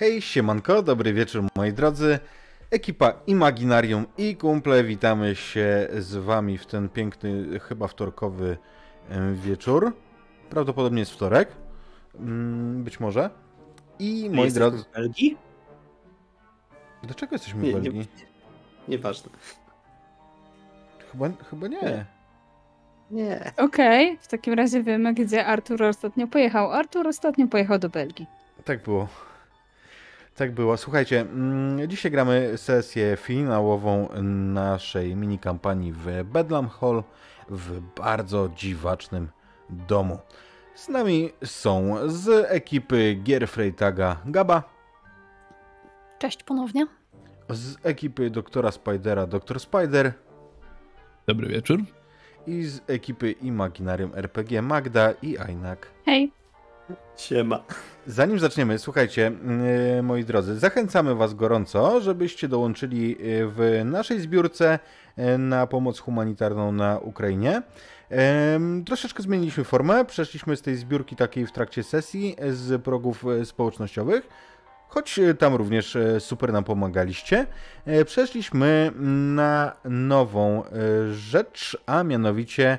Hej, siemanko, dobry wieczór moi drodzy. Ekipa Imaginarium i kumple, witamy się z wami w ten piękny, chyba wtorkowy wieczór. Prawdopodobnie jest wtorek. Mm, być może. I moi drodzy... w Belgii? Dlaczego jesteśmy Nie, w nie, Belgii? nieważne. Chyba, chyba nie. Nie. Okej, w takim razie wiemy, gdzie Artur ostatnio pojechał. Artur ostatnio pojechał do Belgii. Tak było. Tak było. Słuchajcie, mm, dzisiaj gramy sesję finałową naszej mini kampanii w Bedlam Hall w bardzo dziwacznym domu. Z nami są z ekipy gier Freytaga Gaba, Cześć ponownie. z ekipy doktora Spidera Dr. Spider Dobry wieczór. i z ekipy Imaginarium RPG Magda i Ainak. Hej, Siema. Zanim zaczniemy, słuchajcie, yy, moi drodzy, zachęcamy Was gorąco, żebyście dołączyli yy, w naszej zbiórce yy, na pomoc humanitarną na Ukrainie. Troszeczkę zmieniliśmy formę, przeszliśmy z tej zbiórki takiej w trakcie sesji e, z progów e, społecznościowych, choć e, tam również super nam pomagaliście. Przeszliśmy na nową rzecz, a mianowicie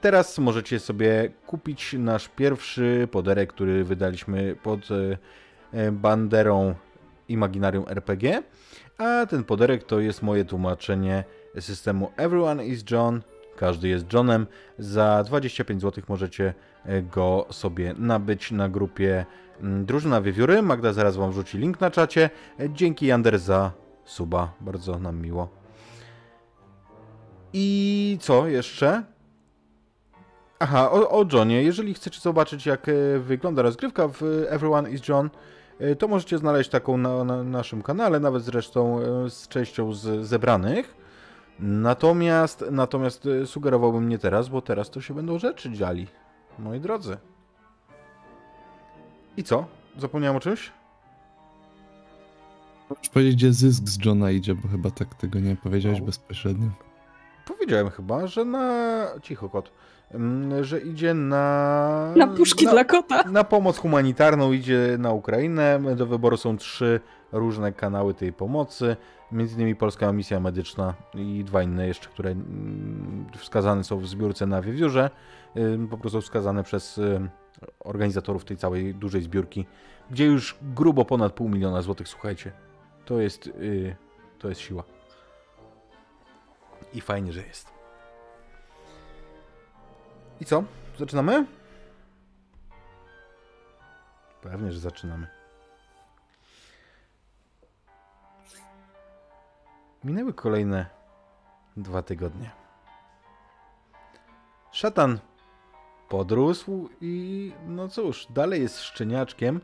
Teraz możecie sobie kupić nasz pierwszy poderek, który wydaliśmy pod e, e, banderą Imaginarium RPG. A ten poderek to jest moje tłumaczenie systemu Everyone is John, każdy jest Johnem. Za 25 zł możecie e, go sobie nabyć na grupie Drużyna Wiewióry. Magda zaraz wam wrzuci link na czacie. Dzięki Jander za suba, bardzo nam miło. I co jeszcze? Aha, o, o Johnie. Jeżeli chcecie zobaczyć, jak e, wygląda rozgrywka w Everyone is John, e, to możecie znaleźć taką na, na naszym kanale, nawet zresztą e, z częścią z zebranych. Natomiast, natomiast e, sugerowałbym nie teraz, bo teraz to się będą rzeczy dziali, moi drodzy. I co? Zapomniałem o czymś? Możesz powiedzieć, gdzie zysk z Johna idzie, bo chyba tak tego nie powiedziałeś No. bezpośrednio. Powiedziałem chyba, że na... Cicho kot. Mm, Że idzie na... na puszki na... dla kota. Na pomoc humanitarną idzie na Ukrainę. Do wyboru są trzy różne kanały tej pomocy. Między innymi Polska Misja Medyczna i dwa inne jeszcze, które mm, wskazane są w zbiórce na Wiewiórze. Po prostu wskazane przez ym, organizatorów tej całej dużej zbiórki, gdzie już grubo ponad pół miliona złotych, słuchajcie. To jest, yy, to jest siła. I fajnie, że jest. I co? Zaczynamy? Pewnie, że zaczynamy. Minęły kolejne dwa tygodnie. Szatan podrósł i no cóż, dalej jest szczeniaczkiem,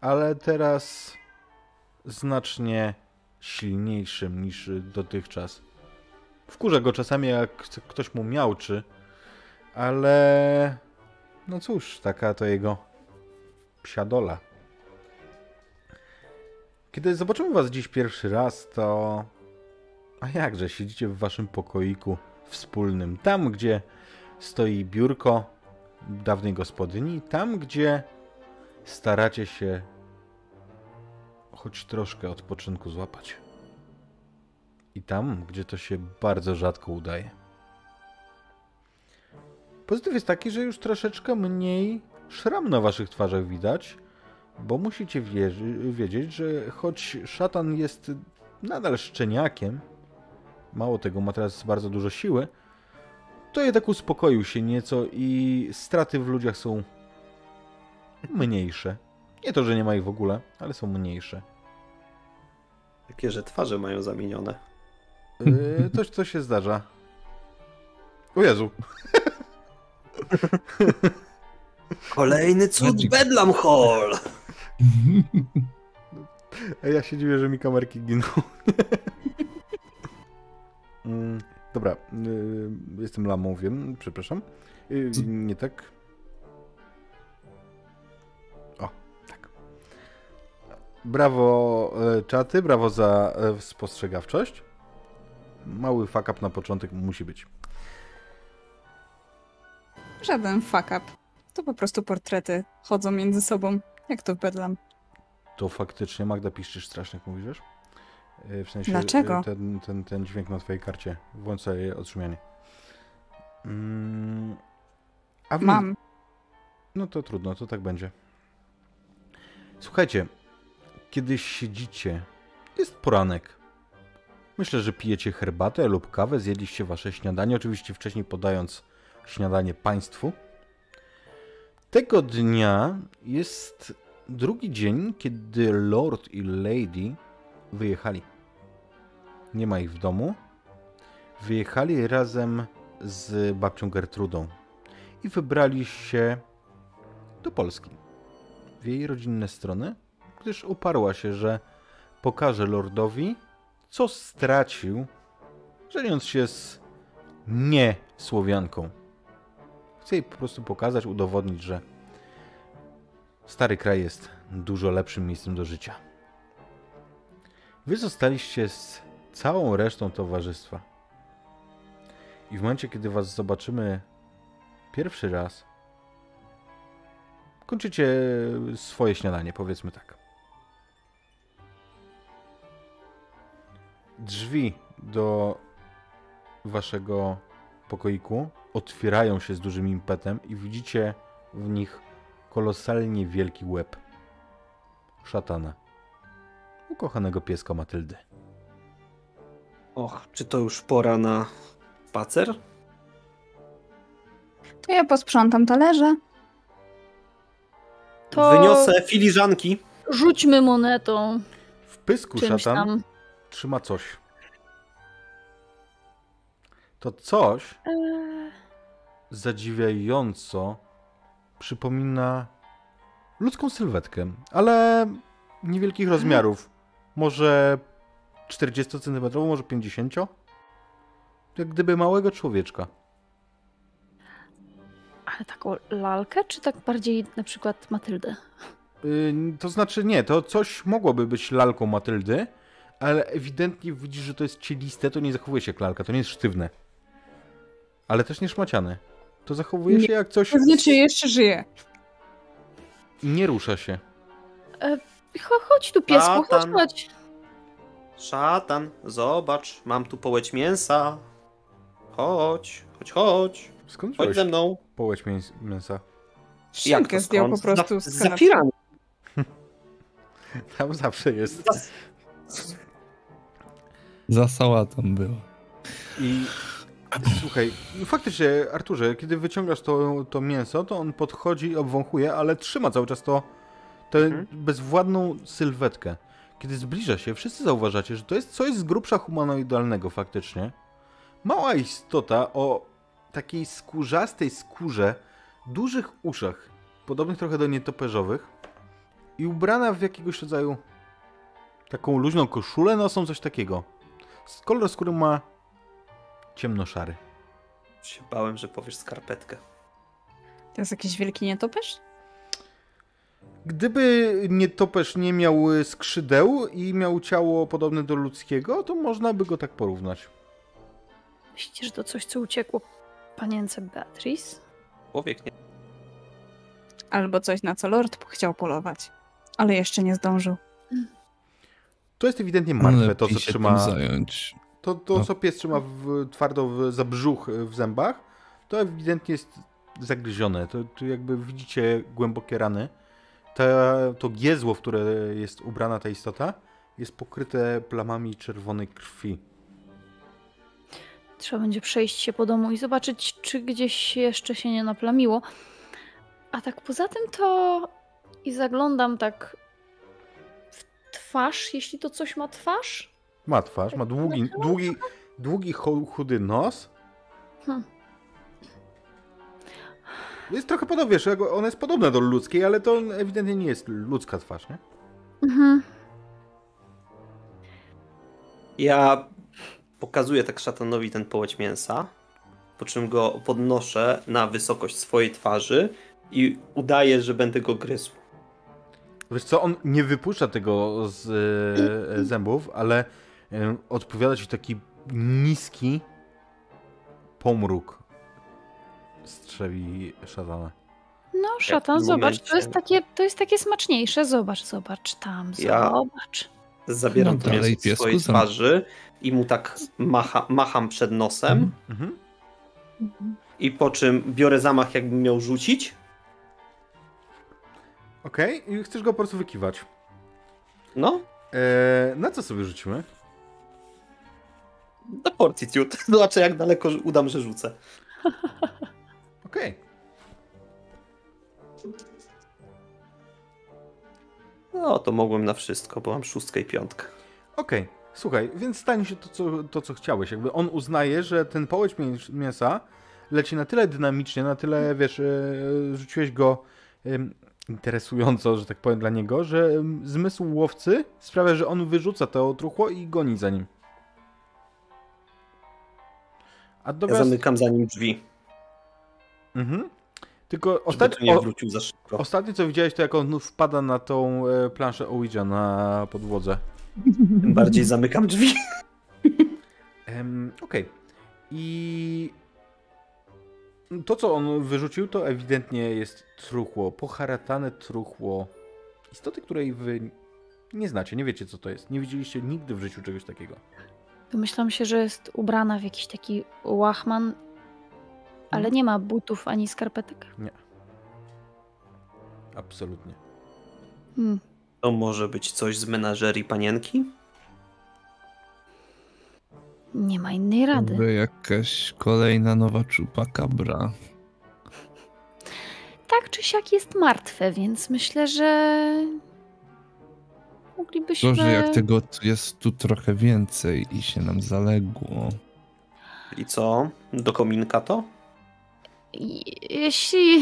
ale teraz znacznie silniejszym niż dotychczas. Wkurza go czasami, jak ktoś mu miałczy, ale no cóż, taka to jego psia dola. Kiedy zobaczymy was dziś pierwszy raz, to... A jakże, siedzicie w waszym pokoiku wspólnym. Tam, gdzie stoi biurko dawnej gospodyni. Tam, gdzie staracie się choć troszkę odpoczynku złapać. I tam, gdzie to się bardzo rzadko udaje. Pozytyw jest taki, że już troszeczkę mniej szram na waszych twarzach widać, bo musicie wierzy, wiedzieć, że choć szatan jest nadal szczeniakiem, mało tego, ma teraz bardzo dużo siły, to jednak uspokoił się nieco i straty w ludziach są mniejsze. Nie to, że nie ma ich w ogóle, ale są mniejsze. Takie, że twarze mają zamienione. Yy, to, to się zdarza. O Jezu. Kolejny cud. Bedlam Hall! Ja się dziwię, że mi kamerki giną. Mm, Dobra, yy, jestem lamą, wiem, przepraszam. Co? nie tak. O, tak. Brawo e, czaty, brawo za e, spostrzegawczość. Mały fuck up na początek musi być. Żaden fuck up. To po prostu portrety chodzą między sobą, jak to w Bedlam. To faktycznie, Magda, piszczysz strasznie, jak mówisz, wiesz? E, W sensie Dlaczego? e, Ten, ten, ten dźwięk na twojej karcie. Włącz sobie odszumianie. Mm, a wy, Mam. No to trudno, to tak będzie. Słuchajcie, kiedy siedzicie, jest poranek. Myślę, że pijecie herbatę lub kawę, zjedliście wasze śniadanie, oczywiście wcześniej podając śniadanie państwu. Tego dnia jest drugi dzień, kiedy Lord i Lady wyjechali. Nie ma ich w domu. Wyjechali razem z babcią Gertrudą i wybrali się do Polski, w jej rodzinne strony, gdyż uparła się, że pokaże lordowi, co stracił, żeniąc się z nie Chce jej po prostu pokazać, udowodnić, że stary kraj jest dużo lepszym miejscem do życia. Wy zostaliście z całą resztą towarzystwa. I w momencie, kiedy was zobaczymy pierwszy raz, kończycie swoje śniadanie, powiedzmy tak. Drzwi do waszego pokoiku otwierają się z dużym impetem i widzicie w nich kolosalnie wielki łeb szatana, ukochanego pieska Matyldy. Och, czy to już pora na spacer? To ja posprzątam talerze. To Wyniosę filiżanki. rzućmy monetą W pysku czymś szatan tam. trzyma coś. To coś Eee, zadziwiająco przypomina ludzką sylwetkę, ale niewielkich rozmiarów. Może 40 cm, może 50 Jak gdyby małego człowieczka. ale taką lalkę, czy tak bardziej na przykład Matyldę? Yy, to znaczy nie, to coś mogłoby być lalką Matyldy, ale ewidentnie widzisz, że to jest cieliste, to nie zachowuje się jak lalka, to nie jest sztywne. Ale też nie szmaciane. To zachowuje Nie. się jak coś To znaczy jeszcze żyje. i nie rusza się. Cho- Chodź tu, piesku, chodź, Szatan. chodź. Szatan, zobacz, mam tu połeć mięsa. Chodź, chodź, chodź. Skąd Chodź wziąłeś ze mną. połeć mięs- mięsa? Szynkę zdjął po prostu Z, kanapy. Tam zawsze jest. Za sałatą było. I słuchaj, no faktycznie, Arturze, kiedy wyciągasz to, to mięso, to on podchodzi i obwąchuje, ale trzyma cały czas to tę Mhm. bezwładną sylwetkę. Kiedy zbliża się, wszyscy zauważacie, że to jest coś z grubsza humanoidalnego faktycznie. Mała istota o takiej skórzastej skórze, dużych uszach, podobnych trochę do nietoperzowych i ubrana w jakiegoś rodzaju taką luźną koszulę nosą, coś takiego. Kolor skóry ma ciemnoszary. Się bałem, że powiesz skarpetkę. To jest jakiś wielki nietoperz? Gdyby nietoperz nie miał y, skrzydeł i miał ciało podobne do ludzkiego, to można by go tak porównać. Myślicie, że to coś, co uciekło panience Beatrice? Człowiek nie. Albo coś, na co Lord chciał polować. Ale jeszcze nie zdążył. To jest ewidentnie Ale martwe, to co trzyma. zająć. To, to No. co pies trzyma w, twardo w, za brzuch y, w zębach, to ewidentnie jest zagryzione. To, to jakby widzicie głębokie rany. Ta, to giezło, w które jest ubrana ta istota, jest pokryte plamami czerwonej krwi. Trzeba będzie przejść się po domu i zobaczyć, czy gdzieś jeszcze się nie naplamiło. A tak poza tym to i zaglądam tak w twarz, jeśli to coś ma twarz. Ma twarz, ma długi, długi, długi chu- chudy nos. Hm. Jest trochę podobna, wiesz, ona jest podobna do ludzkiej, ale to ewidentnie nie jest ludzka twarz, nie? Mhm. Ja pokazuję tak szatanowi ten połeć mięsa, po czym go podnoszę na wysokość swojej twarzy i udaję, że będę go gryzł. Wiesz co, on nie wypuszcza tego z e, zębów, ale odpowiada ci taki niski pomruk strzewi szatana. No, szatan, zobacz, momencie- to jest, takie, to jest takie smaczniejsze. Zobacz, zobacz tam, Ja- zobacz. Zabieram No to mięso z swojej twarzy i mu tak macha, macham przed nosem Mhm. i po czym biorę zamach jakbym miał rzucić. Okej, i chcesz go po prostu wykiwać. No, E, na co sobie rzucimy? Na fortitude. Zobaczę jak daleko udam, że rzucę. Okej. No, to mogłem na wszystko, bo mam szóstkę i piątkę. Okej, słuchaj, więc stanie się to co, to, co chciałeś. Jakby on uznaje, że ten połeć mięs- mięsa leci na tyle dynamicznie, na tyle, wiesz, e, rzuciłeś go interesująco, że tak powiem, dla niego, że zmysł łowcy sprawia, że on wyrzuca to truchło i goni za nim. Ja zamykam za nim drzwi, mhm. Tylko żeby ostat... tu nie o, wrócił za szybko. ostatnie co widziałeś, to jak on wpada na tą e, planszę Ouija na podłodze. Tym bardziej zamykam drzwi. Em, Okej. I to, co on wyrzucił, to ewidentnie jest truchło, poharatane truchło istoty, której wy nie znacie, nie wiecie, co to jest. Nie widzieliście nigdy w życiu czegoś takiego. Domyślam się, że jest ubrana w jakiś taki łachman, ale Mhm. nie ma butów ani skarpetek. Absolutnie. Hmm. To może być coś z menażerii panienki? Nie ma innej rady. By jakaś kolejna nowa czupakabra. Tak czy siak jest martwe, więc myślę, że moglibyśmy... Gorzej jak tego jest tu trochę więcej i się nam zaległo. I co? Do kominka to? Jeśli...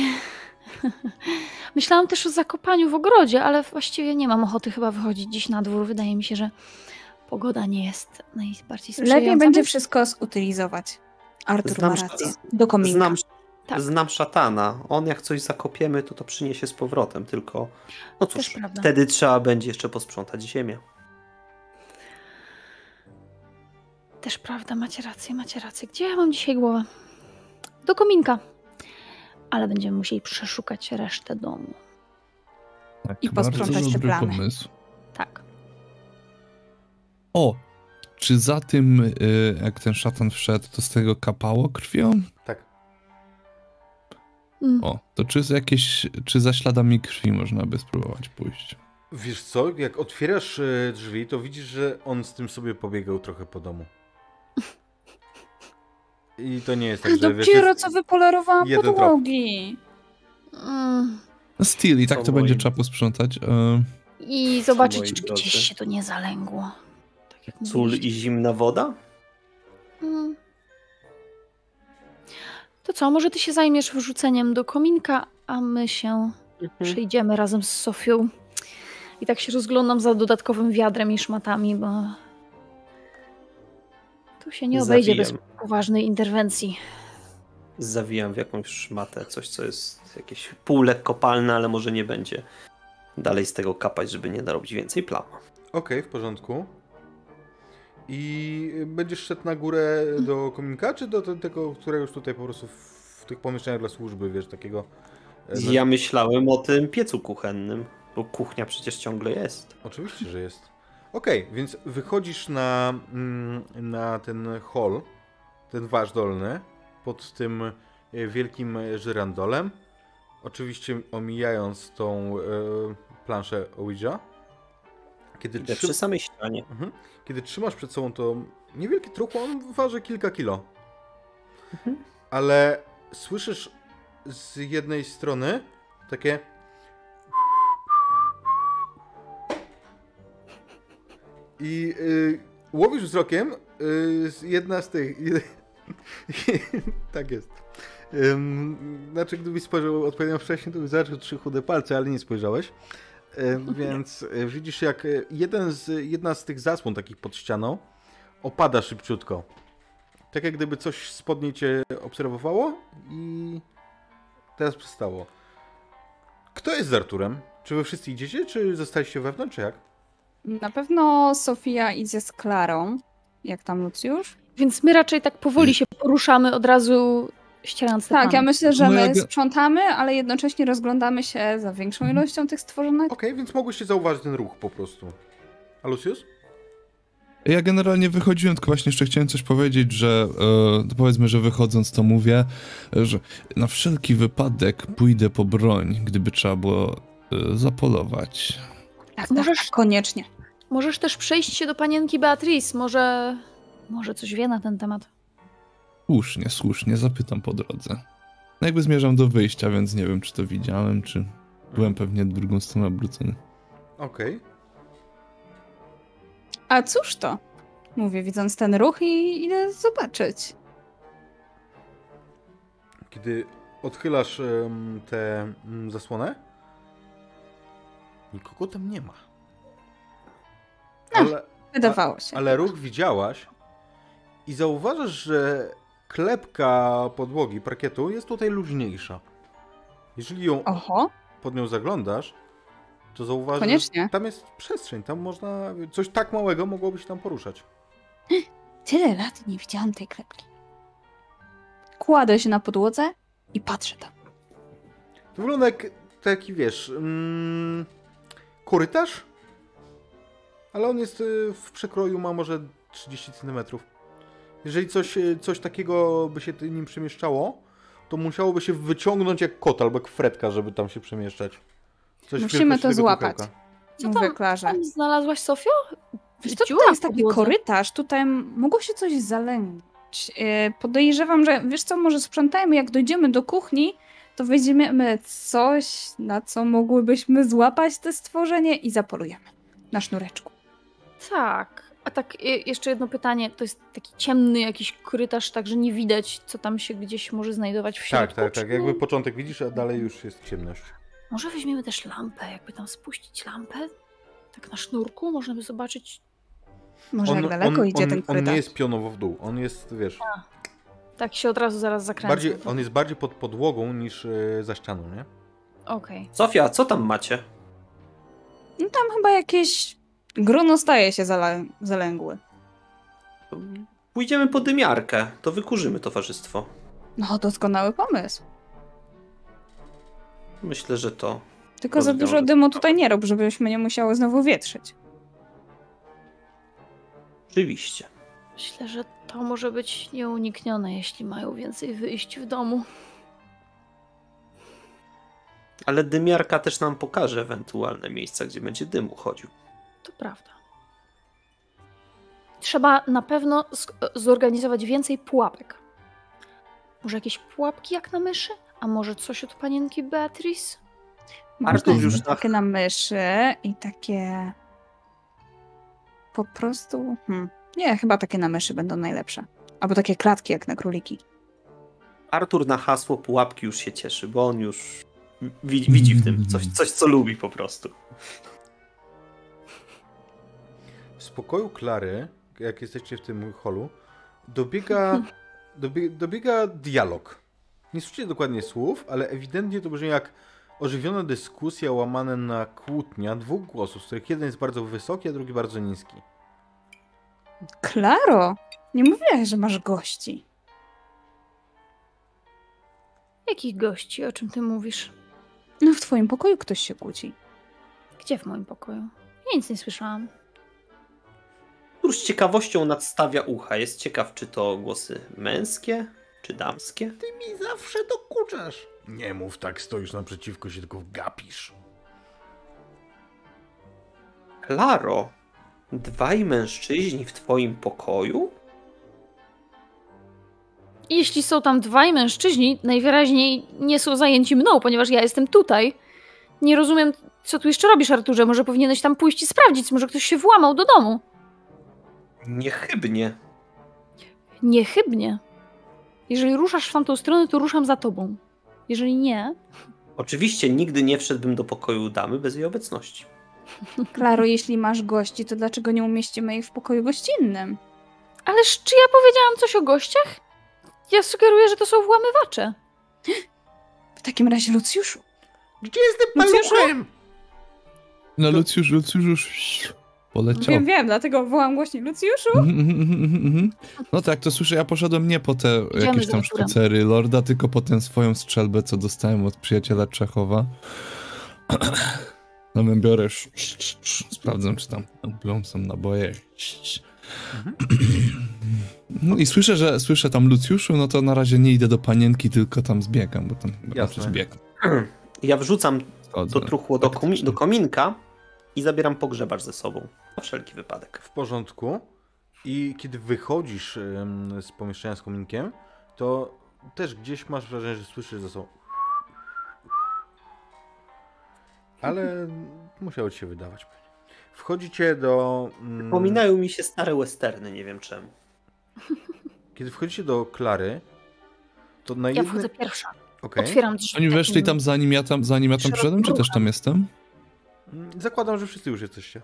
Myślałam też o zakopaniu w ogrodzie, ale właściwie nie mam ochoty chyba wychodzić dziś na dwór. Wydaje mi się, że pogoda nie jest najbardziej sprzyjająca. Lepiej będzie wszystko zutylizować. Artur Znam ma rację. Do kominka. Znam, Tak. znam szatana. On jak coś zakopiemy, to to przyniesie z powrotem, tylko no cóż, wtedy trzeba będzie jeszcze posprzątać ziemię. Też prawda, macie rację, macie rację. Gdzie ja mam dzisiaj głowę? Do kominka. Ale będziemy musieli przeszukać resztę domu. Tak, I posprzątać te dobry plamy. pomysł. Tak. O! Czy za tym, y, jak ten szatan wszedł, to z tego kapało krwią? Tak. Mm. O, to czy z jakieś, czy za śladami krwi można by spróbować pójść? Wiesz co, jak otwierasz e, drzwi, to widzisz, że on z tym sobie pobiegał trochę po domu. I to nie jest tak, że wiesz, Dopiero jest... co wypolerowałam podłogi. Mm. No still, i tak Co to będzie trzeba posprzątać. E, I zobaczyć, czy gdzieś się to nie zalęgło. Tak jak Sól i zimna woda? Mm. To co, może ty się zajmiesz wrzuceniem do kominka, a my się przejdziemy razem z Sofią. I tak się rozglądam za dodatkowym wiadrem i szmatami, bo tu się nie obejdzie bez Zawijam. poważnej interwencji. Zawijam w jakąś szmatę, coś co jest jakieś pół lekkopalne, ale może nie będzie dalej z tego kapać, żeby nie narobić więcej plam. Okej, w porządku. I będziesz szedł na górę do kominka, czy do te- tego, którego już tutaj po prostu w, tych pomieszczeniach dla służby, wiesz, takiego... e, dla- Ja myślałem o tym piecu kuchennym, bo kuchnia przecież ciągle jest. Oczywiście, że jest. Okej, więc wychodzisz na, mm, na ten hall, ten wasz dolny, pod tym e, wielkim e, żyrandolem. Oczywiście omijając tą planszę Ouija. Kiedy, przy samej ścianie. mhm. Kiedy trzymasz przed sobą to niewielkie truchło, on waży kilka kilo. Mhm. Ale słyszysz z jednej strony takie I y, łowisz wzrokiem y, z- jedna z tych. tak jest. Ym, znaczy, gdybyś spojrzał odpowiednio wcześniej, to byś zobaczył trzy chude palce, ale nie spojrzałeś. Więc y, widzisz, jak y, jeden z, jedna z tych zasłon takich pod ścianą opada szybciutko. Tak jak gdyby coś spod niej cię obserwowało i teraz przestało. Kto jest z Arturem? Czy wy wszyscy idziecie, czy zostaliście wewnątrz, czy jak? Na pewno Sofia idzie z Klarą. Jak tam Lucjusz? Więc my raczej tak powoli się poruszamy od razu ścierając te Tak, ja plany. myślę, że No my jak- sprzątamy, ale jednocześnie rozglądamy się za większą ilością tych stworzonek. Okej, więc mogłyście zauważyć ten ruch po prostu. A Lucius? Ja generalnie wychodziłem, tylko właśnie jeszcze chciałem coś powiedzieć, że e, powiedzmy, że wychodząc to mówię, że na wszelki wypadek pójdę po broń, gdyby trzeba było e, zapolować. Tak, Możesz- tak, koniecznie. Możesz też przejść się do panienki Beatrice, może... Może coś wie na ten temat. Słusznie, słusznie, zapytam po drodze. No jakby zmierzam do wyjścia, więc nie wiem, czy to widziałem, czy byłem pewnie drugą stroną obrócony. Okej. A cóż to? Mówię, widząc ten ruch i idę zobaczyć. Kiedy odchylasz em, tę em, zasłonę, nikogo tam nie ma. No. Ale, Wydawało się. ale ruch widziałaś i zauważasz, że klepka podłogi, parkietu jest tutaj luźniejsza. Jeżeli ją Oho, pod nią zaglądasz, to zauważysz, Koniecznie. że tam jest przestrzeń, tam można, coś tak małego mogłoby się tam poruszać. tyle lat nie widziałam tej klepki. Kładę się na podłodze i patrzę tam. To wygląda jak taki, wiesz, mm, korytarz, ale on jest y, w przekroju, ma może 30 cm. Jeżeli coś, y, coś takiego by się nim przemieszczało, to musiałoby się wyciągnąć jak kot albo jak fretka, żeby tam się przemieszczać. Coś Musimy to złapać. kubełka. Co tam, Klarze. tam znalazłaś, Sofio? Wiesz co, Dziura tutaj jest taki korytarz, tutaj mogło się coś zalęć. Yy, Podejrzewam, że wiesz co, może sprzątajmy, jak dojdziemy do kuchni, to weźmiemy coś, na co mogłybyśmy złapać te stworzenie i zapolujemy na sznureczku. Tak. A tak, je- jeszcze jedno pytanie. To jest taki ciemny jakiś korytarz, tak że nie widać, co tam się gdzieś może znajdować w Tak, środku. tak, tak. czy Jakby początek widzisz, a dalej już jest ciemność. Może weźmiemy też lampę, jakby tam spuścić lampę? Tak na sznurku można by zobaczyć. Może jak daleko idzie on, ten on korytarz. nie jest pionowo w dół, on jest, wiesz, Tak się od razu zaraz zakręcę. bardziej, on jest bardziej pod podłogą niż y, za ścianą, nie? Okej. Sofia, co tam macie? No tam chyba jakieś grono staje się zalęgły. Pójdziemy po dymiarkę, to wykurzymy towarzystwo. No, doskonały pomysł. Myślę, że to. Tylko za Rozwiąże dużo dymu tutaj nie rób, żebyśmy nie musiały znowu wietrzyć. Oczywiście. Myślę, że to może być nieuniknione, jeśli mają więcej wyjść w domu. Ale dymiarka też nam pokaże ewentualne miejsca, gdzie będzie dym uchodził. To prawda. Trzeba na pewno zorganizować więcej pułapek. Może jakieś pułapki jak na myszy? A może coś od panienki Beatrice? Artur Można już jest na- takie na myszy i takie po prostu... Hmm. Nie, chyba takie na myszy będą najlepsze. Albo takie klatki jak na króliki. Artur na hasło pułapki już się cieszy, bo on już widzi, widzi w tym coś, coś, co lubi po prostu. W spokoju Klary, jak jesteście w tym holu, dobiega, dobie, dobiega dialog. Nie słyszycie dokładnie słów, ale ewidentnie to brzmi jak ożywiona dyskusja łamane na kłótnia dwóch głosów, z których jeden jest bardzo wysoki, a drugi bardzo niski. Klaro! Nie mówiłaś, że masz gości. Jakich gości? O czym ty mówisz? No w twoim pokoju ktoś się kłóci. Gdzie w moim pokoju? Ja nic nie słyszałam. Któż z ciekawością nadstawia ucha. Jest ciekaw, czy to głosy męskie, czy damskie. Ty mi zawsze dokuczasz. Nie mów tak, stoisz naprzeciwko się, tylko gapisz. Klaro, dwaj mężczyźni w twoim pokoju? Jeśli są tam dwaj mężczyźni, najwyraźniej nie są zajęci mną, ponieważ ja jestem tutaj. Nie rozumiem, co tu jeszcze robisz, Arturze. Może powinieneś tam pójść i sprawdzić, może ktoś się włamał do domu. Niechybnie. Niechybnie. Jeżeli ruszasz w tamtą stronę, to ruszam za tobą. Jeżeli nie, Oczywiście nigdy nie wszedłbym do pokoju damy bez jej obecności. Klaro, jeśli masz gości, to dlaczego nie umieścimy ich w pokoju gościnnym? ależ czy ja powiedziałam coś o gościach? Ja sugeruję, że to są włamywacze. W takim razie, Lucjuszu, Gdzie jest tym paluchem? No Lucjusz, Lucjusz już poleciał. Wiem, wiem, dlatego wołam głośniej Lucjuszu. Mhm, mhm, mhm. No tak, to słyszę, ja poszedłem nie po te jakieś za tam sztucery Lorda, tylko po tę swoją strzelbę, co dostałem od przyjaciela Czechowa. No my biorę, sz- sz- sz- sz- sprawdzam, czy tam blom są naboje. No i słyszę, że słyszę tam Lucjuszu, no to na razie nie idę do panienki, tylko tam zbiegam, bo tam Jasne. zbieg. Ja wrzucam to truchło do, komi- do kominka i zabieram pogrzebacz ze sobą. Na wszelki wypadek. W porządku. I kiedy wychodzisz em, z pomieszczenia z kominkiem, to też gdzieś masz wrażenie, że słyszysz za sobą. Ale musiało ci się wydawać. Wchodzicie do. mm, Pominają mi się stare westerny, nie wiem czemu. Kiedy wchodzicie do Klary, to na Ja jednej. wchodzę pierwsza. Okej. Otwieram drzwi. Oni weszli takim- tam zanim ja tam, zanim ja tam przyszedłem, czy też tam jestem? Mm, Zakładam, że wszyscy już jesteście.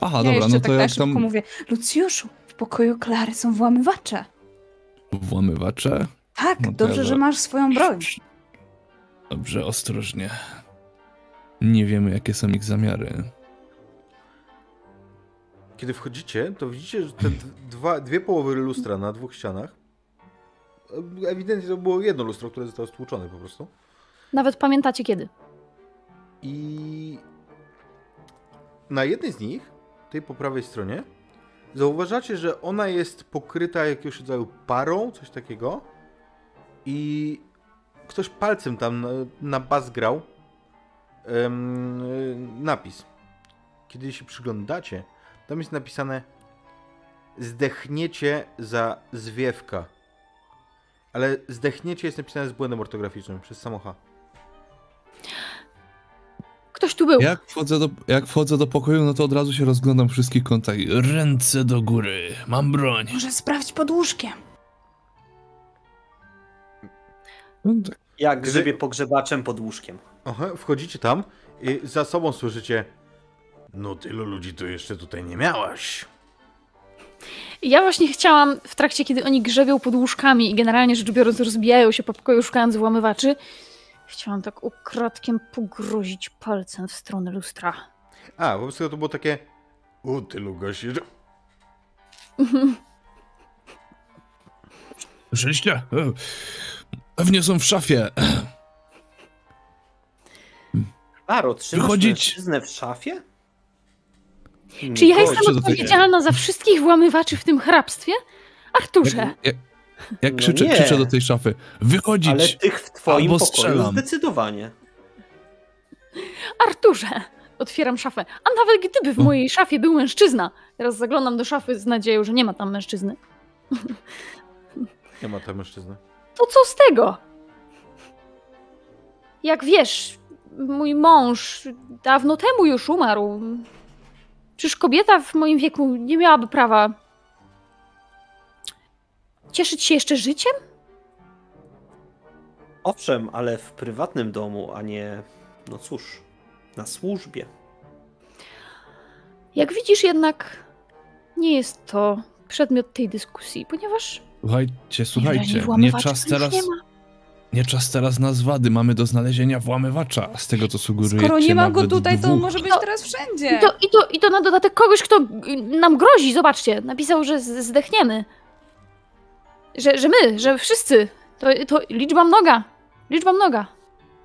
Aha, ja dobra, no tak to na jak szybko tam mówię, Lucjuszu, w pokoju Klary są włamywacze. włamywacze. Tak, No dobrze, ja że masz swoją broń. Dobrze, ostrożnie. Nie wiemy, jakie są ich zamiary. Kiedy wchodzicie, to widzicie, że te dwa, dwie połowy lustra na dwóch ścianach. Ewidentnie to było jedno lustro, które zostało stłuczone po prostu. Nawet pamiętacie kiedy. I na jednej z nich, tej po prawej stronie, zauważacie, że ona jest pokryta jakiegoś rodzaju parą, coś takiego. I ktoś palcem tam na, na bas grał em, napis. Kiedy się przyglądacie, tam jest napisane zdechniecie za zwiewka. Ale zdechniecie jest napisane z błędem ortograficznym przez samocha. Ktoś tu był. Jak wchodzę, do, jak wchodzę do pokoju, no to od razu się rozglądam wszystkich kątach. i Ręce do góry, mam broń. Może sprawdź pod łóżkiem. No tak. Jak grzebie pogrzebaczem pod łóżkiem. Aha, wchodzicie tam i za sobą słyszycie No tylu ludzi tu jeszcze tutaj nie miałaś. Ja właśnie chciałam, w trakcie kiedy oni grzebią pod łóżkami i generalnie rzecz biorąc rozbijają się po pokoju szukając włamywaczy, chciałam tak ukradkiem pogrozić palcem w stronę lustra. A, wobec tego to było takie U, tylu gości. że- Słyszeliście? Pewnie są w szafie. Baro, trzymasz Wychodzić. w szafie? Czy ja Nie jestem odpowiedzialna za wszystkich włamywaczy w tym hrabstwie? Arturze, Jak, jak, jak No krzyczę, nie. krzyczę do tej szafy. Wychodzić! Ale tych w twoim Albo pokoju strzelam. zdecydowanie. Arturze! Otwieram szafę. A nawet gdyby w mojej szafie był mężczyzna. Teraz zaglądam do szafy z nadzieją, że nie ma tam mężczyzny. Nie ma tam mężczyzny. To co z tego? Jak wiesz, mój mąż dawno temu już umarł. Czyż kobieta w moim wieku nie miałaby prawa cieszyć się jeszcze życiem? Owszem, ale w prywatnym domu, a nie, no cóż, na służbie. Jak widzisz jednak, nie jest to przedmiot tej dyskusji, ponieważ Słuchajcie, słuchajcie, nie czas to teraz. nie. Nie czas teraz na zwady. Mamy do znalezienia włamywacza. Z tego co sugerujecie Skoro nie ma go tutaj, to dwóch. on może być To- teraz wszędzie. I to, i, to, I to na dodatek kogoś, kto nam grozi, zobaczcie. Napisał, że zdechniemy. Że, że my, że wszyscy. To, to liczba mnoga. Liczba mnoga.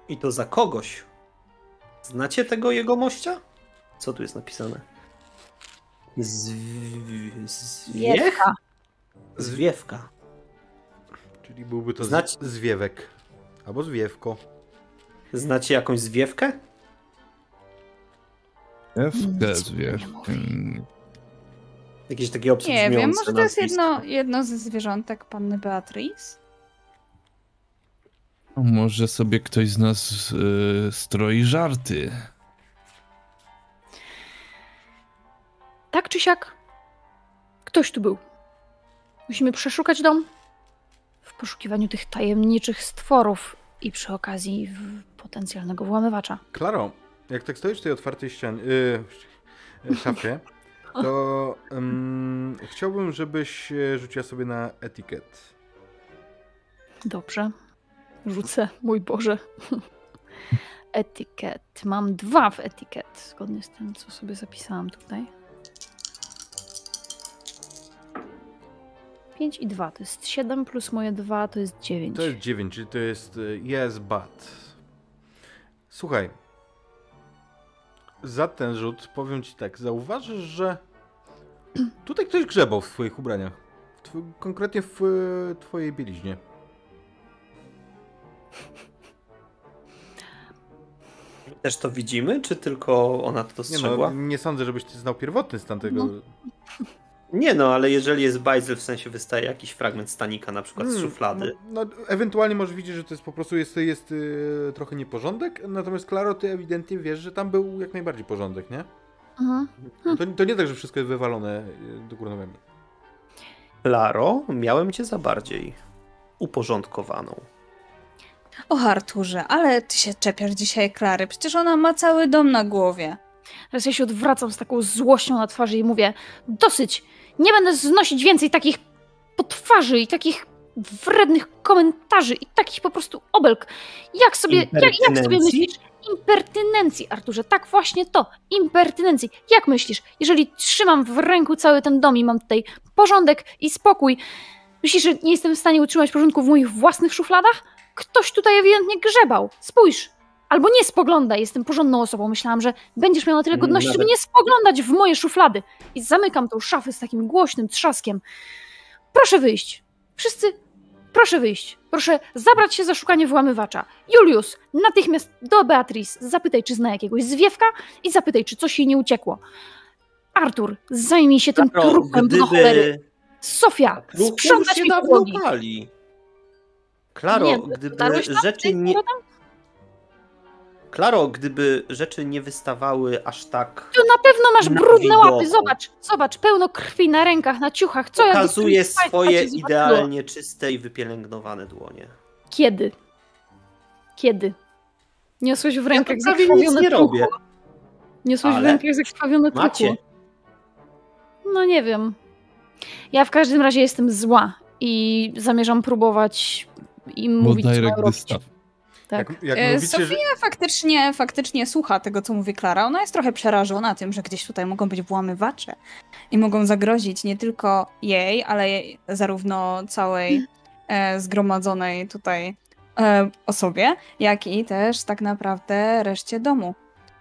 I to za kogoś. Znacie tego jego mościa? Co tu jest napisane? Zw... Zwiech? Wiewka. Zwiewka. Czyli byłby to Znać- z- zwiewek. Albo zwiewko. Znacie jakąś zwiewkę? Zwiewkę, zwiewkę. Jakieś takie obsługujące Nie wiem, może to jest jedno, jedno ze zwierzątek panny Beatrice? Może sobie ktoś z nas y, stroi żarty. Tak czy siak, ktoś tu był. Musimy przeszukać dom w poszukiwaniu tych tajemniczych stworów i przy okazji w potencjalnego włamywacza. Klaro, jak tak stoisz w tej otwartej ścianie, yy, szafie, to um, chciałbym, żebyś e, rzuciła sobie na etykiet. Dobrze. Rzucę, mój Boże. Etykiet. Mam dwa w etykiet, zgodnie z tym, co sobie zapisałam tutaj. 5 i 2 to jest 7 plus moje 2 to jest 9. To jest 9, czyli to jest e, yes, but. Słuchaj, za ten rzut powiem ci tak, zauważysz, że tutaj ktoś grzebał w twoich ubraniach. Tw- konkretnie w y, twojej bieliźnie. Też to widzimy, czy tylko ona to Nie, dostrzegła? no, nie sądzę, żebyś ty znał pierwotny stan tego. No. Nie no, ale jeżeli jest bajzel, w sensie wystaje jakiś fragment stanika, na przykład z Hmm, szuflady. No, no, ewentualnie możesz widzieć, że to jest po prostu jest, jest y, trochę nieporządek, natomiast Klaro, ty ewidentnie wiesz, że tam był jak najbardziej porządek, nie? Mhm. To, to nie tak, że wszystko jest wywalone y, do góry nogami. Klaro, miałem cię za bardziej uporządkowaną. O Arturze, ale ty się czepiasz dzisiaj Klary, przecież ona ma cały dom na głowie. Teraz ja się odwracam z taką złością na twarzy i mówię: Dosyć! Nie będę znosić więcej takich potwarzy i takich wrednych komentarzy i takich po prostu obelg. Jak sobie, jak, jak sobie myślisz? Impertynencji, Arturze, tak właśnie to. Impertynencji. Jak myślisz, jeżeli trzymam w ręku cały ten dom i mam tutaj porządek i spokój, myślisz, że nie jestem w stanie utrzymać porządku w moich własnych szufladach? Ktoś tutaj ewidentnie grzebał. Spójrz. Albo nie spoglądaj, jestem porządną osobą. Myślałam, że będziesz miał na tyle godności, żeby Nawet- nie spoglądać w moje szuflady. I zamykam tą szafę z takim głośnym trzaskiem. Proszę wyjść. Wszyscy, proszę wyjść. Proszę zabrać się za szukanie włamywacza. Julius, natychmiast do Beatrice. Zapytaj, czy zna jakiegoś zwiewka i zapytaj, czy coś jej nie uciekło. Artur, zajmij się tym Klaro, trupem do cholery. gdyby... Sofia, Trupy już sprzątać mi podłogi. Klaro, Nie, gdyby tam? rzeczy nie... powrotem? Klaro, gdyby rzeczy nie wystawały aż tak... To na pewno masz Na brudne łapy. widoku. Zobacz, zobacz, pełno krwi na rękach, na ciuchach. Co ja Pokazuje swoje idealnie czyste i wypielęgnowane dłonie. Kiedy? Kiedy? Niosłeś w rękach ja zakrwawione nie truchło. robię. Niosłeś w Ale rękach zakrwawione Macie. truchło. No nie wiem. Ja w każdym razie jestem zła i zamierzam próbować im Bo mówić, co mają robić. dystaw. Tak. Jak, jak E, mówicie, że... Sofia faktycznie, faktycznie słucha tego, co mówi Klara. Ona jest trochę przerażona tym, że gdzieś tutaj mogą być włamywacze i mogą zagrozić nie tylko jej, ale jej- zarówno całej e, zgromadzonej tutaj e, osobie, jak i też tak naprawdę reszcie domu.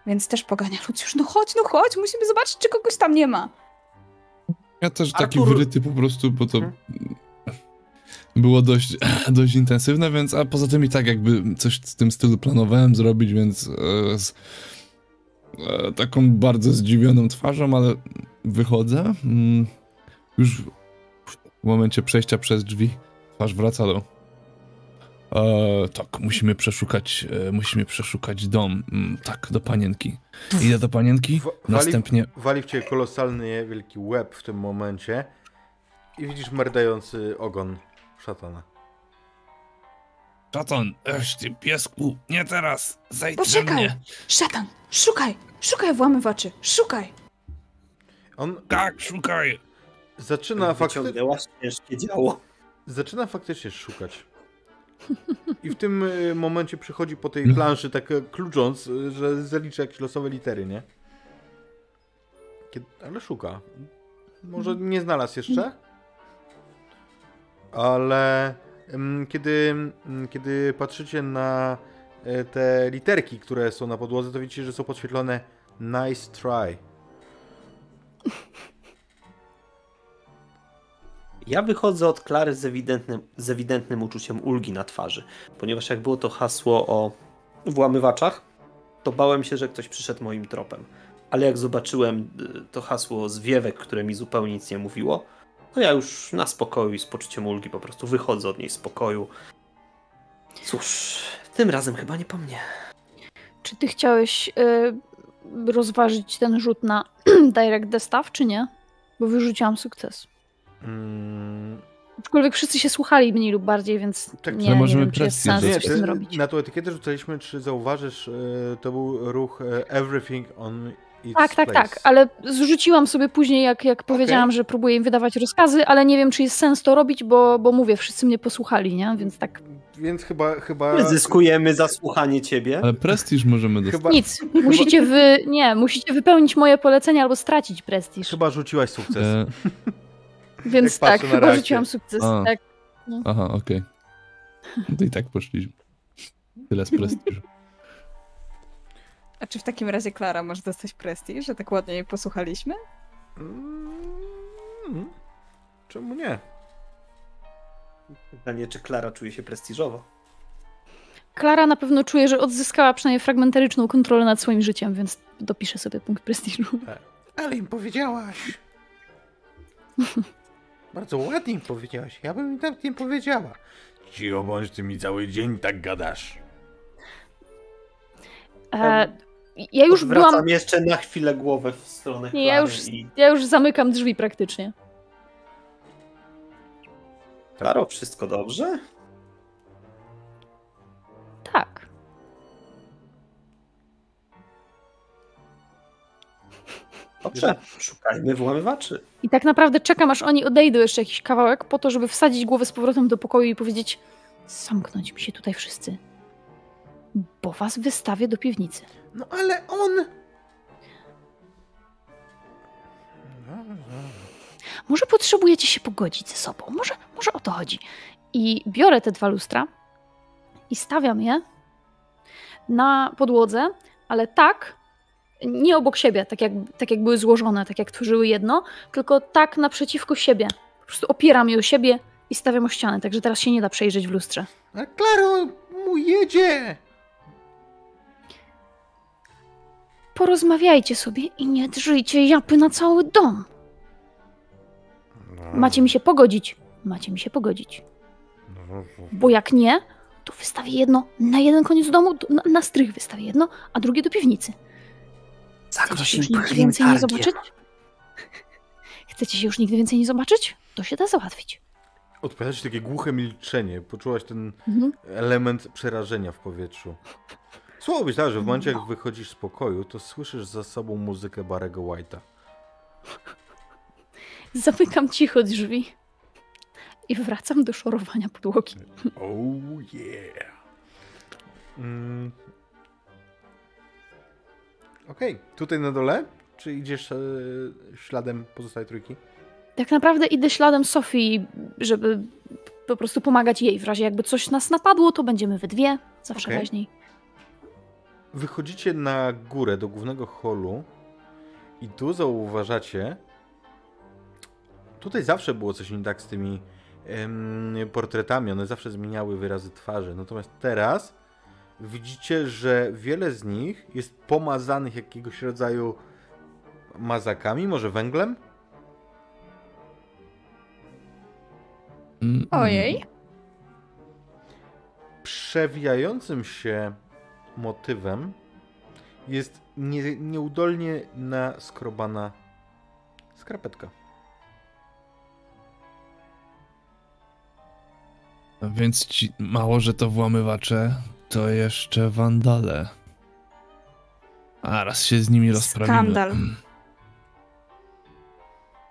Więc też pogania Lucjusz, no chodź, no chodź, musimy zobaczyć, czy kogoś tam nie ma. Ja też taki Artur- wryty po prostu, bo to Mhm. Było dość, dość intensywne, więc a poza tym i tak jakby coś w tym stylu planowałem zrobić, więc e, z e, taką bardzo zdziwioną twarzą, ale wychodzę. Mm, już w momencie przejścia przez drzwi twarz wraca do. E, tak, musimy przeszukać, e, musimy przeszukać dom. Mm, tak, do panienki. Idę do panienki, W- wali- następnie Wali w ciebie kolosalny wielki łeb w tym momencie i widzisz merdający ogon szatana. Szatan, eś ty piesku, nie teraz, zejdź ze Poczekaj! mnie. Szatan, szukaj, szukaj włamywaczy, szukaj! On Tak, szukaj. zaczyna, fakty... Wyciągnęła ciężkie działo. zaczyna faktycznie szukać. I w tym y, momencie przychodzi po tej Mhm. planszy tak y, klucząc, y, że zalicza jakieś losowe litery, nie? Kiedy... Ale szuka. Może nie znalazł jeszcze? Ale ym, kiedy, ym, kiedy patrzycie na y, te literki, które są na podłodze, to widzicie, że są podświetlone nice try. Ja wychodzę od Klary z ewidentnym, z ewidentnym uczuciem ulgi na twarzy, ponieważ jak było to hasło o włamywaczach, to bałem się, że ktoś przyszedł moim tropem. Ale jak zobaczyłem y, to hasło zwiewek, które mi zupełnie nic nie mówiło, to ja już na spokoju i z poczuciem ulgi po prostu wychodzę od niej z spokoju. Cóż, tym razem chyba nie po mnie. Czy ty chciałeś y, rozważyć ten rzut na direct destaw, czy nie? Bo wyrzuciłam sukces. Mm, Aczkolwiek wszyscy się słuchali mniej lub bardziej, więc Tak, nie, nie możemy wiem, czy jest sens Nie, coś tym ty, robić. na tą etykietę rzucaliśmy, czy zauważysz, y, to był ruch y, Everything on Tak, tak, place. tak, ale zrzuciłam sobie później, jak, jak powiedziałam, że próbuję im wydawać rozkazy, ale nie wiem, czy jest sens to robić, bo, bo mówię, wszyscy mnie posłuchali, nie? Więc tak, Więc chyba, chyba, My zyskujemy za słuchanie ciebie. Ale prestiż możemy dostać. chyba, nic. Musicie wy, nie, musicie wypełnić moje polecenia albo stracić prestiż. chyba rzuciłaś sukces. E, Więc Jak tak, chyba reakcję. rzuciłam sukces. A. Tak. Aha, okej. No to i tak poszliśmy. Tyle z prestiżu. A czy w takim razie Klara może dostać prestiż, że tak ładnie jej posłuchaliśmy? Mm, Czemu nie? Pytanie, czy Klara czuje się prestiżowo? Klara na pewno czuje, że odzyskała przynajmniej fragmentaryczną kontrolę nad swoim życiem, więc dopiszę sobie punkt prestiżu. Ale im powiedziałaś. Bardzo ładnie im powiedziałaś. Ja bym im tak nie powiedziała. Cicho bądź, ty mi cały dzień tak gadasz. E, ja już Odwracam byłam. jeszcze na chwilę głowę w stronę Nie, ja już, i... ja już zamykam drzwi praktycznie. Klaro, wszystko dobrze? Tak. Dobrze, szukajmy włamywaczy. I tak naprawdę czekam, aż oni odejdą jeszcze jakiś kawałek, po to, żeby wsadzić głowę z powrotem do pokoju i powiedzieć: Zamknąć mi się tutaj wszyscy. Bo was wystawię do piwnicy. No ale on... Może potrzebujecie się pogodzić ze sobą. Może, może o to chodzi. I biorę te dwa lustra i stawiam je na podłodze, ale tak, nie obok siebie, tak jak, tak jak były złożone, tak jak tworzyły jedno, tylko tak naprzeciwko siebie. Po prostu opieram je o siebie i stawiam o ścianę, także teraz się nie da przejrzeć w lustrze. Ale Klaro, mu jedzie! Porozmawiajcie sobie i nie drżyjcie japy na cały dom. Macie mi się pogodzić. Macie mi się pogodzić. Bo jak nie, to wystawię jedno na jeden koniec domu, na, na strych wystawię jedno, a drugie do piwnicy. Chcecie się już nigdy więcej nie zobaczyć? Chcecie się już nigdy więcej nie zobaczyć? To się da załatwić. Odpowiada ci takie głuche milczenie. Poczułaś ten Mhm. element przerażenia w powietrzu. Słowo być tak, że w momencie jak wychodzisz z pokoju, to słyszysz za sobą muzykę Barego White'a. Zamykam cicho drzwi i wracam do szorowania podłogi. Oh yeah. Mm. Okej, tutaj na dole? Czy idziesz e, śladem pozostałej trójki? Tak naprawdę idę śladem Sofii, żeby po prostu pomagać jej. W razie jakby coś nas napadło, to będziemy we dwie. Zawsze Okej. raźniej. Wychodzicie na górę do głównego holu i tu zauważacie. Tutaj zawsze było coś nie tak z tymi portretami, one zawsze zmieniały wyrazy twarzy. Natomiast teraz widzicie, że wiele z nich jest pomazanych jakiegoś rodzaju mazakami, może węglem? Ojej. Przewijającym się motywem jest nie, nieudolnie naskrobana skarpetka. Więc ci mało, że to włamywacze, to jeszcze wandale. A raz się z nimi rozprawimy. Skandal.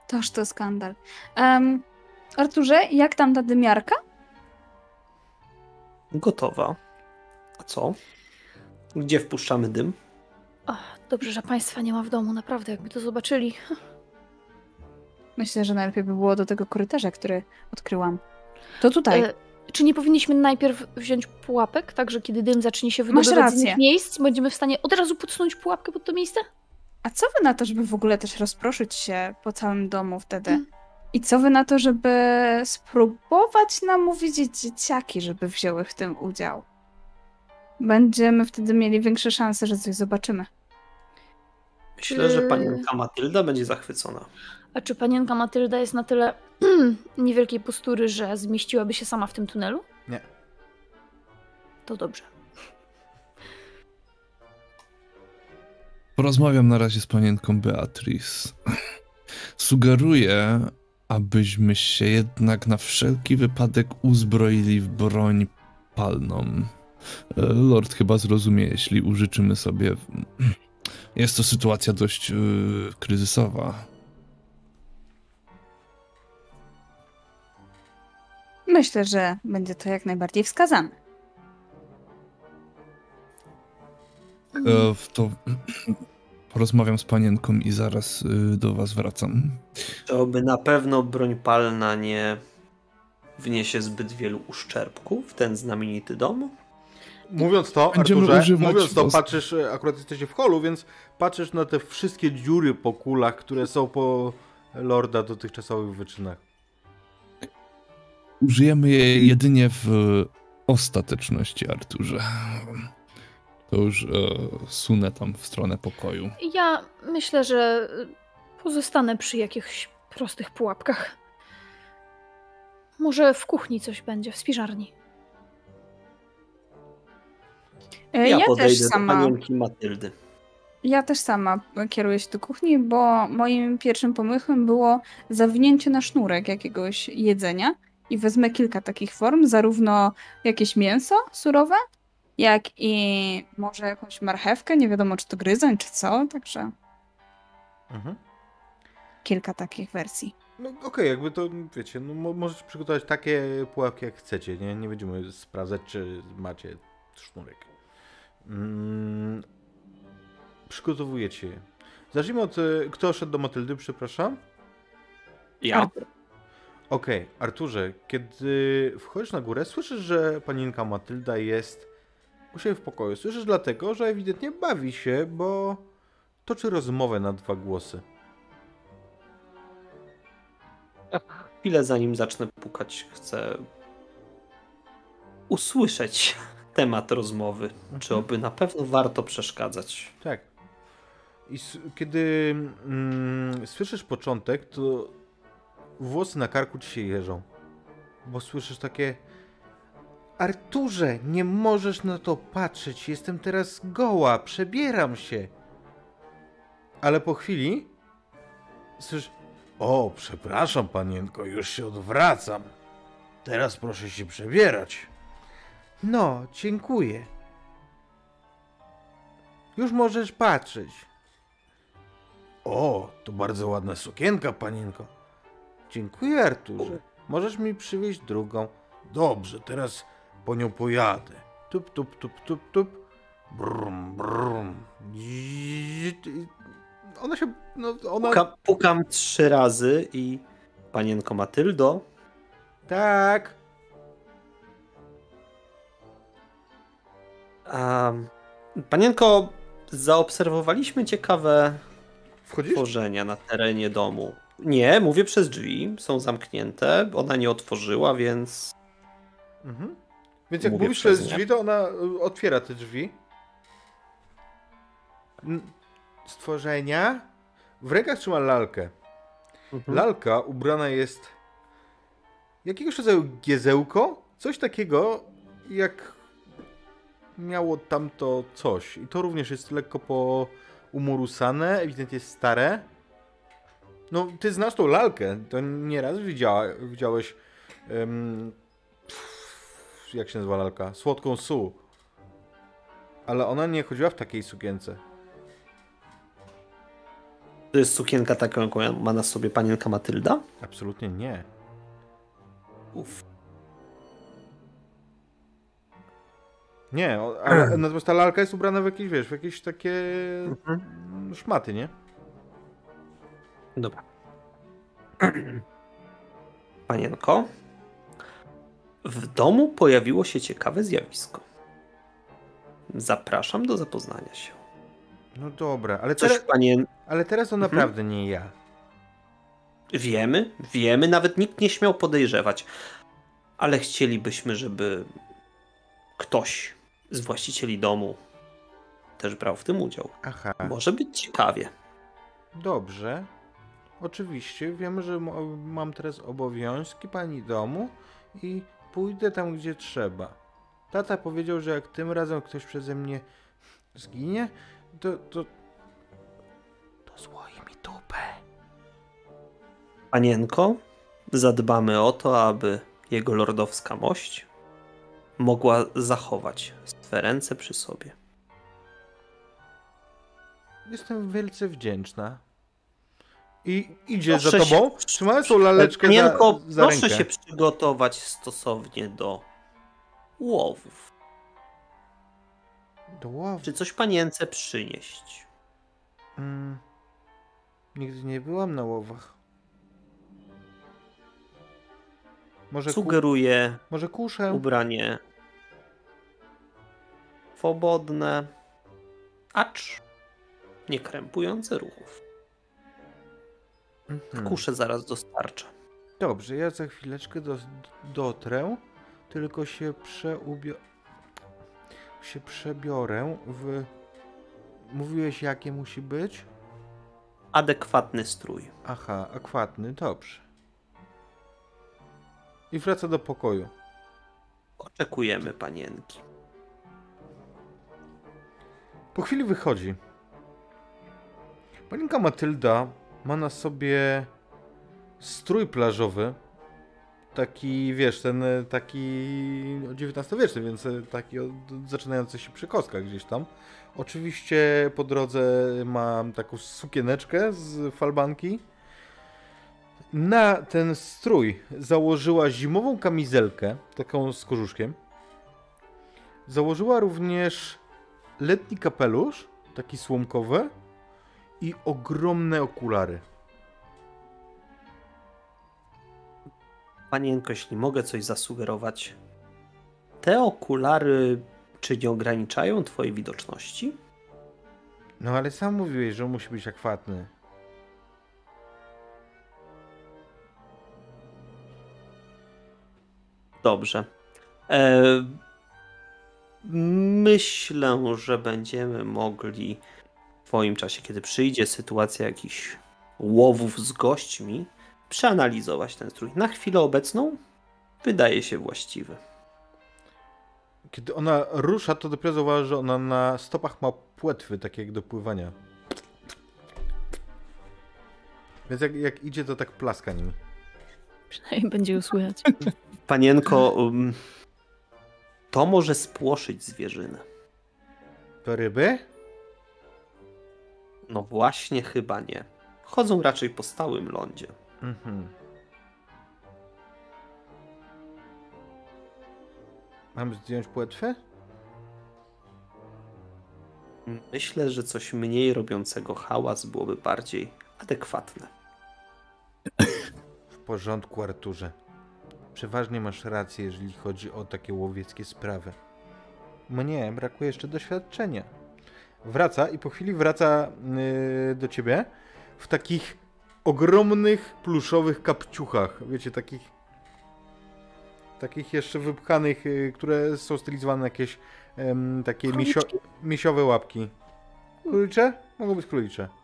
Toż to skandal. Em, Arturze, jak tam ta dymiarka? Gotowa. A co? Gdzie wpuszczamy dym? Ach, dobrze, że państwa nie ma w domu, naprawdę, jakby to zobaczyli. Myślę, że najlepiej by było do tego korytarza, który odkryłam. To tutaj. E, czy nie powinniśmy najpierw wziąć pułapek, tak że kiedy dym zacznie się wydobywać z miejsc, będziemy w stanie od razu podsunąć pułapkę pod to miejsce? A co wy na to, żeby w ogóle też rozproszyć się po całym domu wtedy? Mm. I co wy na to, żeby spróbować namówić dzieciaki, żeby wzięły w tym udział? Będziemy wtedy mieli większe szanse, że coś zobaczymy. Myślę, że Yy. panienka Matylda będzie zachwycona. A czy panienka Matylda jest na tyle niewielkiej postury, że zmieściłaby się sama w tym tunelu? Nie. To dobrze. Porozmawiam na razie z panienką Beatrice. Sugeruję, abyśmy się jednak na wszelki wypadek uzbroili w broń palną. E, Lord chyba zrozumie, jeśli użyczymy sobie. Jest to sytuacja dość yy, kryzysowa. Myślę, że będzie to jak najbardziej wskazane. E, w to porozmawiam z panienką i zaraz y, do was wracam. To by na pewno broń palna nie wniesie zbyt wielu uszczerbków w ten znamienity dom. Mówiąc to, Arturze, używać mówiąc to, patrzysz, e, akurat jesteście w holu, więc patrzysz na te wszystkie dziury po kulach, które są po Lorda dotychczasowych wyczynach. Użyjemy je jedynie w ostateczności, Arturze. To już e, sunę tam w stronę pokoju. Ja myślę, że pozostanę przy jakichś prostych pułapkach. Może w kuchni coś będzie, w spiżarni. Ja, Ja, podejdę też do sama. panienki Matyldy. Ja też sama kieruję się do kuchni, bo moim pierwszym pomysłem było zawinięcie na sznurek jakiegoś jedzenia i wezmę kilka takich form, zarówno jakieś mięso surowe, jak i może jakąś marchewkę, nie wiadomo czy to gryzoń, czy co, także Mhm. kilka takich wersji. No okej, jakby to, wiecie, no, mo- możecie przygotować takie pułapki jak chcecie, nie? Nie będziemy sprawdzać, czy macie sznurek. Mm, przygotowujecie je. Zacznijmy od, e, kto szedł do Matyldy, przepraszam? Ja? Okej, Arturze, kiedy wchodzisz na górę, słyszysz, że panienka Matylda jest u siebie w pokoju. Słyszysz dlatego, że ewidentnie bawi się, bo toczy rozmowę na dwa głosy. Chwilę zanim zacznę pukać, chcę usłyszeć temat rozmowy. Czy oby na pewno warto przeszkadzać. Tak. I kiedy mm, słyszysz początek, to włosy na karku ci się jeżą. Bo słyszysz takie Arturze, nie możesz na to patrzeć. Jestem teraz goła, przebieram się. Ale po chwili słyszysz O, przepraszam, panienko, już się odwracam. Teraz proszę się przebierać. No, dziękuję. Już możesz patrzeć. O, to bardzo ładna sukienka, panienko. Dziękuję, Arturze. Możesz mi przywieźć drugą. Dobrze, teraz po nią pojadę. Tup, tup, tup, tup, tup. Brum, brum. Ona się, no, ona... Puka, pukam trzy razy i panienko Matyldo, Tak. Panienko, zaobserwowaliśmy ciekawe Wchodzisz? tworzenia na terenie domu. Nie, mówię przez drzwi, są zamknięte, ona nie otworzyła, więc Mhm. Więc jak Mówię mówisz przez drzwi, to ona y, otwiera te drzwi. Stworzenia. W rękach trzyma lalkę. Mhm. Lalka ubrana jest jakiegoś rodzaju giezełko. Coś takiego, jak miało tamto coś. I to również jest lekko po umurusane, ewidentnie jest stare. No, ty znasz tą lalkę. To nieraz widziała, widziałeś. pff, jak się nazywa lalka? Słodką Su. Ale ona nie chodziła w takiej sukience. To jest sukienka taką, jaką ma na sobie panienka Matylda? Absolutnie nie. Uf. Nie, ale natomiast ta lalka jest ubrana w jakieś, wiesz, w jakieś takie Mhm. szmaty, nie? Dobra. Panienko, w domu pojawiło się ciekawe zjawisko. Zapraszam do zapoznania się. No dobra, ale, Coś teraz, panien... ale teraz to Mhm. naprawdę nie ja. Wiemy, wiemy, nawet nikt nie śmiał podejrzewać. Ale chcielibyśmy, żeby ktoś z właścicieli domu też brał w tym udział. Aha, Może być ciekawie. dobrze. Oczywiście, wiem, że mam teraz obowiązki pani domu i pójdę tam, gdzie trzeba. Tata powiedział, że jak tym razem ktoś przeze mnie zginie, to... to... to złoi mi dupę. Panienko, zadbamy o to, aby jego lordowska mość mogła zachować swe ręce przy sobie. Jestem wielce wdzięczna. I idzie Proszę za tobą, się- trzymając tą laleczkę Panienko, za, za proszę rękę. się przygotować stosownie do łowów. Do ławy. Czy coś panience przynieść? Mm, nigdy nie byłam na łowach. Może, Sugeruję może kuszę? ubranie swobodne, acz nie krępujące ruchów. Mhm. Kuszę zaraz dostarczę. Dobrze, ja za chwileczkę do, dotrę, tylko się przeubio... się przebiorę w... Mówiłeś jakie musi być? Adekwatny strój. Aha, akwatny, dobrze. I wraca do pokoju. Oczekujemy panienki. Po chwili wychodzi. Paninka Matylda ma na sobie strój plażowy. Taki, wiesz, ten e, taki XIX-wieczny, więc e, taki od- zaczynający się przy kostkach gdzieś tam. Oczywiście po drodze mam taką sukieneczkę z falbanki. Na ten strój założyła zimową kamizelkę, taką z kożuszkiem. Założyła również letni kapelusz, taki słomkowy i ogromne okulary. Panienko, jeśli mogę coś zasugerować, te okulary czy nie ograniczają twojej widoczności? No ale sam mówiłeś, że musi być akwatny. Dobrze. E, myślę, że będziemy mogli w swoim czasie, kiedy przyjdzie sytuacja jakichś łowów z gośćmi, przeanalizować ten strój. Na chwilę obecną wydaje się właściwy. Kiedy ona rusza, to dopiero zauważy, że ona na stopach ma płetwy, takie jak do pływania. Więc jak, jak idzie, to tak plaska nimi. Przynajmniej będzie ją słychać. Panienko, um, to może spłoszyć zwierzynę. To ryby? No właśnie, chyba nie. Chodzą raczej po stałym lądzie. Mhm. Mam zdjąć płetwy? Myślę, że coś mniej robiącego hałas byłoby bardziej adekwatne. W porządku, Arturze. Przeważnie masz rację, jeżeli chodzi o takie łowieckie sprawy. Mnie brakuje jeszcze doświadczenia. Wraca i po chwili wraca yy, do ciebie w takich ogromnych pluszowych kapciuchach. Wiecie, takich takich jeszcze wypchanych, yy, które są stylizowane na jakieś em, takie misio, misiowe łapki. Królicze? Mogą być królicze.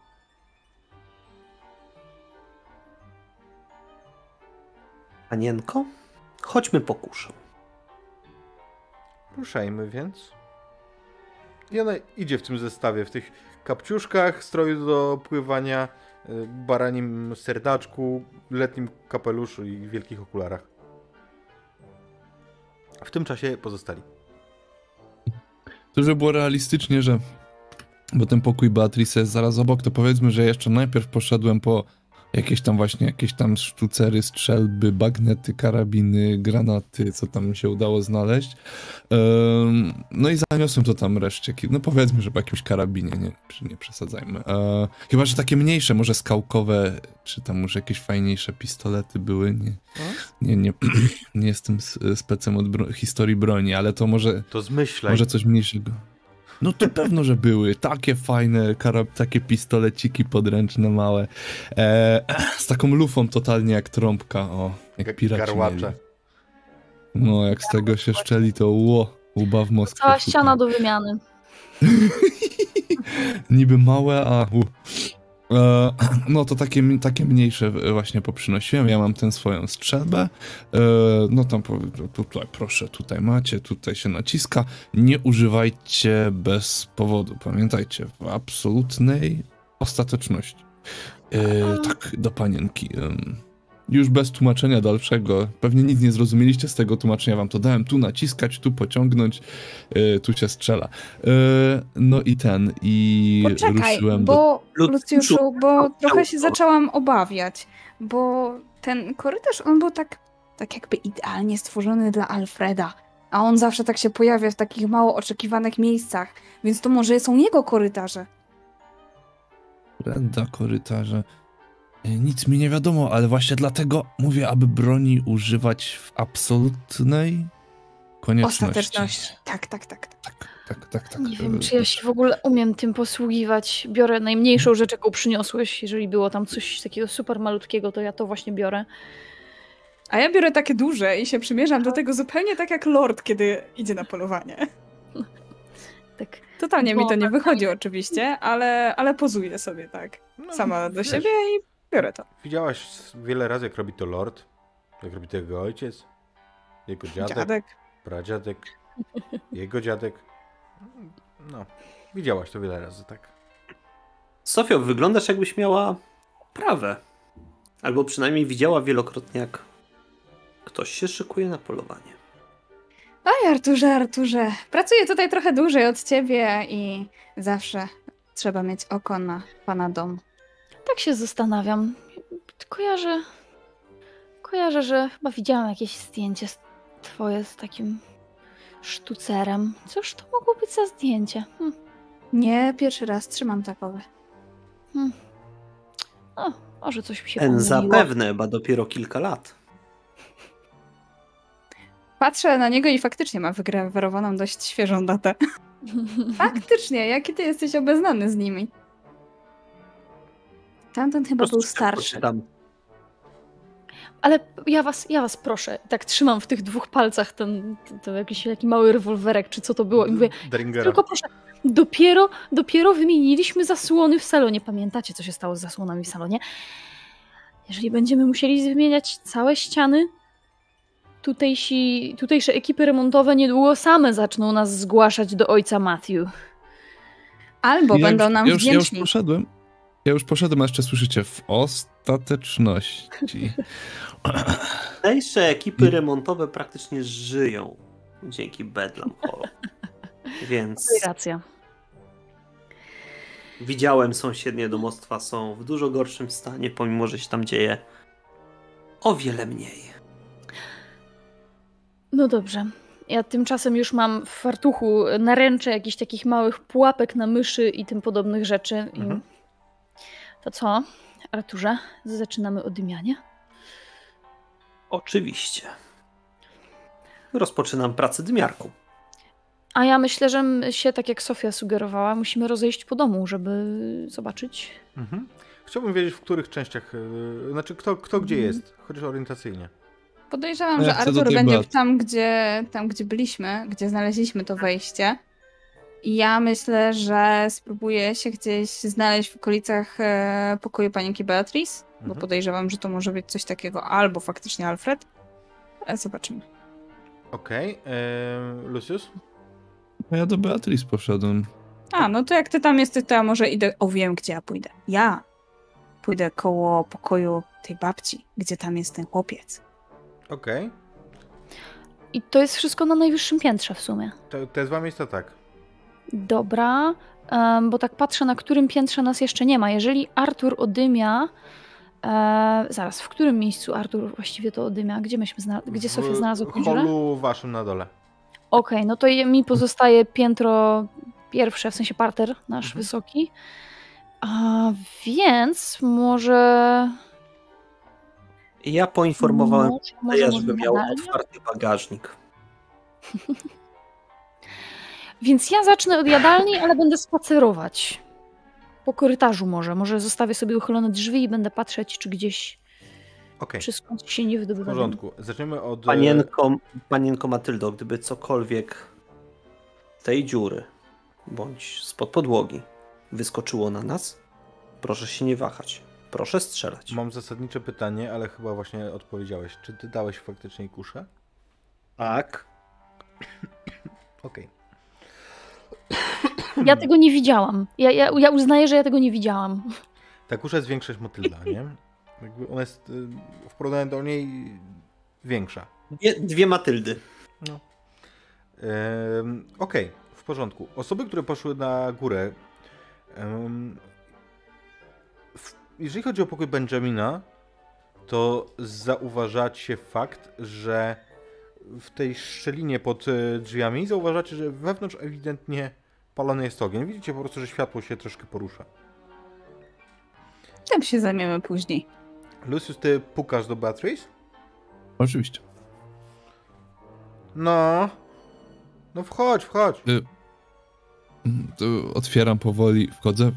Panienko, chodźmy po kuszę. Ruszajmy więc. I ona idzie w tym zestawie, w tych kapciuszkach, stroju do pływania, y, baranim serdaczku, letnim kapeluszu i wielkich okularach. W tym czasie pozostali. To, żeby było realistycznie, że bo ten pokój Beatrice jest zaraz obok, to powiedzmy, że jeszcze najpierw poszedłem po jakieś tam właśnie, jakieś tam sztucery, strzelby, bagnety, karabiny, granaty, co tam mi się udało znaleźć. Ehm, no i zaniosłem to tam reszcie. No powiedzmy, że po jakimś karabinie, nie, nie przesadzajmy. Eee, chyba, że takie mniejsze, może skałkowe, czy tam może jakieś fajniejsze pistolety były, nie. Nie, nie, nie jestem specem od bro- historii broni, ale to może To zmyślaj. może coś mniejszego. No to pewno, że były. Takie fajne, karab, takie pistoleciki podręczne małe. E, z taką lufą totalnie jak trąbka. O, jak piraci garłacze. mieli. No, jak z tego się szczeli, to ło, łba w Moskwie. Cała ściana do wymiany. Niby małe, a u. E, no to takie, takie mniejsze właśnie poprzynosiłem. Ja mam tę swoją strzelbę. E, no tam tutaj proszę, tutaj macie, tutaj się naciska. Nie używajcie bez powodu. Pamiętajcie, w absolutnej ostateczności. E, tak, do panienki. Już bez tłumaczenia dalszego. Pewnie nic nie zrozumieliście z tego tłumaczenia. Wam to dałem. Tu naciskać, tu pociągnąć, e, tu się strzela. E, no i ten, i Poczekaj, ruszyłem do... bo Lucjuszu, Lucjuszu, bo trochę się zaczęłam obawiać, bo ten korytarz, on był tak, tak jakby idealnie stworzony dla Alfreda, a on zawsze tak się pojawia w takich mało oczekiwanych miejscach, więc to może są jego korytarze. Brenda, korytarze. E, Nic mi nie wiadomo, ale właśnie dlatego mówię, aby broni używać w absolutnej konieczności. Ostateczność. Tak, tak, tak. Tak, tak, tak, tak. Nie wiem, E, czy ja się w ogóle umiem tym posługiwać. Biorę najmniejszą rzecz, jaką przyniosłeś. Jeżeli było tam coś takiego super malutkiego, to ja to właśnie biorę. A ja biorę takie duże i się przymierzam do tego zupełnie tak jak Lord, kiedy idzie na polowanie. Tak. Totalnie mi to nie Bo- wychodzi oczywiście, ale, ale pozuję sobie tak. No, Sama do wiesz, siebie i biorę to. Widziałaś wiele razy, jak robi to lord, jak robi to jego ojciec, jego dziadek, Dziadek. pradziadek, jego dziadek. No, widziałaś to wiele razy, tak. Sofio, wyglądasz jakbyś miała prawę. Albo przynajmniej widziała wielokrotnie, jak ktoś się szykuje na polowanie. Oj, Arturze, Arturze. Pracuję tutaj trochę dłużej od ciebie i zawsze trzeba mieć oko na pana dom. Tak się zastanawiam. Kojarzę. Kojarzę, że chyba widziałam jakieś zdjęcie z- twoje z takim sztucerem. Cóż to mogło być za zdjęcie? Hm. Nie, pierwszy raz trzymam takowe. Hm. O, może coś mi się Ten pomyliło. zapewne, ba dopiero kilka lat. Patrzę na niego i faktycznie ma wygrawerowaną dość świeżą datę. Faktycznie, jaki ty jesteś obeznany z nimi? Tamten chyba był starszy. Ale ja was, ja was proszę, tak trzymam w tych dwóch palcach ten, ten, ten jakiś taki mały rewolwerek, czy co to było i mówię, Dringera. tylko proszę, dopiero, dopiero wymieniliśmy zasłony w salonie. Pamiętacie, co się stało z zasłonami w salonie? Jeżeli będziemy musieli wymieniać całe ściany, tutejsi, tutejsze ekipy remontowe niedługo same zaczną nas zgłaszać do ojca Matthew. Albo ja będą już, nam ja już, ja już wdzięczni. poszedłem. Ja już poszedłem, a jeszcze słyszycie w ostateczności. Tutejsze ekipy remontowe praktycznie żyją dzięki Bedlam Hall. Więc Racja. widziałem sąsiednie domostwa są w dużo gorszym stanie, pomimo że się tam dzieje o wiele mniej. No dobrze. Ja tymczasem już mam w fartuchu naręcze jakichś takich małych pułapek na myszy i tym podobnych rzeczy. I Mhm. To co, Arturze? Zaczynamy o dymianie? Oczywiście. Rozpoczynam pracę dymiarką. A ja myślę, że my się, tak jak Sofia sugerowała, musimy rozejść po domu, żeby zobaczyć. Mhm. Chciałbym wiedzieć, w których częściach, yy, znaczy kto, kto gdzie Mhm. jest, chociaż orientacyjnie. Podejrzewam, Ja że chcę do Artur będzie tam gdzie, tam, gdzie byliśmy, gdzie znaleźliśmy to wejście. Ja myślę, że spróbuję się gdzieś znaleźć w okolicach e, pokoju panienki Beatrice, bo Mhm. podejrzewam, że to może być coś takiego, albo faktycznie Alfred. Ale zobaczymy. Okej, yy, Lucius? A ja do Beatrice poszedłem. A, no to jak ty tam jesteś, to ja może idę. O, wiem, gdzie ja pójdę. Ja pójdę koło pokoju tej babci, gdzie tam jest ten chłopiec. Okej, I to jest wszystko na najwyższym piętrze w sumie. te, te dwa miejsca tak. Dobra, em, bo tak patrzę, na którym piętrze nas jeszcze nie ma. Jeżeli Artur odymia. E, zaraz, w którym miejscu Artur właściwie to odymia? Gdzie myśmy zna- gdzie Sofia znalazła W tą dziurę? holu waszym na dole. Okej, no to mi pozostaje piętro pierwsze, w sensie parter nasz Mhm. wysoki. A więc może. Ja poinformowałem może, może żeby może miał otwarty bagażnik. Więc ja zacznę od jadalni, ale będę spacerować. Po korytarzu może. Może zostawię sobie uchylone drzwi i będę patrzeć, czy gdzieś Okej, czy skąd się nie w wydobywa. dym. porządku. Zaczniemy od... e, Panienko, panienko Matyldo, gdyby cokolwiek z tej dziury bądź spod podłogi wyskoczyło na nas, proszę się nie wahać. Proszę strzelać. Mam zasadnicze pytanie, ale chyba właśnie odpowiedziałeś. Czy ty dałeś faktycznie kuszę? Tak. Okej. Ja tego nie widziałam. Ja, ja, ja uznaję, że ja tego nie widziałam. Ta kusza jest większa niż Motylda, nie? Jakby ona jest y, w porównaniu do niej większa. Dwie, dwie Matyldy. Em, Okej, w porządku. Osoby, które poszły na górę. em, w, jeżeli chodzi o pokój Benjamina, to zauważacie fakt, że w tej szczelinie pod e, drzwiami zauważacie, że wewnątrz ewidentnie palony jest ogień. Widzicie po prostu, że światło się troszkę porusza. Tym się zajmiemy później. Lucius, ty pukasz do Beatrice? Oczywiście. No. No wchodź, wchodź. Y, mm, Otwieram powoli, wchodzę.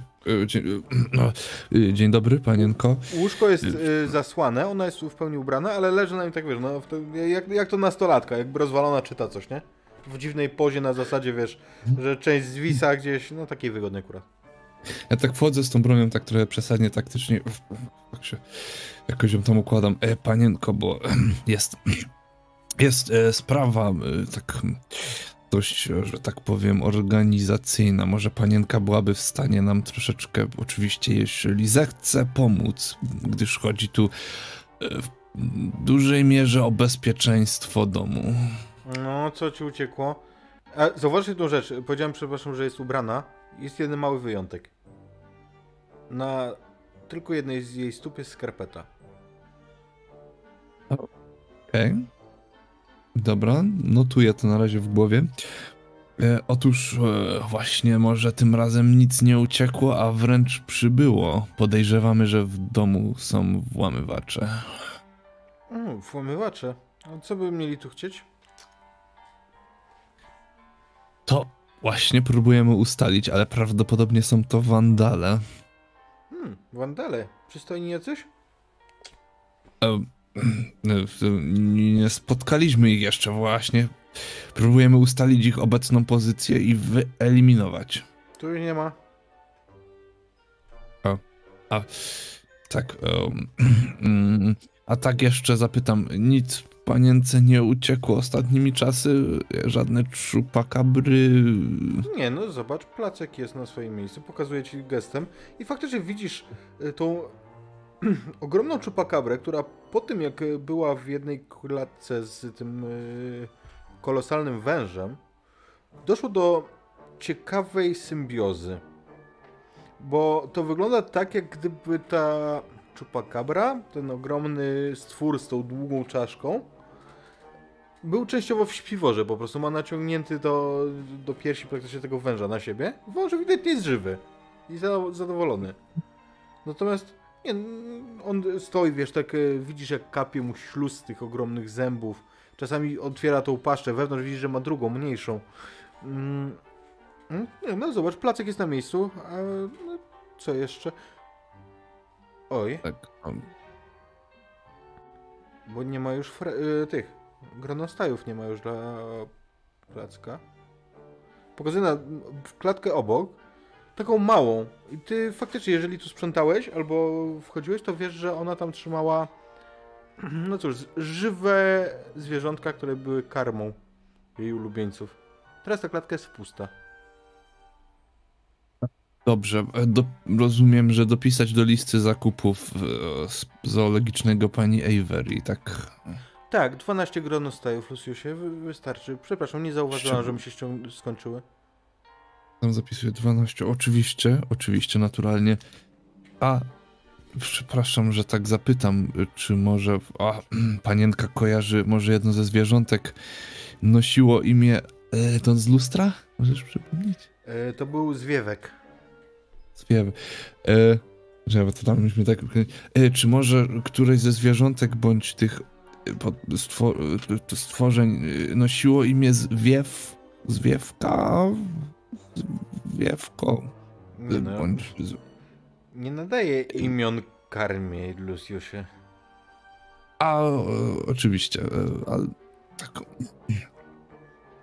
Dzień, y, no, y, dzień dobry, panienko. Łóżko jest y, zasłane, ona jest w pełni ubrana, ale leży na nim tak, wiesz, no, jak, jak to nastolatka, jakby rozwalona czyta coś, nie? W dziwnej pozie na zasadzie, wiesz, że część zwisa gdzieś, no takiej wygodnej akurat. Ja tak wchodzę z tą bronią tak trochę przesadnie taktycznie. Tak się jakoś ją tam układam. E, panienko, bo jest. Jest e, sprawa e, tak dość, e, że tak powiem, organizacyjna. Może panienka byłaby w stanie nam troszeczkę, oczywiście, jeśli zechce pomóc, gdyż chodzi tu e, w dużej mierze o bezpieczeństwo domu. No, co ci uciekło? A, zauważ jedną rzecz, powiedziałem, przepraszam, że jest ubrana. Jest jeden mały wyjątek. Na tylko jednej z jej stóp jest skarpeta. Okej. Dobra, notuję to na razie w głowie. E, otóż e, właśnie może tym razem nic nie uciekło, a wręcz przybyło. Podejrzewamy, że w domu są włamywacze. Mm, włamywacze. A co by mieli tu chcieć? To właśnie próbujemy ustalić, ale prawdopodobnie są to wandale. Hmm, wandale. Przystojni jacyś? E, Nie spotkaliśmy ich jeszcze właśnie. Próbujemy ustalić ich obecną pozycję i wyeliminować. Tu ich nie ma. A tak. em, mm, a tak jeszcze zapytam, nic panience nie uciekło ostatnimi czasy? Żadne czupakabry? Nie, no zobacz, placek jest na swoim miejscu, pokazuje ci gestem i faktycznie widzisz y, tą ogromną czupakabrę, która po tym jak była w jednej klatce z tym y, kolosalnym wężem, doszło do ciekawej symbiozy. Bo to wygląda tak, jak gdyby ta czupakabra, ten ogromny stwór z tą długą czaszką, był częściowo w śpiworze, po prostu ma naciągnięty do, do piersi praktycznie tego węża na siebie. Wąż ewidentnie jest żywy i za- zadowolony. Natomiast nie, on stoi, wiesz, tak e, widzisz jak kapie mu śluz z tych ogromnych zębów. Czasami otwiera tą paszczę wewnątrz, widzisz, że ma drugą, mniejszą. Mm, mm, nie, no zobacz, placek jest na miejscu, a no, co jeszcze? Oj, Tak. bo nie ma już y, tych gronostajów, nie ma już dla placka. Pokazuję na klatkę obok, taką małą. I ty faktycznie, jeżeli tu sprzątałeś albo wchodziłeś, to wiesz, że ona tam trzymała, no cóż, żywe zwierzątka, które były karmą jej ulubieńców. Teraz ta klatka jest pusta. Dobrze, e, do, rozumiem, że dopisać do listy zakupów e, zoologicznego pani Avery, tak? Tak, 12 gronostajów, Luciusie, wy- wystarczy. Przepraszam, nie zauważyłam, że mi się skończyły. Tam zapisuję 12. Oczywiście, oczywiście, naturalnie. A, przepraszam, że tak zapytam, czy może. A, panienka kojarzy, może jedno ze zwierzątek nosiło imię e, to z lustra? Możesz przypomnieć? E, to był zwiewek. Zwiewy. E, że bo to tam myśmy tak. E, czy może któreś ze zwierzątek bądź tych e, pod, stwo, e, stworzeń e, nosiło imię zwiew, zwiewka? No, Bądź. z- nie nadaje imion karmie, Luciusie. A, e, oczywiście, e, ale tak.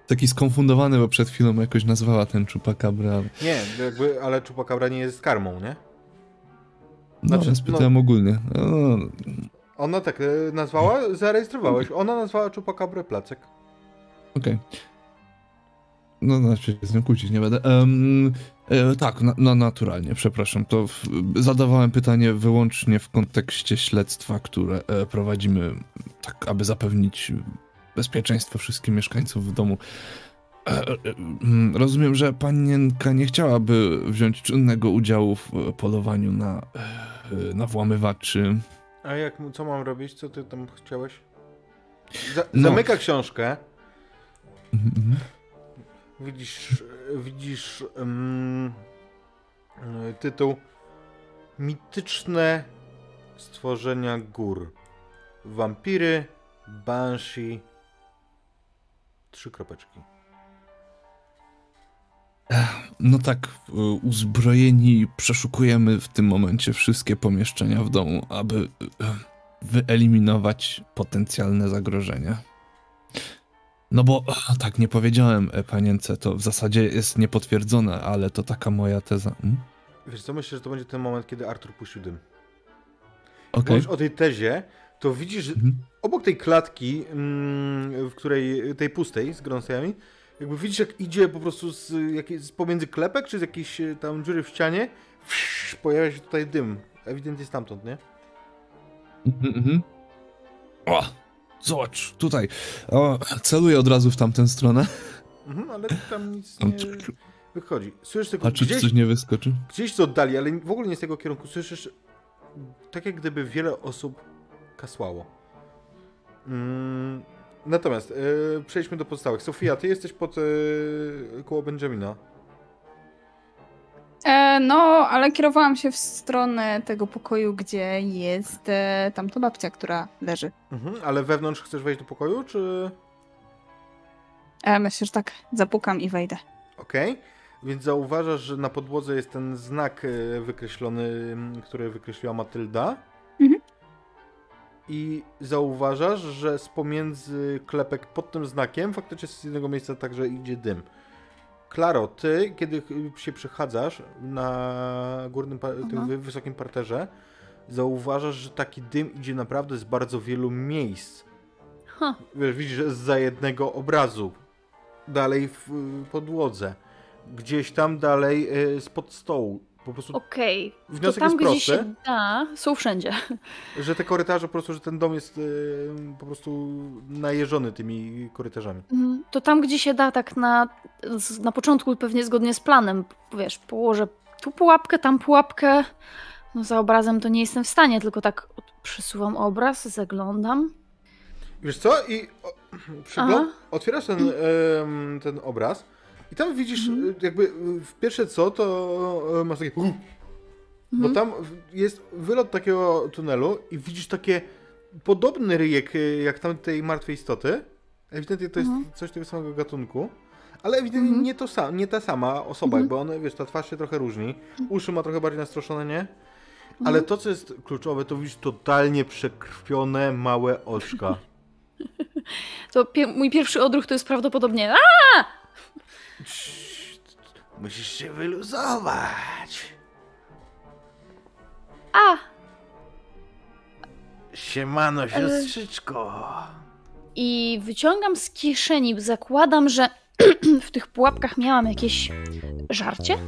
Taki skonfundowany, bo przed chwilą jakoś nazwała ten czupakabra. Nie, jakby, ale czupakabra nie jest karmą, nie? No, Znaczy, znaczy, spytałem ogólnie. No, Ona tak e, nazwała, zarejestrowałeś. Ona nazwała czupakabrę placek. Okej. No, znaczy się z nią kłócić nie będę. Em, e, tak, na, no, naturalnie, przepraszam. To w, zadawałem pytanie wyłącznie w kontekście śledztwa, które e, prowadzimy, tak aby zapewnić bezpieczeństwo wszystkim mieszkańców w domu. E, e, mm, rozumiem, że panienka nie chciałaby wziąć czynnego udziału w e, polowaniu na, e, na włamywaczy. A jak, co mam robić? Co ty tam chciałeś? Za, No. Zamyka książkę. Mhm, mhm. Widzisz, widzisz y, tytuł mityczne stworzenia gór. Wampiry, banshee. Trzy kropeczki. No tak, y, uzbrojeni przeszukujemy w tym momencie wszystkie pomieszczenia w domu, aby y, wyeliminować potencjalne zagrożenie. No bo tak nie powiedziałem e, panience, to w zasadzie jest niepotwierdzone, ale to taka moja teza. Hmm? Wiesz co, myślę, że to będzie ten moment, kiedy Artur puścił dym. Okej. Mówisz o tej tezie, to widzisz Mhm. obok tej klatki, mm, w której, tej pustej z grąsejami, jakby widzisz jak idzie po prostu z, z pomiędzy klepek, czy z jakiejś e, tam dziury w ścianie, wsz, pojawia się tutaj dym. Ewidentnie stamtąd, nie? Mhm, mhm. O, zobacz, tutaj. O, celuję od razu w tamtę stronę. Mhm, ale tam nic nie wychodzi. Słyszysz tylko Patrzę, czy gdzieś, coś nie wyskoczy. gdzieś z oddali, ale w ogóle nie z tego kierunku, słyszysz tak jak gdyby wiele osób kasłało. Mm, natomiast e, przejdźmy do pozostałych. Sofia, ty jesteś pod e, koło Benjamina. E, no, ale kierowałam się w stronę tego pokoju, gdzie jest e, tamta babcia, która leży. Mhm, ale wewnątrz chcesz wejść do pokoju, czy... E, myślę, że tak zapukam i wejdę. Okej. Więc zauważasz, że na podłodze jest ten znak e, wykreślony, który wykreśliła Matylda. Mhm. I zauważasz, że z pomiędzy klepek pod tym znakiem faktycznie z jednego miejsca także idzie dym. Klaro, ty, kiedy się przechadzasz na górnym, tym wysokim parterze, zauważasz, że taki dym idzie naprawdę z bardzo wielu miejsc. Wiesz, widzisz, za jednego obrazu. Dalej w y, podłodze. Gdzieś tam dalej y, spod stołu. Po prostu Okej, to wniosek tam jest gdzie prosty, się da, są wszędzie. że te korytarze po prostu, że ten dom jest y, po prostu najeżony tymi korytarzami. Mm, To tam, gdzie się da, tak na, na początku pewnie zgodnie z planem, wiesz, położę tu pułapkę, tam pułapkę. No za obrazem to nie jestem w stanie, tylko tak przesuwam obraz, zaglądam. Wiesz co? I o, przygląd- otwierasz ten, em, ten obraz i tam widzisz Mhm. y, jakby y, w pierwsze co, to y, masz takie... Bo Mhm. tam w- jest wylot takiego tunelu i widzisz takie podobny ryjek jak tamtej martwej istoty. Ewidentnie to jest Mhm. coś tego samego gatunku. Ale ewidentnie Mhm. nie, to sam, nie ta sama osoba, Mhm. jakby one, wiesz, ta twarz się trochę różni. Uszy ma trochę bardziej nastroszone, nie? Ale to, co jest kluczowe, to widzisz totalnie przekrwione, małe oczka. To pie- mój pierwszy odruch to jest prawdopodobnie. Musisz się wyluzować. A! Siemano, siostrzyczko. I wyciągam z kieszeni, zakładam, że w tych pułapkach miałam jakieś żarcie.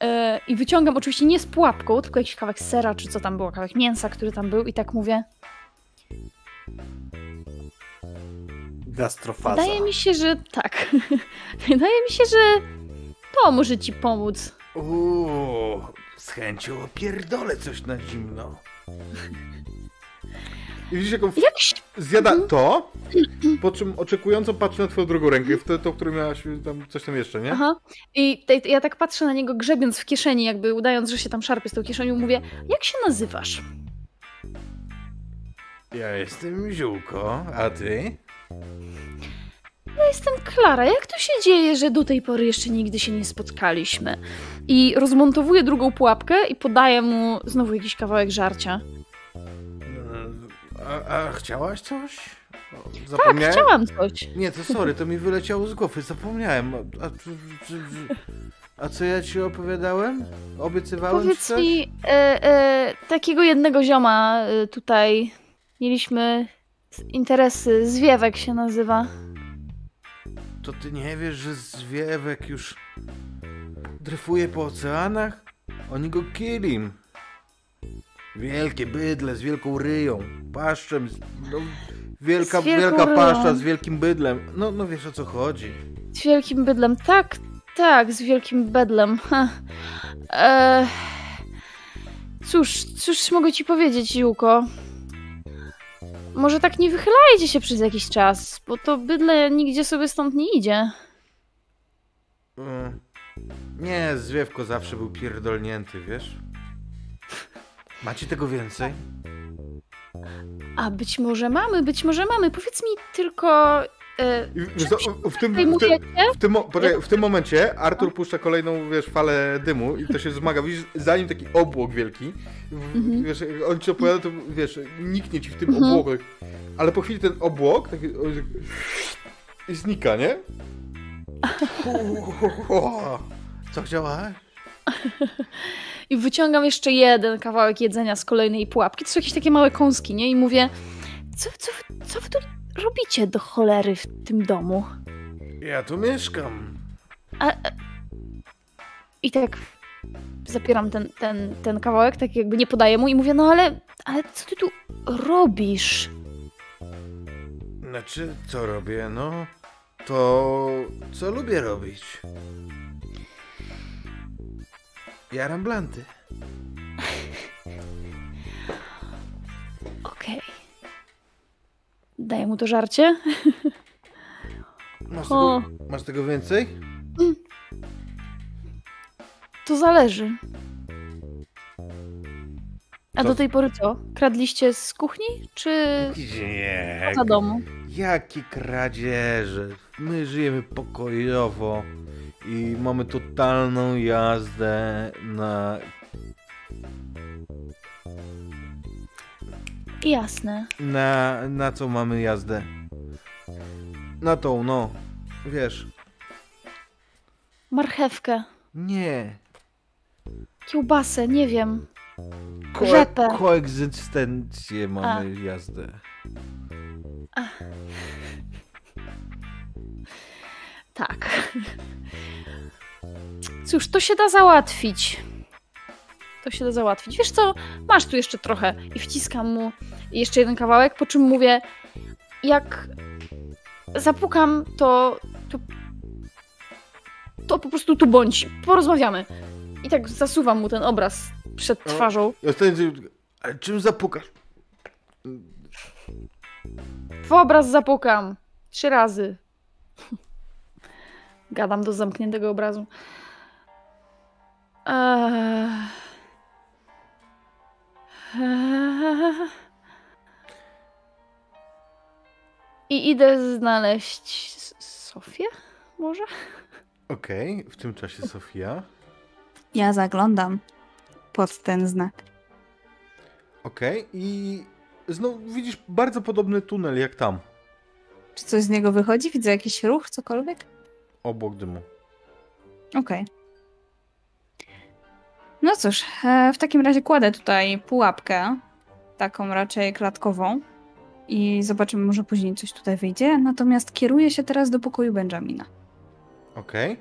E, I wyciągam oczywiście nie z pułapką, tylko jakiś kawałek sera, czy co tam było, kawałek mięsa, który tam był, i tak mówię. Gastrofaza. Wydaje mi się, że tak. Wydaje mi się, że to może ci pomóc. Uuu, z chęcią opierdolę coś na zimno. I widzisz, jaką Jak zjada to, po czym oczekująco patrzy na twoją drugą rękę, w to, którą miałaś tam coś tam jeszcze, nie? Aha. I te, ja tak patrzę na niego, grzebiąc w kieszeni, jakby udając, że się tam szarpie z tą kieszenią, mówię, jak się nazywasz? Ja jestem Ziółko, a ty? Ja jestem Klara. Jak to się dzieje, że do tej pory jeszcze nigdy się nie spotkaliśmy? I rozmontowuję drugą pułapkę i podaję mu znowu jakiś kawałek żarcia. A, a chciałaś coś? O, Tak, Zapomniałem? chciałam coś. Nie, to sorry, to mi wyleciało z głowy, zapomniałem. A, a, co ja ci opowiadałem? Obiecywałem Powiedz coś? mi, e, e, takiego jednego zioma e, tutaj mieliśmy interesy, Zwiewek się nazywa. To ty nie wiesz, że zwiewek już dryfuje po oceanach? Oni go kilim. Wielkie bydle z wielką ryją, paszczem, z, no, wielka, wielka ryją. paszcza z wielkim bydlem. No, no wiesz o co chodzi. Z wielkim bydlem. Tak, tak, z wielkim bedlem. E, cóż, cóż mogę ci powiedzieć, Jułko? Może tak nie wychylajcie się przez jakiś czas, bo to bydle nigdzie sobie stąd nie idzie. Mm. Nie, zwiewko zawsze był pierdolnięty, wiesz? Macie tego więcej? A być może mamy, być może mamy. Powiedz mi tylko. W, w, tym, w, tym, w, tym, poczekaj, w tym momencie Artur puszcza kolejną, wiesz, falę dymu i to się zmaga. Widzisz, za nim taki obłok wielki. Mhm. Wiesz, jak on ci opowiada, to wiesz, niknie ci w tym Mhm. obłoku. Ale po chwili ten obłok taki, tak- i znika, nie? Co chciałaś? I wyciągam jeszcze jeden kawałek jedzenia z kolejnej pułapki. To są jakieś takie małe kąski, nie? I mówię, co, co, wy- co wy tu robicie do cholery w tym domu? Ja tu mieszkam. A, a... I tak zapieram ten, ten, ten kawałek, tak jakby nie podaję mu i mówię, no ale, ale co ty tu robisz? Znaczy, co robię? No, to co lubię robić. Jaram blanty. Okej. Daję mu to żarcie. Masz tego, masz tego więcej? To zależy. A Co? do tej pory co? Kradliście z kuchni, czy Nie. za domu? Jakie kradzieże. My żyjemy pokojowo i mamy totalną jazdę na, Jasne. na, na co mamy jazdę. Na tą, no. Wiesz, Marchewkę, nie. kiełbasę, nie wiem. Ko- Rzepę. koegzystencję mamy jazdę. Tak. Cóż, to się da załatwić. To się da załatwić. Wiesz co, masz tu jeszcze trochę. I wciskam mu jeszcze jeden kawałek, po czym mówię, jak zapukam, to, to, to po prostu tu bądź. Porozmawiamy. I tak zasuwam mu ten obraz przed O. twarzą. Ja ale czym zapukasz? W obraz zapukam. Trzy razy. Gadam do zamkniętego obrazu. Eee... I idę znaleźć Sofię? Może? Okej, w tym czasie Sofia. Ja zaglądam pod ten znak. Okej, i znowu widzisz bardzo podobny tunel jak tam. Czy coś z niego wychodzi? Widzę jakiś ruch, cokolwiek? Obok dymu. Okej. No cóż, e, w takim razie kładę tutaj pułapkę, taką raczej klatkową i zobaczymy, może później coś tutaj wyjdzie. Natomiast kieruję się teraz do pokoju Benjamina. Okej.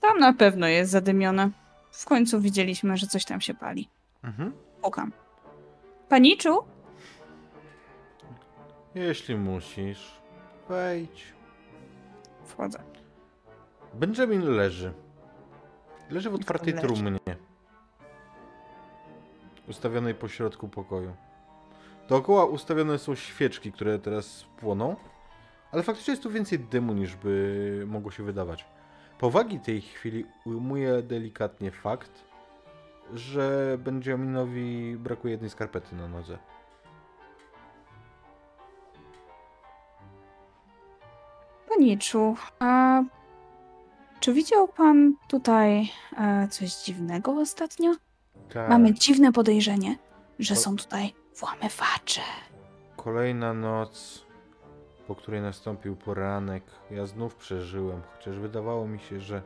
Tam na pewno jest zadymione. W końcu widzieliśmy, że coś tam się pali. Mhm. Pukam. Paniczu? Jeśli musisz, wejdź. Wchodzę. Benjamin leży. Leży w otwartej trumnie. Ustawionej po środku pokoju. Dookoła ustawione są świeczki, które teraz płoną. Ale faktycznie jest tu więcej dymu niż by mogło się wydawać. Powagi tej chwili ujmuje delikatnie fakt, że Benjaminowi brakuje jednej skarpety na nodze. Paniczu, a czy widział pan tutaj e, coś dziwnego ostatnio? Tak. Mamy dziwne podejrzenie, że są tutaj włamywacze. Kolejna noc, po której nastąpił poranek. Ja znów przeżyłem, chociaż wydawało mi się, że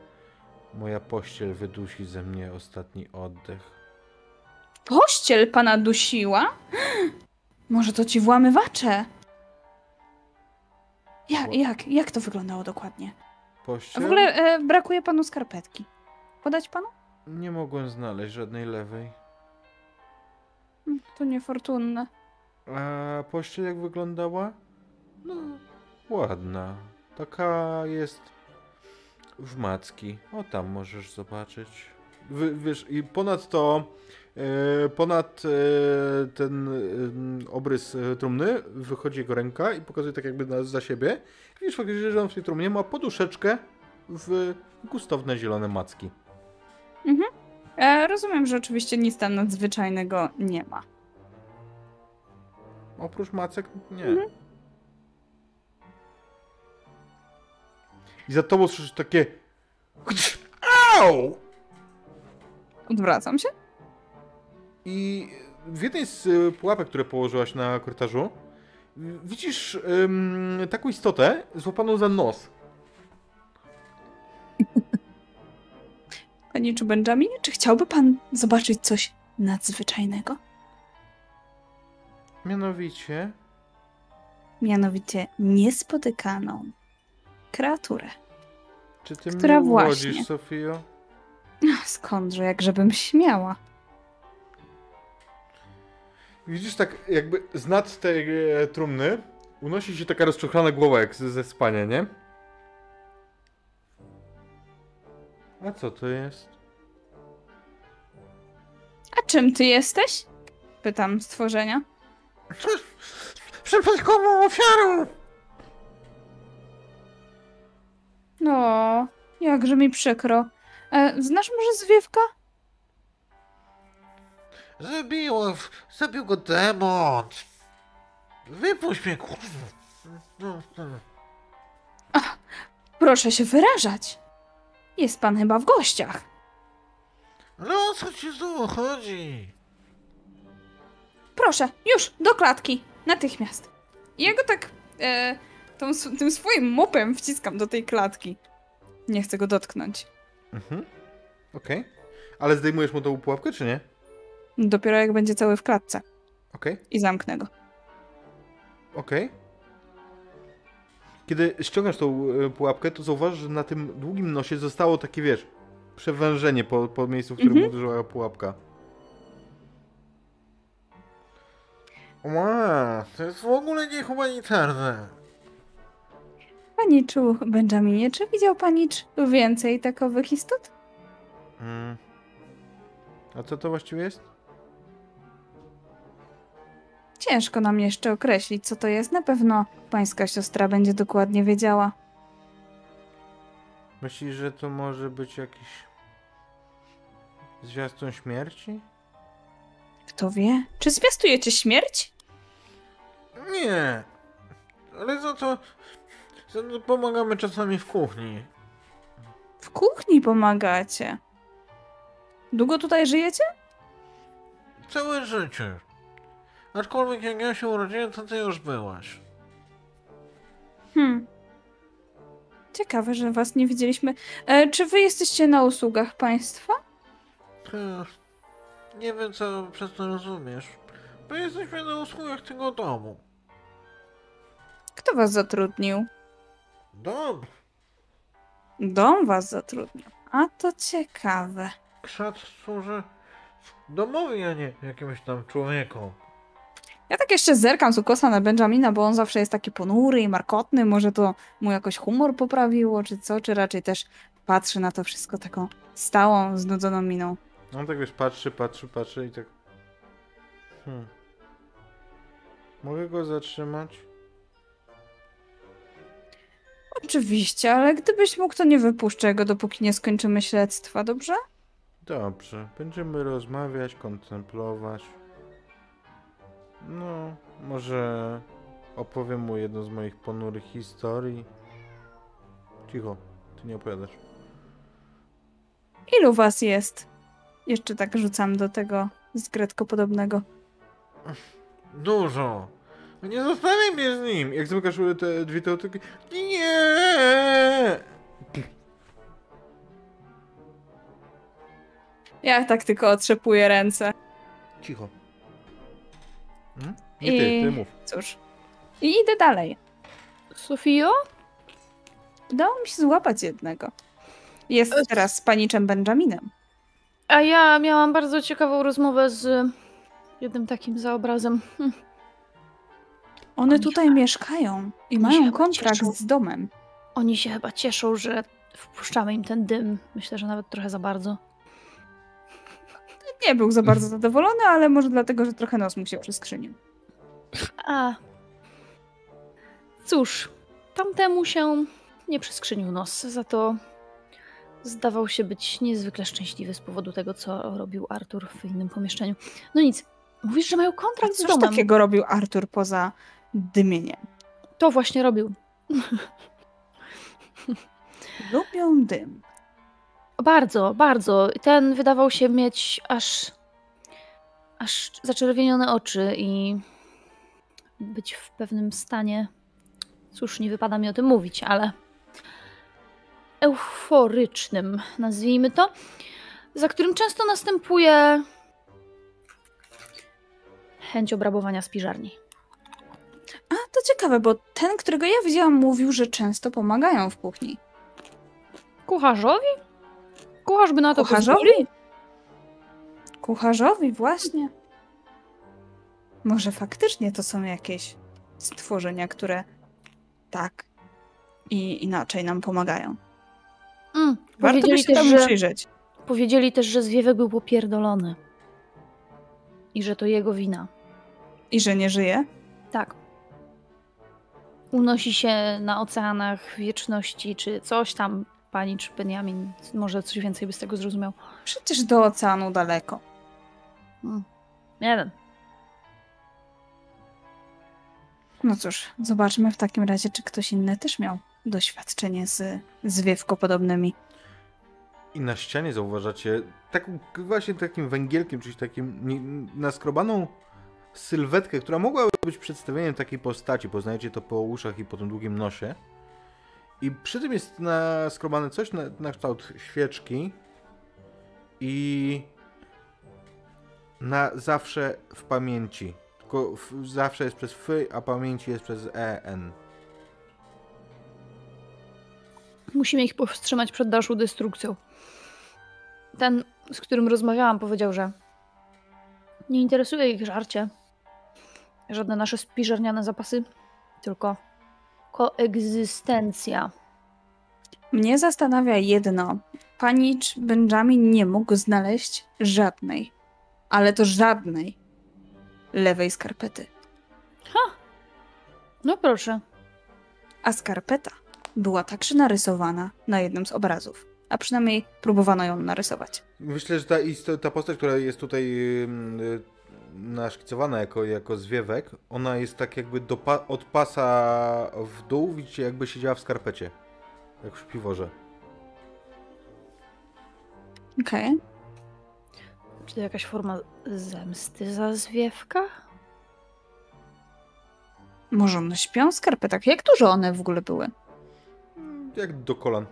moja pościel wydusi ze mnie ostatni oddech. Pościel pana dusiła? Może to ci włamywacze? Jak, jak, jak to wyglądało dokładnie? A Pościel? w ogóle e, brakuje panu skarpetki. Podać panu? Nie mogłem znaleźć żadnej lewej. Mm, To niefortunne. A pościel jak wyglądała? No, ładna. Taka jest w macki. O, tam możesz zobaczyć. Wy, wiesz, i ponadto ponad e, ten e, obrys e, trumny wychodzi jego ręka i pokazuje tak jakby za siebie. Widzisz faktycznie, że on w tej trumnie ma poduszeczkę w gustowne zielone macki. E, rozumiem, że oczywiście nic tam nadzwyczajnego nie ma. Oprócz macek nie. Mhm. I za tobą słyszysz takie... Au! Odwracam się. I w jednej z y, pułapek, które położyłaś na korytarzu, widzisz ym, taką istotę złapaną za nos. Panie czy Benjaminie, czy chciałby pan zobaczyć coś nadzwyczajnego? Mianowicie... Mianowicie niespotykaną kreaturę. Czy ty Która mnie właśnie. Sofio? Ach, Skądże, jakżebym śmiała. Widzisz tak jakby z nad tej e, trumny unosi się taka rozczochrana głowa jak ze, ze spania, nie? A co to jest? A czym ty jesteś? Pytam stworzenia. Przypadkową ofiarą! No, jakże mi przykro. E, znasz może zwiewka? Zabiło, zabił go demon. Wypuść mnie, kurwa. No, no. Proszę się wyrażać. Jest pan chyba w gościach. Ale o co ci znowu chodzi? Proszę, już, do klatki. Natychmiast. Ja go tak e, tą, tym swoim mopem wciskam do tej klatki. Nie chcę go dotknąć. Mhm. Okej. Ale zdejmujesz mu tą pułapkę, czy nie? Dopiero jak będzie cały w klatce. Okej. I zamknę go. Okej. Kiedy ściągasz tą e, pułapkę, to zauważysz, że na tym długim nosie zostało takie, wiesz, przewężenie po, po miejscu, w którym Mhm. uderzyła pułapka. Ła, To jest w ogóle niehumanitarne. Paniczu, Benjaminie, czy widział panicz więcej takowych istot? Mm. A co to właściwie jest? Ciężko nam jeszcze określić, co to jest. Na pewno pańska siostra będzie dokładnie wiedziała. Myślisz, że to może być jakiś zwiastun śmierci? Kto wie? Czy zwiastujecie śmierć? Nie. Ale za to, za to pomagamy czasami w kuchni. W kuchni pomagacie. Długo tutaj żyjecie? Całe życie. Aczkolwiek jak ja się urodziłem, to ty już byłaś. Hmm. Ciekawe, że was nie widzieliśmy. E, czy wy jesteście na usługach państwa? Ech, Nie wiem, co przez to rozumiesz. Bo jesteśmy na usługach tego domu. Kto was zatrudnił? Dom. Dom was zatrudnił. A to ciekawe. Krzat służy domowi, a nie jakimś tam człowiekom. Ja tak jeszcze zerkam z ukosa na Benjamina, bo on zawsze jest taki ponury i markotny. Może to mu jakoś humor poprawiło, czy co? Czy raczej też patrzy na to wszystko taką stałą, znudzoną miną. On tak wiesz, patrzy, patrzy, patrzy i tak. Hmm. Mogę go zatrzymać? Oczywiście, ale gdybyś mógł, to nie wypuszczę go, dopóki nie skończymy śledztwa, dobrze? Dobrze. Będziemy rozmawiać, kontemplować. No, może opowiem mu jedną z moich ponurych historii. Cicho, ty nie opowiadasz. Ilu was jest? Jeszcze tak rzucam do tego zgredko podobnego. Dużo. Nie zostawiaj mnie z nim! Jak zamykasz te drzwi, to takie... Nie! Ja tak tylko otrzepuję ręce. Cicho. Hmm? Nie ty, I- ty mów. Cóż. I idę dalej. Sofio? Udało mi się złapać jednego. Jest teraz z paniczem Benjaminem. A ja miałam bardzo ciekawą rozmowę z jednym takim zaobrazem. Hm. One Oni tutaj mieszkają i oni mają chyba kontrakt cieszą. z domem. Oni się chyba cieszą, że wpuszczamy im ten dym. Myślę, że nawet trochę za bardzo. Nie był za bardzo zadowolony, ale może dlatego, że trochę nos mu się przyskrzynił. A. Cóż, tamtemu się nie przyskrzynił nos, za to zdawał się być niezwykle szczęśliwy z powodu tego, co robił Artur w innym pomieszczeniu. No nic, mówisz, że mają kontrakt z cóż domem. takiego robił Artur poza dymieniem? To właśnie robił. Lubią dym. Bardzo, bardzo. Ten wydawał się mieć aż. aż zaczerwienione oczy i być w pewnym stanie. Cóż, nie wypada mi o tym mówić, ale. euforycznym, nazwijmy to, za którym często następuje. chęć obrabowania spiżarni. A, to ciekawe, bo ten, którego ja widziałam, mówił, że często pomagają w kuchni. Kucharzowi? Kucharz by na to Kucharzowi? Kucharzowi, właśnie. Może faktycznie to są jakieś stworzenia, które tak i inaczej nam pomagają. Mm, Warto by się też, temu przyjrzeć. powiedzieli też, że zwiewek był popierdolony. I że to jego wina. I że nie żyje? Tak. Unosi się na oceanach wieczności, czy coś tam, pani czy Benjamin. Może coś więcej by z tego zrozumiał. Przecież do oceanu daleko. Mm. Nie wiem. No cóż, zobaczmy w takim razie, czy ktoś inny też miał doświadczenie z zwiewkopodobnymi. I na ścianie zauważacie taką właśnie takim węgielkiem, czyli takim naskrobaną sylwetkę, która mogłaby być przedstawieniem takiej postaci. Poznajecie to po uszach i po tym długim nosie. I przy tym jest naskrobane coś na, na kształt świeczki i na zawsze w pamięci. Tylko w, zawsze jest przez fy, a pamięci jest przez en. Musimy ich powstrzymać przed dalszą destrukcją. Ten, z którym rozmawiałam, powiedział, że nie interesuje ich żarcie. Żadne nasze spiżarniane zapasy, tylko koegzystencja. Mnie zastanawia jedno. Panicz Benjamin nie mógł znaleźć żadnej, ale to żadnej lewej skarpety. No proszę. A skarpeta była także narysowana na jednym z obrazów. A przynajmniej próbowano ją narysować. Myślę, że ta, ta postać, która jest tutaj y, naszkicowana jako, jako zwiewek, ona jest tak jakby do pa- od pasa w dół, widzicie, jakby siedziała w skarpecie. Jak w śpiworze. Okej. Czy to jakaś forma zemsty za zwiewka? Może one śpią w skarpetach? Jak dużo one w ogóle były? Jak do kolan.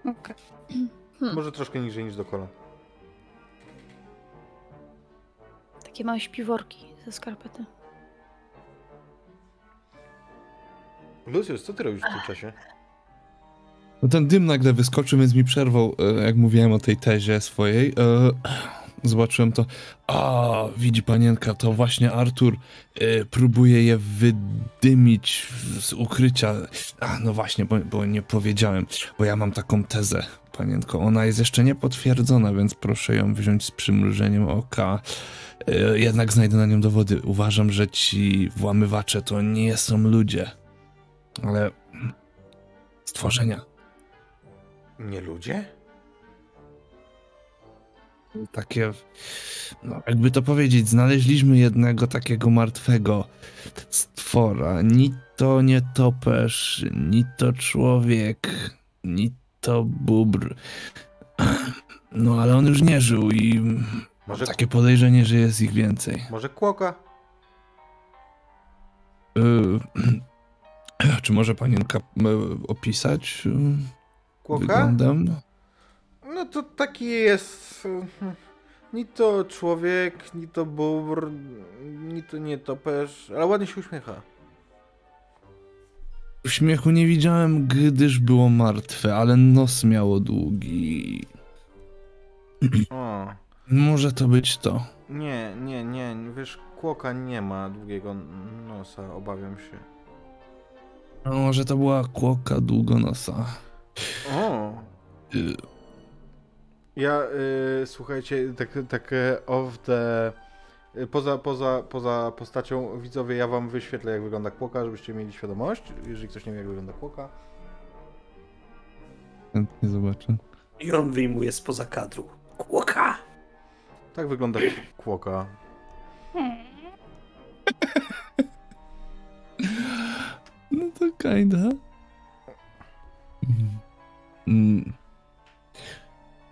Okej. Hmm. Może troszkę niżej niż do kolan. Takie małe śpiworki ze skarpety. Lucius, co ty robisz w tym czasie? No ten dym nagle wyskoczył, więc mi przerwał, e, jak mówiłem o tej tezie swojej. E, Zobaczyłem to. A, widzi panienka, to właśnie Artur e, próbuje je wydymić z ukrycia. A, no właśnie, bo, bo nie powiedziałem, bo ja mam taką tezę, panienko. Ona jest jeszcze niepotwierdzona, więc proszę ją wziąć z przymrużeniem oka. E, Jednak znajdę na nią dowody. Uważam, że ci włamywacze to nie są ludzie, ale stworzenia. Nie ludzie? takie, no jakby to powiedzieć, znaleźliśmy jednego takiego martwego stwora. Ni to nie topesz, ni to człowiek, ni to bóbr. No ale on już nie żył i Może, takie podejrzenie, że jest ich więcej. może kłoka? Y, czy może panienka y, opisać y, Kłoka? wyglądem? No to taki jest. y, Ni to człowiek, ni to bóbr, ni to nie topesz, ale ładnie się uśmiecha. Uśmiechu nie widziałem, gdyż było martwe, ale nos miało długi. O, Może to być to. nie, nie, nie, wiesz, kłoka nie ma długiego nosa, obawiam się. A może to była kłoka długonosa. O, Y, ja, y, słuchajcie, tak, tak e, off the... y, Poza, poza, poza postacią widzowie, ja wam wyświetlę jak wygląda kłoka, żebyście mieli świadomość, jeżeli ktoś nie wie jak wygląda kłoka. Chętnie zobaczę. I on wyjmuje spoza kadru. Kłoka! Tak wygląda kłoka. No to kinda. Mm. Mm.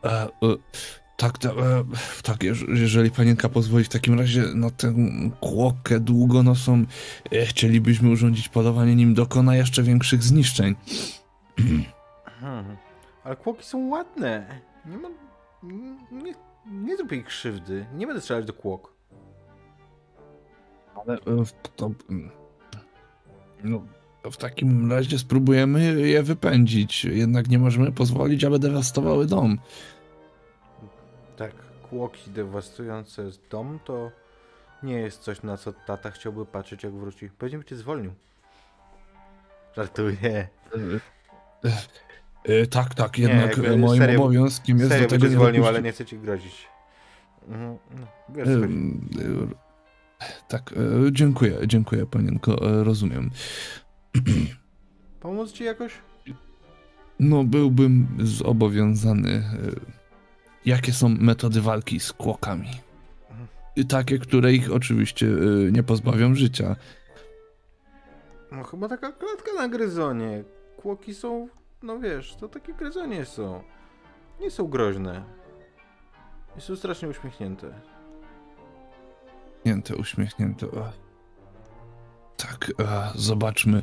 E, e, tak, ta- e, tak, jeż- jeżeli panienka pozwoli, w takim razie na tę kłokę długonosą e, chcielibyśmy urządzić polowanie, nim dokona jeszcze większych zniszczeń. Hmm. Ale kłoki są ładne. Nie ma... Nie, nie zrób jej krzywdy. Nie będę strzelać do kłok. Ale e, to... mm, No, w takim razie spróbujemy je wypędzić. Jednak nie możemy pozwolić, aby dewastowały dom. Tak, kłoki dewastujące dom to nie jest coś, na co tata chciałby patrzeć, jak wróci. Pewnie by cię zwolnił. Żartuję. E, tak, tak, jednak jakby e, moim serio- obowiązkiem jest Serio do tego nie zwolnił, ale nie chcę ci grozić. Mhm, no, wiesz, e, Tak, e, dziękuję, dziękuję panienko, e, rozumiem. Pomóc ci jakoś? No, byłbym zobowiązany. Jakie są metody walki z kłokami? Takie, które ich oczywiście nie pozbawią życia. No chyba taka klatka na gryzonie. Kłoki są, no wiesz, to takie gryzonie są. Nie są groźne. I są strasznie uśmiechnięte. Uśmiechnięte, uśmiechnięte. Tak, zobaczmy.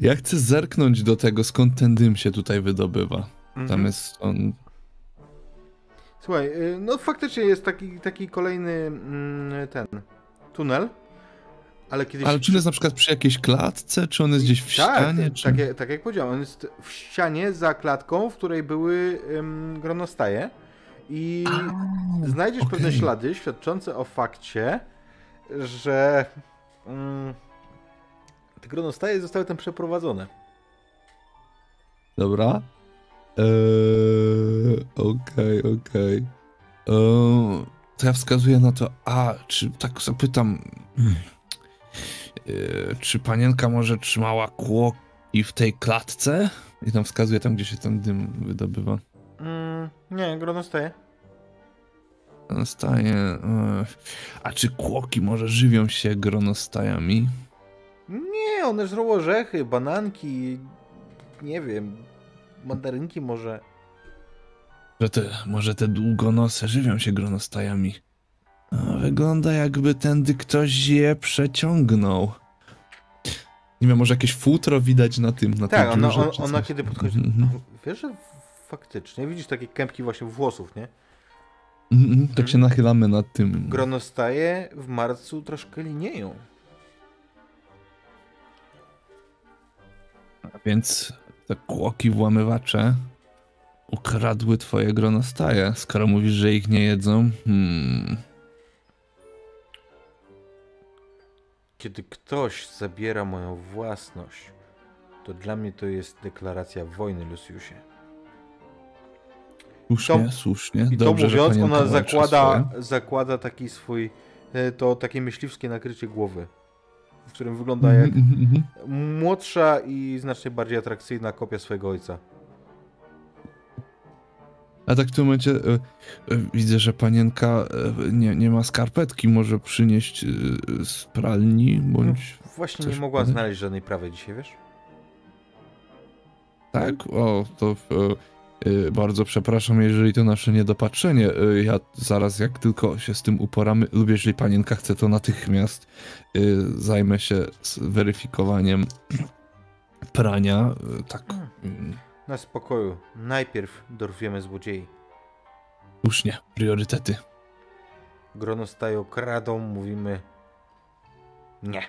Ja chcę zerknąć do tego, skąd ten dym się tutaj wydobywa. Tam Mhm. jest on. Słuchaj, y, no faktycznie jest taki, taki kolejny mm, ten tunel, ale kiedyś... Ale czy on jest na przykład przy jakiejś klatce, czy on jest gdzieś w tak, ścianie? tak, czy... tak, jak- tak jak powiedziałem, on jest w ścianie za klatką, w której były ym, gronostaje i A, znajdziesz pewne okej. ślady świadczące o fakcie, że mm, te gronostaje zostały tam przeprowadzone. Dobra. Eee, Okej, okej. Eee, To ja wskazuję na to. A, czy tak zapytam. Eee, Czy panienka może trzymała kłoki w tej klatce? I tam wskazuje tam, gdzie się ten dym wydobywa. Mm, nie, gronostaje. Staje. eee, A czy kłoki może żywią się gronostajami? Nie, one żrą orzechy, bananki, nie wiem, mandarynki może. Że te, może te długonose żywią się gronostajami. A, wygląda jakby tędy ktoś je przeciągnął. Nie wiem, może jakieś futro widać na tym, na Tak, tej ona, dziurze ona, ona kiedy podchodzi. Mhm, Wiesz, że faktycznie widzisz takie kępki właśnie włosów, nie? mhm, mhm, tak się nachylamy nad tym. Gronostaje w marcu troszkę linieją. A Więc te kłoki włamywacze ukradły twoje gronostaje. Skoro mówisz, że ich nie jedzą, hmm. Kiedy ktoś zabiera moją własność, to dla mnie to jest deklaracja wojny, Luciusie. Słusznie, To- słusznie. I Dobrze, to że mówiąc, ona zakłada, zakłada taki swój, e, to takie myśliwskie nakrycie głowy, w którym wygląda jak Mhm, mhm, mhm. młodsza i znacznie bardziej atrakcyjna kopia swojego ojca. A tak w tym momencie e, e, widzę, że panienka e, nie, nie ma skarpetki. Może przynieść z pralni, bądź... Właśnie Coś nie mogła podać? znaleźć żadnej prawej dzisiaj, wiesz? Tak? O, to bardzo przepraszam, jeżeli to nasze niedopatrzenie. Ja zaraz, jak tylko się z tym uporamy, lub jeżeli panienka chce, to natychmiast zajmę się weryfikowaniem prania. Tak, Hmm. Na spokoju. Najpierw dorwiemy złodziei. słusznie, priorytety. Gronostają, kradą, mówimy nie.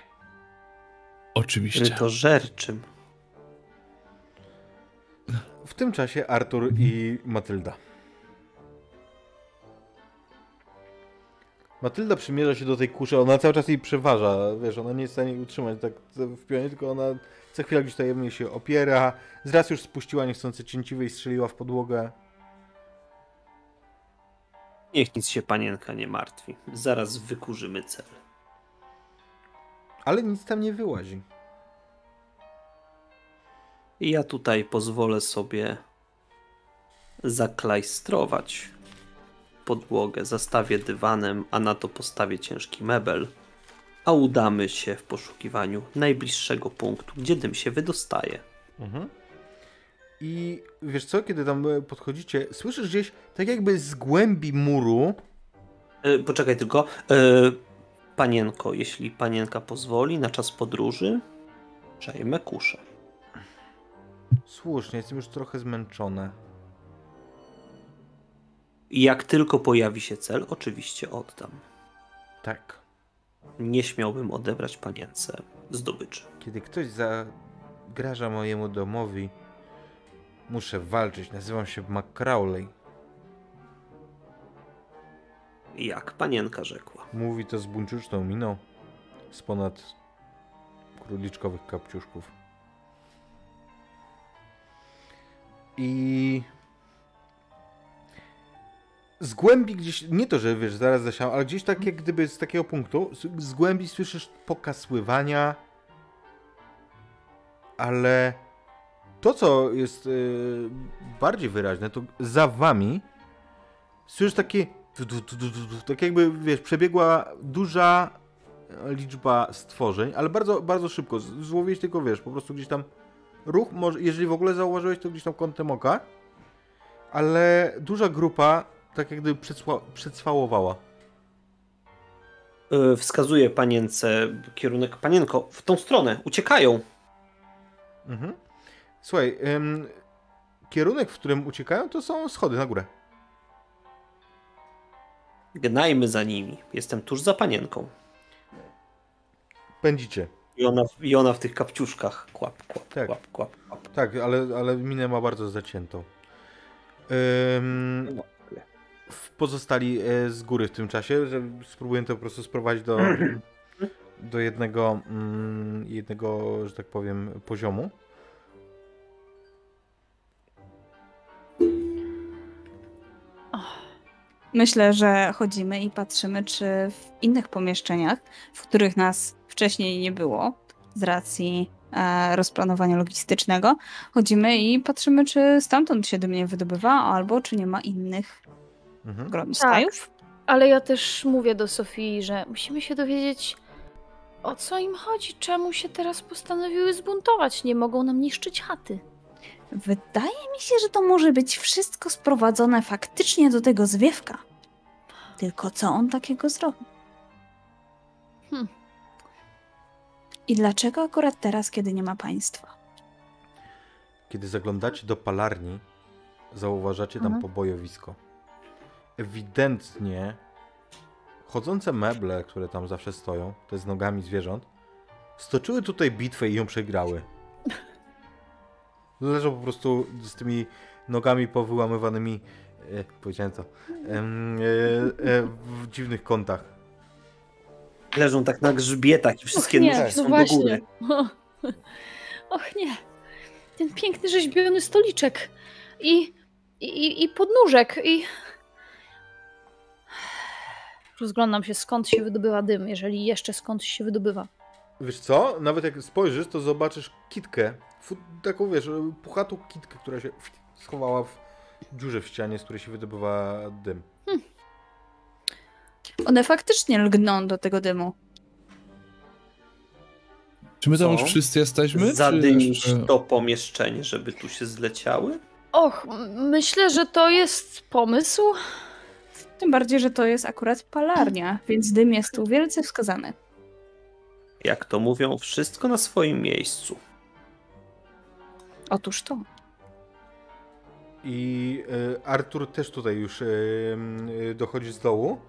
Oczywiście. Rytożerczym. W tym czasie Artur i Matylda. Matylda przymierza się do tej kuszy, ona cały czas jej przeważa, wiesz, ona nie jest w stanie utrzymać tak w pionie, tylko ona co chwilę gdzieś tajemnie się opiera. Zraz już spuściła niechcący cięciwe i strzeliła w podłogę. Niech nic się panienka nie martwi. Zaraz wykurzymy cel. Ale nic tam nie wyłazi. Ja tutaj pozwolę sobie zaklajstrować podłogę, zastawię dywanem, a na to postawię ciężki mebel, a udamy się w poszukiwaniu najbliższego punktu, gdzie dym się wydostaje. Mhm. I wiesz co, kiedy tam e, podchodzicie, słyszysz gdzieś, tak jakby z głębi muru, E, poczekaj tylko. E, panienko, jeśli panienka pozwoli, na czas podróży przejmę kuszę. słusznie, jestem już trochę zmęczony. I jak tylko pojawi się cel, oczywiście oddam. Tak. Nie śmiałbym odebrać panience zdobyczy. Kiedy ktoś zagraża mojemu domowi, muszę walczyć. Nazywam się McCrowley. Jak panienka rzekła. Mówi to z buńczuczną miną, z ponad króliczkowych kapciuszków. I z głębi gdzieś, nie to, że wiesz, zaraz zasiał, ale gdzieś tak jak gdyby z takiego punktu, z, z głębi słyszysz pokasływania, ale to, co jest y, bardziej wyraźne, to za wami słyszysz takie tak jakby, wiesz, przebiegła duża liczba stworzeń, ale bardzo, bardzo szybko. Złowiłeś tylko, wiesz, po prostu gdzieś tam ruch, może, jeżeli w ogóle zauważyłeś, to gdzieś tam kątem oka, ale duża grupa tak jak gdyby przedswałowała. E, wskazuje panience kierunek. Panienko, w tą stronę, uciekają. Mhm. Słuchaj, ym, kierunek, w którym uciekają, to są schody na górę. Gnajmy za nimi. Jestem tuż za panienką. Pędzicie. I ona, i ona w tych kapciuszkach. Kłap, kłap, Tak. kłap, kłap, kłap. Tak, ale, ale minę ma bardzo zaciętą. Ym, No, pozostali e, z góry w tym czasie, że spróbuję to po prostu sprowadzić do, do jednego, mm, jednego, że tak powiem, poziomu. Myślę, że chodzimy i patrzymy, czy w innych pomieszczeniach, w których nas wcześniej nie było, z racji e, rozplanowania logistycznego, chodzimy i patrzymy, czy stamtąd się dym nie wydobywa, albo czy nie ma innych Mhm. gronistajów. Ale ja też mówię do Sofii, że musimy się dowiedzieć, o co im chodzi, czemu się teraz postanowiły zbuntować. Nie mogą nam niszczyć chaty. Wydaje mi się, że to może być wszystko sprowadzone faktycznie do tego zwiewka. Tylko co on takiego zrobił? Hm. I dlaczego akurat teraz, kiedy nie ma państwa? Kiedy zaglądacie do palarni, zauważacie tam Mhm. pobojowisko. Ewidentnie chodzące meble, które tam zawsze stoją, te z nogami zwierząt, stoczyły tutaj bitwę i ją przegrały. Leżą po prostu z tymi nogami powyłamywanymi, e, powiedziałem to, e, e, w dziwnych kątach. Leżą tak na grzbietach i wszystkie Och nie, nóżki no są do właśnie. góry. Och nie. Ten piękny rzeźbiony stoliczek. I, i, i podnóżek. I... Rozglądam się, skąd się wydobywa dym, jeżeli jeszcze skąd się wydobywa. Wiesz co? Nawet jak spojrzysz, to zobaczysz kitkę. Taką, wiesz, puchatą kitkę, która się schowała w dziurze w ścianie, z której się wydobywa dym. One faktycznie lgną do tego dymu. Czy my tam Co? już wszyscy jesteśmy? czy Zadymić jeszcze- to pomieszczenie, żeby tu się zleciały? Och, myślę, że to jest pomysł. Tym bardziej, że to jest akurat palarnia, więc dym jest tu wielce wskazany. Jak to mówią, wszystko na swoim miejscu. Otóż to. I e, Artur też tutaj już e, e, dochodzi z dołu.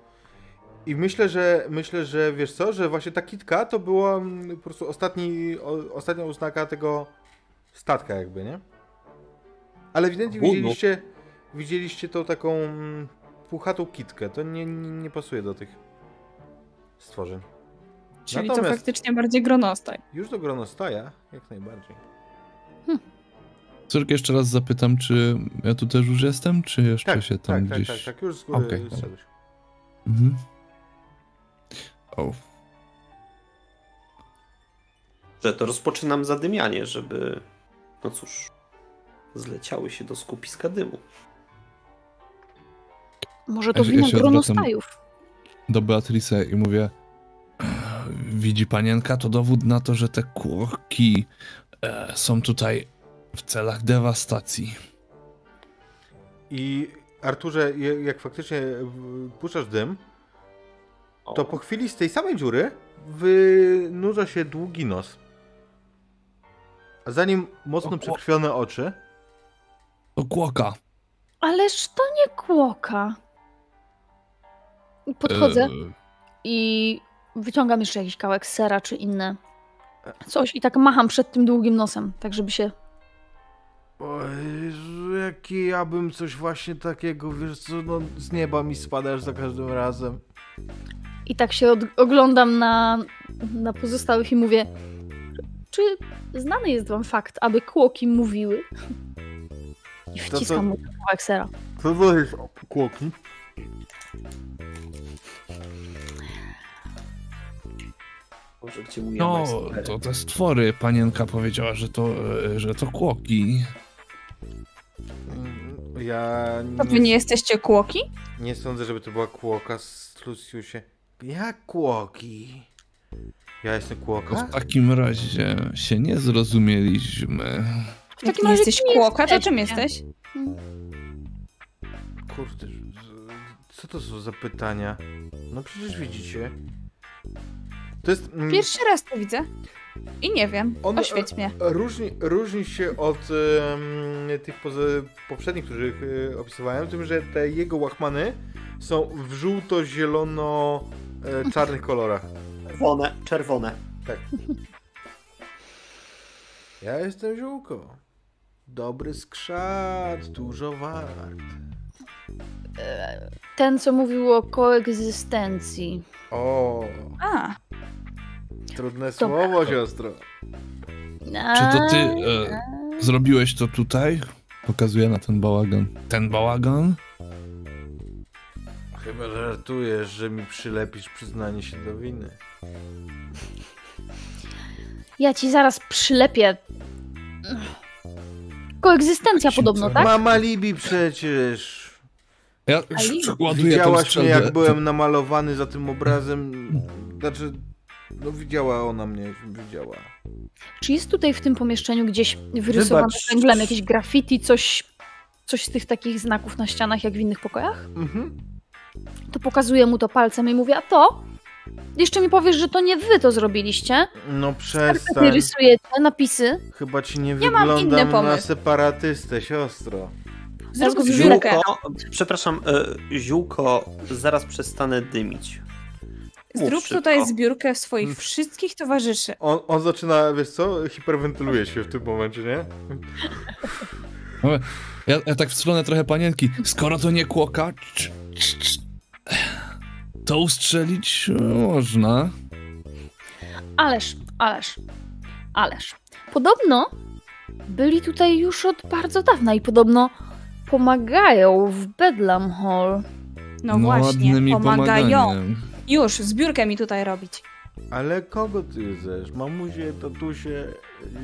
I myślę, że myślę, że wiesz co, że właśnie ta kitka to była po prostu ostatni, o, ostatnia oznaka tego statka jakby, nie? Ale ewidentnie widzieliście, widzieliście tą taką puchatą kitkę. To nie, nie, nie pasuje do tych stworzeń. Czyli to Natomiast- faktycznie bardziej gronostaj. Już do gronostaja, jak najbardziej. Córkę jeszcze raz zapytam, czy ja tu też już jestem, czy jeszcze Tak, się tam tak, gdzieś... tak, tak, tak, już z góry zszedłeś. Mhm. O, Że to rozpoczynam zadymianie, żeby, no cóż, zleciały się do skupiska dymu. Może to Ja wina gronostajów. do Beatrice i mówię: Widzi panienka, to dowód na to, że te kłoki e, są tutaj w celach dewastacji. I Arturze, jak faktycznie puszczasz dym, to po chwili z tej samej dziury wynurza się długi nos. A za nim mocno przekrwione oczy. To kłoka. Ależ to nie kłoka. Podchodzę E, i wyciągam jeszcze jakiś kawałek sera czy inne coś i tak macham przed tym długim nosem, tak żeby się... Oj, jaki ja bym coś właśnie takiego, wiesz co, no z nieba mi spadasz za każdym razem. I tak się oglądam na, na pozostałych i mówię, czy znany jest wam fakt, aby kłoki mówiły? I To- to- wciskam mu kawałek sera. Co to jest kłoki? Boże, gdzie mój No, to te stwory. Panienka powiedziała, że to, e, że to kłoki. Mm, Ja To wy nie jesteście kłoki? Nie sądzę, żeby to była kłoka z Luciusie. Jak kłoki? Ja jestem To kłoka? w takim razie się nie zrozumieliśmy. W takim nie razie jesteś kłoka, to czym jesteś? Kurde, co to są za pytania? No przecież widzicie. To jest... mm, Pierwszy raz to widzę. I nie wiem. On- Oświeć mnie. Różni, różni się od em, tych poprzednich, których e, opisywałem, tym, że te jego łachmany są w żółto-zielono-czarnych kolorach. Czerwone, czerwone. Tak. Ja jestem ziółko. Dobry skrzat, dużo wart. Ten, co mówił o koegzystencji. O, A, trudne Dobra. słowo, siostro. Czy to ty e, zrobiłeś to tutaj? Pokazuję na ten bałagan. Ten bałagan? Chyba żartujesz, że mi przylepisz przyznanie się do winy. Ja ci zaraz przylepię. Koegzystencja Tak podobno, tak? Mama Libi przecież. Ja ładuję Widziałaś mnie, jak byłem namalowany za tym obrazem. Znaczy, no widziała ona mnie, widziała. Czy jest tutaj w tym pomieszczeniu gdzieś wyrysowane Wybacz. węglem jakieś graffiti, coś, coś z tych takich znaków na ścianach jak w innych pokojach? Mhm. To pokazuję mu to palcem i mówię, a to? Jeszcze mi powiesz, że to nie wy to zrobiliście. No Ty przestań. rysujecie napisy. Chyba ci nie Ja mam inny wyglądam na pomysł. separatystę, siostro. Zrób Ziółko. przepraszam, e, ziółko, zaraz przestanę dymić. Mów Zrób szybko. tutaj zbiórkę swoich wszystkich towarzyszy. On, on zaczyna, wiesz co, hiperwentyluje się w tym momencie, nie? Ja, ja tak w stronę trochę panienki. Skoro to nie kłoka, cz- cz- cz- to ustrzelić można. Ależ, ależ, ależ. Podobno byli tutaj już od bardzo dawna i podobno pomagają w Bedlam Hall. No, właśnie, ładnym i pomagają. pomaganiem. Już, zbiórkę mi tutaj robić. Ale kogo ty chcesz? Mamusie, tatusie?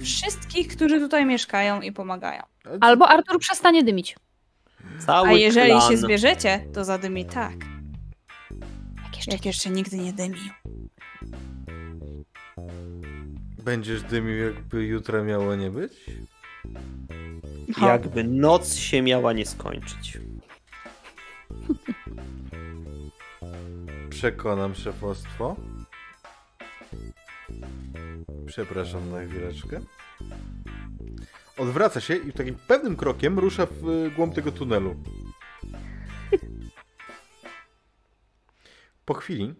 Wszystkich, którzy tutaj mieszkają i pomagają. Albo Artur przestanie dymić. Cały A jeżeli klan. się zbierzecie, to zadymi tak, Jak jeszcze jak jeszcze nigdy nie dymił. Będziesz dymił, jakby jutra miało nie być? Jakby noc się miała nie skończyć. Przekonam szefostwo. Przepraszam na chwileczkę. Odwraca się i takim pewnym krokiem rusza w y, głąb tego tunelu. Po chwili,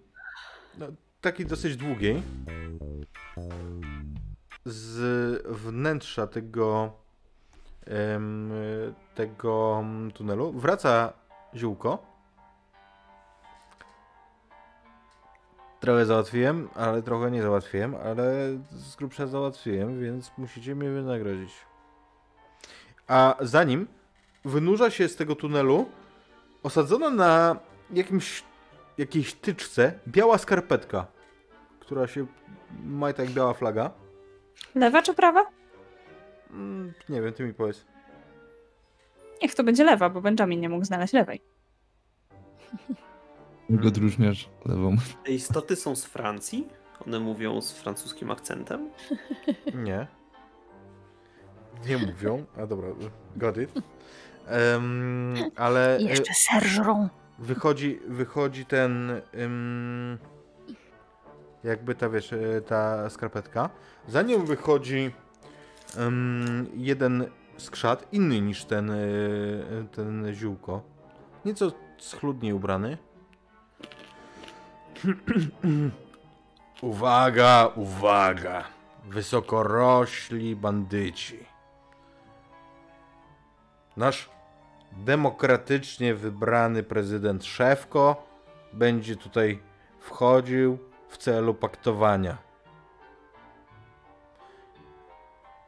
no, takiej dosyć długiej, z wnętrza tego, tego tunelu wraca ziółko. Trochę załatwiłem, ale trochę nie załatwiłem, ale z grubsza załatwiłem, więc musicie mnie wynagrodzić. A za nim wynurza się z tego tunelu osadzona na jakimś, jakiejś tyczce biała skarpetka, która się ma tak biała flaga. Lewa czy prawa? Mm, nie wiem, ty mi powiedz. Niech to będzie lewa, bo Benjamin nie mógł znaleźć lewej. Go odróżniasz lewą. Te istoty są z Francji? One mówią z francuskim akcentem? Nie. Nie mówią. A dobra, got it. Em, ale e, Jeszcze serżrą. wychodzi, wychodzi ten em, jakby ta wiesz, e, ta skarpetka. Za nią wychodzi jeden skrzat, inny niż ten, e, ten ziółko. Nieco schludniej ubrany. uwaga, uwaga. Wysokorośli bandyci. Nasz demokratycznie wybrany prezydent Szewko będzie tutaj wchodził w celu paktowania.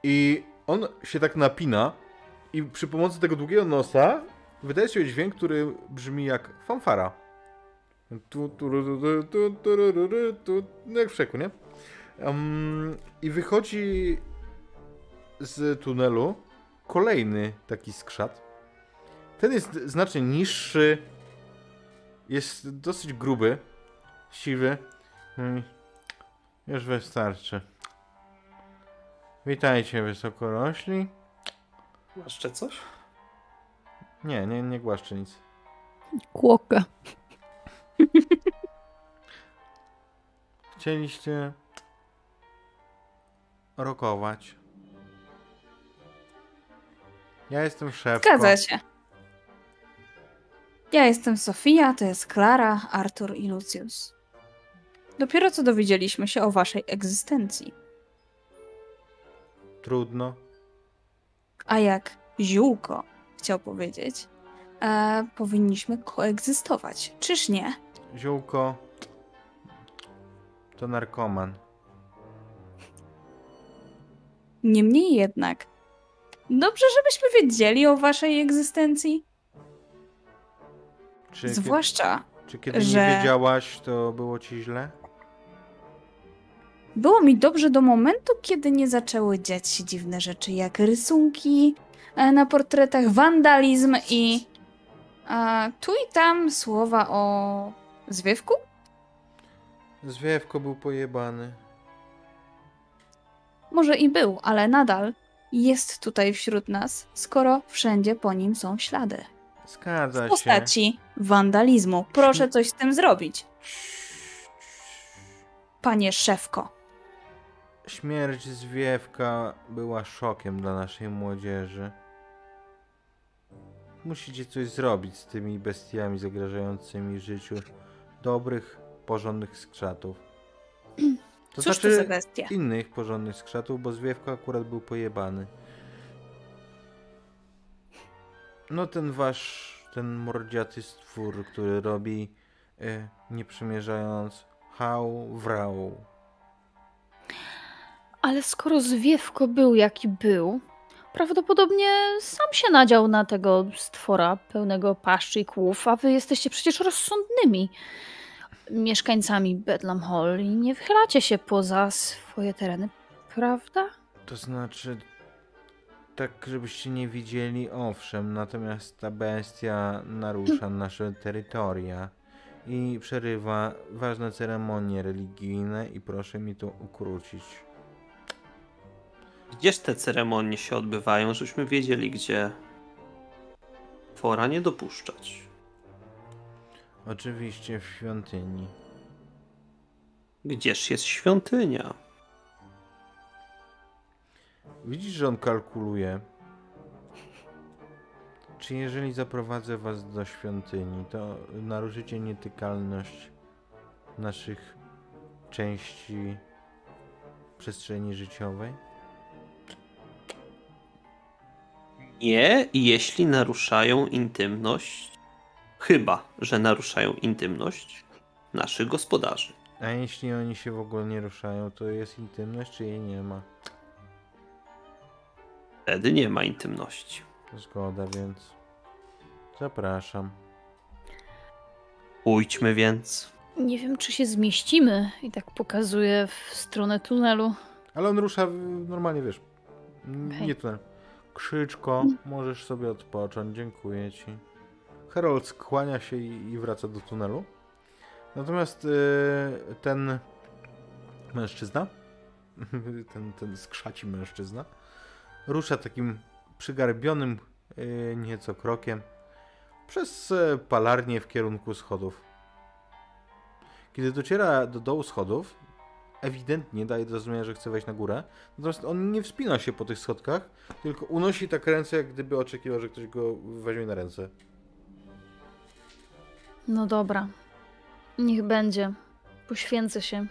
I on się tak napina i przy pomocy tego długiego nosa wydaje się dźwięk, który brzmi jak fanfara. Tu, tu, tu, tu, tu, no jak w szeku, nie? Em, I wychodzi z tunelu kolejny taki skrzat. Ten jest znacznie niższy. Jest dosyć gruby. Siwy. Mm, Już wystarczy. Witajcie, wysokorośli. Jeszcze coś? Nie, nie, nie głaszczę nic. Kłoka. Chcieliście rokować. Ja jestem szefką. Zgadza się. Ja jestem Sofia, to jest Klara, Artur i Lucius. Dopiero co dowiedzieliśmy się o waszej egzystencji. Trudno. A jak ziółko chciał powiedzieć, e, powinniśmy koegzystować. Czyż nie? Ziółko to narkoman. Niemniej jednak, dobrze, żebyśmy wiedzieli o waszej egzystencji. Czy, Zwłaszcza czy kiedy że- nie wiedziałaś, to było ci źle? Było mi dobrze do momentu, kiedy nie zaczęły dziać się dziwne rzeczy, jak rysunki e, na portretach, wandalizm i tu i tam słowa o zwiewku. Zwiewko był pojebany. Może i był, ale nadal jest tutaj wśród nas, skoro wszędzie po nim są ślady. Zgadza W się. postaci wandalizmu. Proszę coś z tym zrobić, panie szefko. Śmierć Zwiewka była szokiem dla naszej młodzieży. Musicie coś zrobić z tymi bestiami zagrażającymi życiu dobrych, porządnych skrzatów. To Cóż to za bestia? innych porządnych skrzatów, bo Zwiewka akurat był pojebany. No ten wasz, ten mordziaty stwór, który robi, e, nie przymierzając, hał wrał. Ale skoro zwiewko był jaki był, prawdopodobnie sam się nadział na tego stwora pełnego paszczy i kłów, a wy jesteście przecież rozsądnymi mieszkańcami Bedlam Hall i nie wychylacie się poza swoje tereny, prawda? To znaczy, tak żebyście nie widzieli, owszem, natomiast ta bestia narusza nasze terytoria i przerywa ważne ceremonie religijne i proszę mi to ukrócić. Gdzież te ceremonie się odbywają, żebyśmy wiedzieli, gdzie fora nie dopuszczać. Oczywiście w świątyni. Gdzież jest świątynia? Widzisz, że on kalkuluje. Czy jeżeli zaprowadzę was do świątyni, to naruszycie nietykalność naszych części przestrzeni życiowej? Nie, jeśli naruszają intymność, chyba, że naruszają intymność naszych gospodarzy. A jeśli oni się w ogóle nie ruszają, to jest intymność, czy jej nie ma? Wtedy nie ma intymności. Zgoda, więc zapraszam. Pójdźmy więc. Nie wiem, czy się zmieścimy i tak pokazuję w stronę tunelu. Ale on rusza w- normalnie, wiesz, n- Okej. nie tunel. Krzyczko, możesz sobie odpocząć, dziękuję ci. Harold skłania się i, i wraca do tunelu. Natomiast e, ten mężczyzna, ten, ten skrzaci mężczyzna, rusza takim przygarbionym e, nieco krokiem przez e, palarnię w kierunku schodów. Kiedy dociera do dołu schodów, ewidentnie daje do zrozumienia, że chce wejść na górę. Natomiast on nie wspina się po tych schodkach, tylko unosi tak ręce, jak gdyby oczekiwał, że ktoś go weźmie na ręce. No dobra. Niech będzie. Poświęcę się.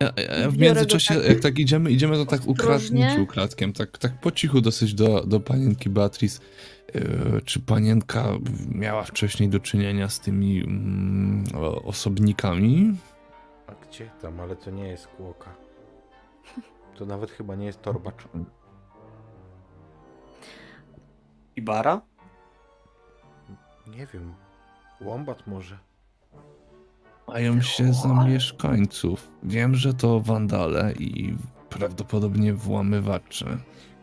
Ja, ja, ja w międzyczasie, tak jak tak idziemy, idziemy to tak ukradnięciu ukradkiem, tak, tak po cichu dosyć do, do panienki Beatrice. Yy, czy panienka miała wcześniej do czynienia z tymi mm, osobnikami? A gdzie tam? Ale to nie jest kłoka. To nawet chyba nie jest torbacz. Ibara? Nie wiem. Łombat może. Mają się za mieszkańców. Wiem, że to wandale i prawdopodobnie włamywacze.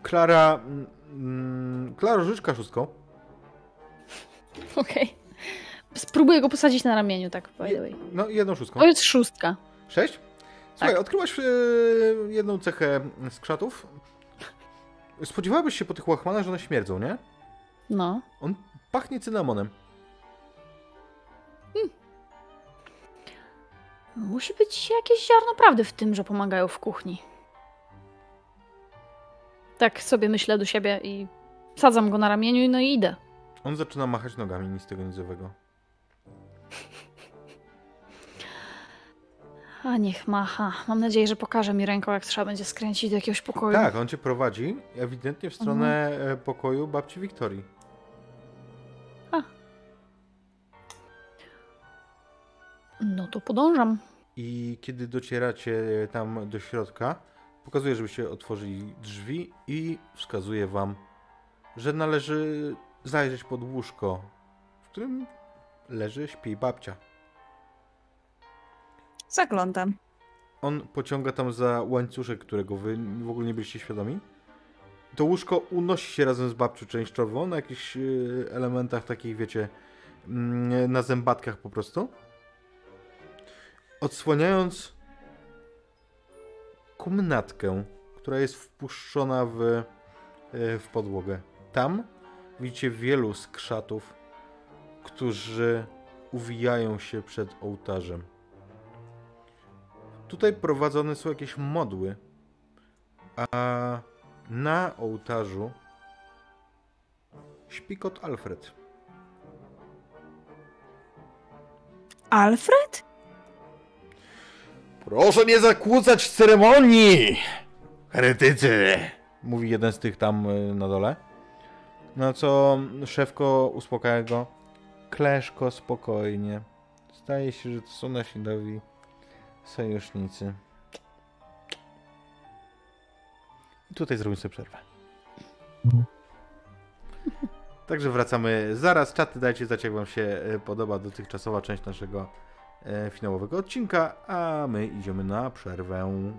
Klara... mm, Mm, Klaro, rzuć kaszustką. Okej. Spróbuję go posadzić na ramieniu, tak by the way. No, jedną szóstką. To jest szóstka. Sześć? Słuchaj, Tak. odkryłaś e, jedną cechę skrzatów. Spodziewałabyś się po tych łachmanach, że one śmierdzą, nie? No. On pachnie cynamonem. Musi być jakieś ziarno prawdy w tym, że pomagają w kuchni. Tak sobie myślę do siebie i sadzam go na ramieniu no i idę. On zaczyna machać nogami, nic tego nicowego. A niech macha. Mam nadzieję, że pokaże mi ręką, jak trzeba będzie skręcić do jakiegoś pokoju. Tak, on cię prowadzi ewidentnie w stronę e, pokoju babci Wiktorii. No to podążam. I kiedy docieracie tam do środka, pokazuje, żebyście otworzyli drzwi i wskazuje wam, że należy zajrzeć pod łóżko, w którym leży, śpi babcia. Zaglądam. On pociąga tam za łańcuszek, którego wy w ogóle nie byliście świadomi. To łóżko unosi się razem z babcią częściowo na jakichś y, elementach takich, wiecie, mm, na zębatkach po prostu. Odsłaniając komnatkę, która jest wpuszczona w, y, w podłogę. Tam widzicie wielu skrzatów, którzy uwijają się przed ołtarzem. Tutaj prowadzone są jakieś modły, a na ołtarzu śpi kot Alfred. Alfred? Proszę nie zakłócać ceremonii, heretycy! Mówi jeden z tych tam y, na dole. Na co szefko uspokaja go. Kleszko, spokojnie. Zdaje się, że to są nasi nowi sojusznicy. I tutaj zrobimy sobie przerwę. Także wracamy zaraz. Czaty dajcie znać, jak wam się e, podoba dotychczasowa część naszego finałowego odcinka, a my idziemy na przerwę.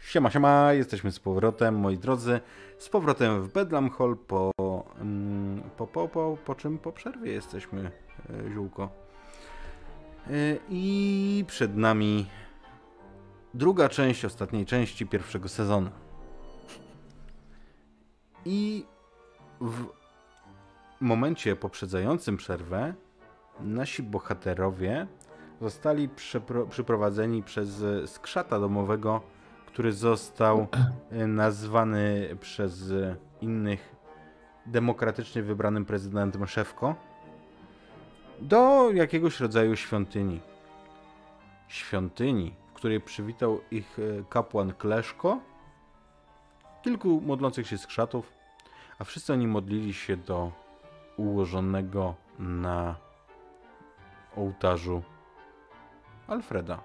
Siema, siema, jesteśmy z powrotem, moi drodzy. Z powrotem w Bedlam Hall po, mm, po, po, po, po czym po przerwie jesteśmy, e, ziółko. E, I przed nami druga część ostatniej części pierwszego sezonu. I w momencie poprzedzającym przerwę nasi bohaterowie zostali przyprowadzeni przez skrzata domowego, który został e, nazwany przez innych demokratycznie wybranym prezydentem Szewko do jakiegoś rodzaju świątyni. Świątyni, w której przywitał ich e, kapłan Kleszko, kilku modlących się skrzatów, a wszyscy oni modlili się do ułożonego na ołtarzu Alfreda.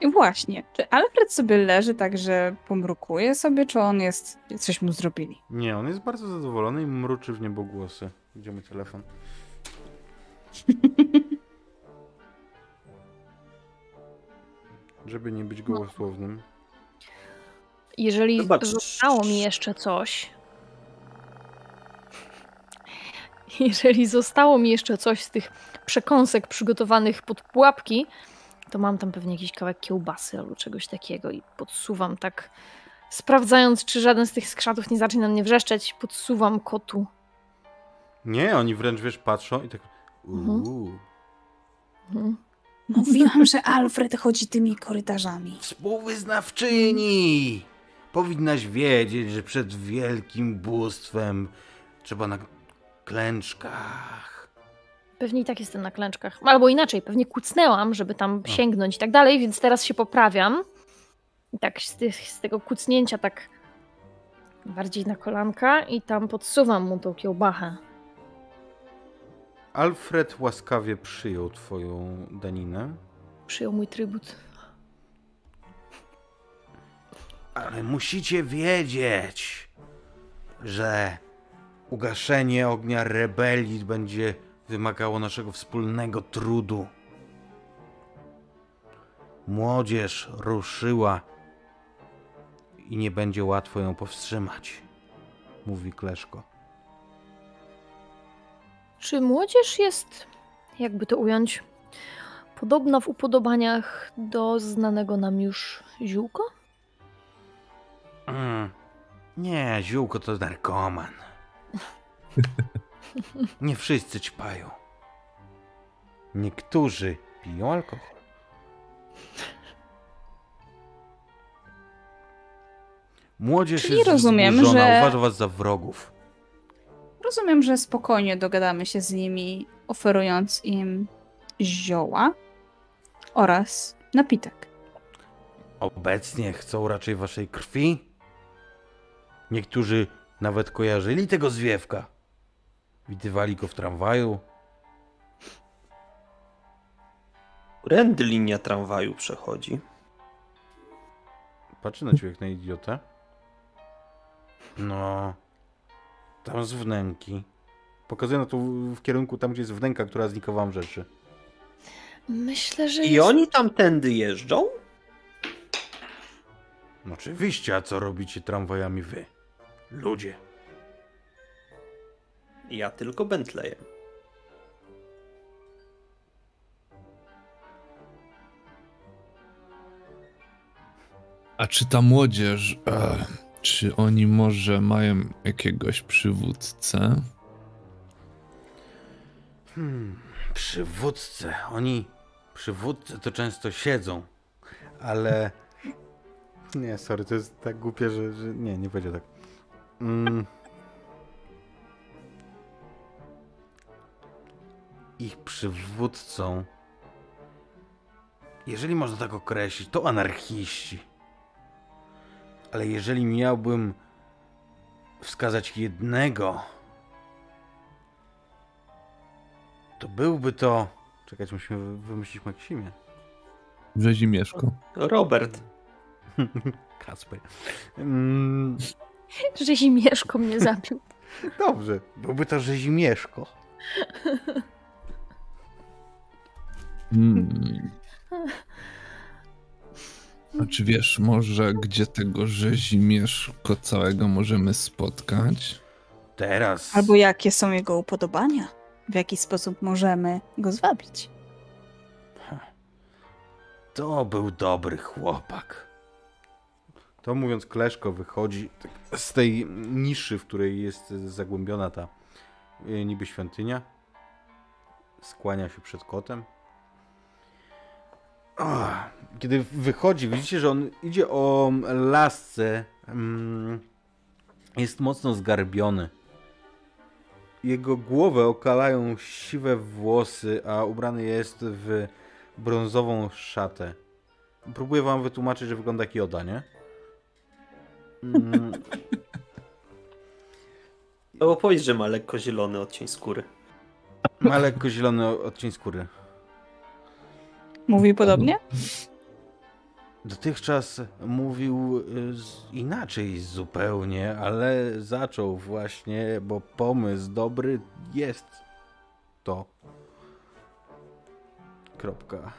I właśnie, czy Alfred sobie leży tak, że pomrukuje sobie, czy on jest... coś mu zrobili? Nie, on jest bardzo zadowolony i mruczy w niebogłosy. Gdzie mój telefon? Żeby nie być gołosłownym. Jeżeli Zobacz. zostało mi jeszcze coś, jeżeli zostało mi jeszcze coś z tych przekąsek przygotowanych pod pułapki, to mam tam pewnie jakiś kawałek kiełbasy albo czegoś takiego i podsuwam tak, sprawdzając, czy żaden z tych skrzatów nie zacznie na mnie wrzeszczeć, podsuwam kotu. Nie, oni wręcz, wiesz, patrzą i tak... Mhm. Uuu. Mhm. Mówiłam, że Alfred chodzi tymi korytarzami. Współwyznawczyni! Powinnaś wiedzieć, że przed wielkim bóstwem trzeba na klęczkach. Pewnie i tak jestem na klęczkach. Albo inaczej, pewnie kucnęłam, żeby tam sięgnąć i tak dalej, więc teraz się poprawiam. I tak z, tych, z tego kucnięcia tak bardziej na kolanka i tam podsuwam mu tą kiełbachę. Alfred łaskawie przyjął twoją daninę, Przyjął mój trybut. ale musicie wiedzieć, że ugaszenie ognia rebelii będzie wymagało naszego wspólnego trudu. Młodzież ruszyła i nie będzie łatwo ją powstrzymać, mówi Kleszko. Czy młodzież jest, jakby to ująć, podobna w upodobaniach do znanego nam już ziółko? Mm. Nie, ziółko to narkoman. Nie wszyscy ćpają. Niektórzy piją alkohol. Młodzież Czyli jest rozumiem, wzburzona, że- uważa was za wrogów. Rozumiem, że spokojnie dogadamy się z nimi, oferując im zioła oraz napitek. Obecnie chcą raczej waszej krwi. Niektórzy nawet kojarzyli tego zwiewka. Widywali go w tramwaju. Rędy linia tramwaju przechodzi. Patrzy na ciebie jak na idiotę. No. Tam z wnęki. Pokazuję na to w kierunku tam, gdzie jest wnęka, która znikła wam rzeczy. Myślę, że I jest... oni tamtędy jeżdżą? No oczywiście, a co robicie tramwajami wy? Ludzie. Ja tylko Bentleyem. A czy ta młodzież, e, czy oni może mają jakiegoś przywódcę? Hmm, przywódcy. Oni, przywódcy to często siedzą, ale... Nie, sorry, to jest tak głupie, że, że... nie, nie będzie tak. Mm. Ich przywódcą, jeżeli można tak określić, to anarchiści. Ale jeżeli miałbym wskazać jednego, to byłby to. Czekać, musimy wy- wymyślić mu jakieś imię. Rzezimieszko. Robert. Kasper. Mm, że Zimieszko mnie zabił. dobrze, byłby to Rzezimieszko. Hmm. A czy wiesz może, gdzie tego Rzezimieszko całego możemy spotkać? Teraz. Albo jakie są jego upodobania? W jaki sposób możemy go zwabić? To był dobry chłopak. To mówiąc, Kleszko wychodzi tak z tej niszy, w której jest zagłębiona ta e, niby świątynia. Skłania się przed kotem. Kiedy wychodzi, widzicie, że on idzie o lasce. mm, Jest mocno zgarbiony. Jego głowę okalają siwe włosy, a ubrany jest w brązową szatę. Próbuję wam wytłumaczyć, że wygląda jak Joda, nie? Mm, powiedz, że ma lekko zielony odcień skóry. ma lekko zielony odcień skóry. Mówi podobnie? Dotychczas mówił y, inaczej zupełnie, ale zaczął właśnie, bo pomysł dobry jest to. Kropka.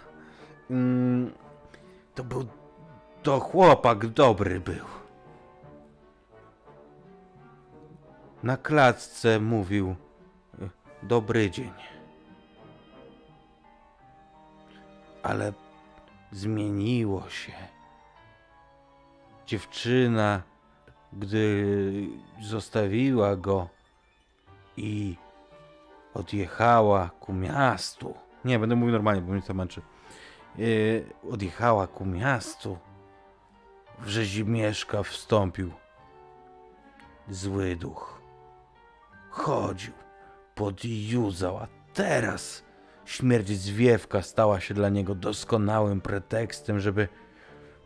Mm, to był. To chłopak dobry był. Na klatce mówił. y, dobry dzień. Ale zmieniło się. Dziewczyna, gdy zostawiła go i odjechała ku miastu. Nie, będę mówił normalnie, bo mnie to męczy. Yy, odjechała ku miastu. W Rzezimieszka wstąpił zły duch. Chodził, podjuzał, a teraz śmierć zwiewka stała się dla niego doskonałym pretekstem, żeby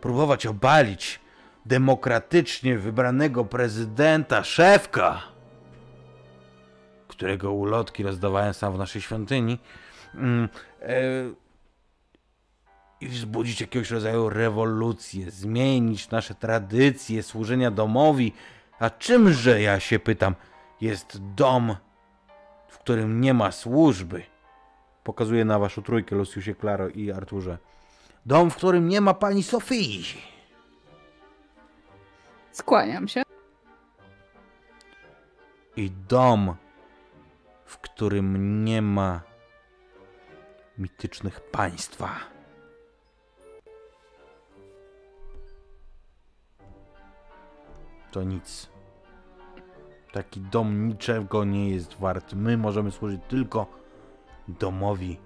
próbować obalić demokratycznie wybranego prezydenta Szewka, którego ulotki rozdawałem sam w naszej świątyni, mm, e, i wzbudzić jakiegoś rodzaju rewolucję, zmienić nasze tradycje służenia domowi. A czymże, ja się pytam, jest dom, w którym nie ma służby? Pokazuję na waszą trójkę, Luciusie, Klaro i Arturze. Dom, w którym nie ma pani Sofii. Skłaniam się. I dom, w którym nie ma mitycznych państwa. To nic. Taki dom niczego nie jest wart. My możemy służyć tylko domowi,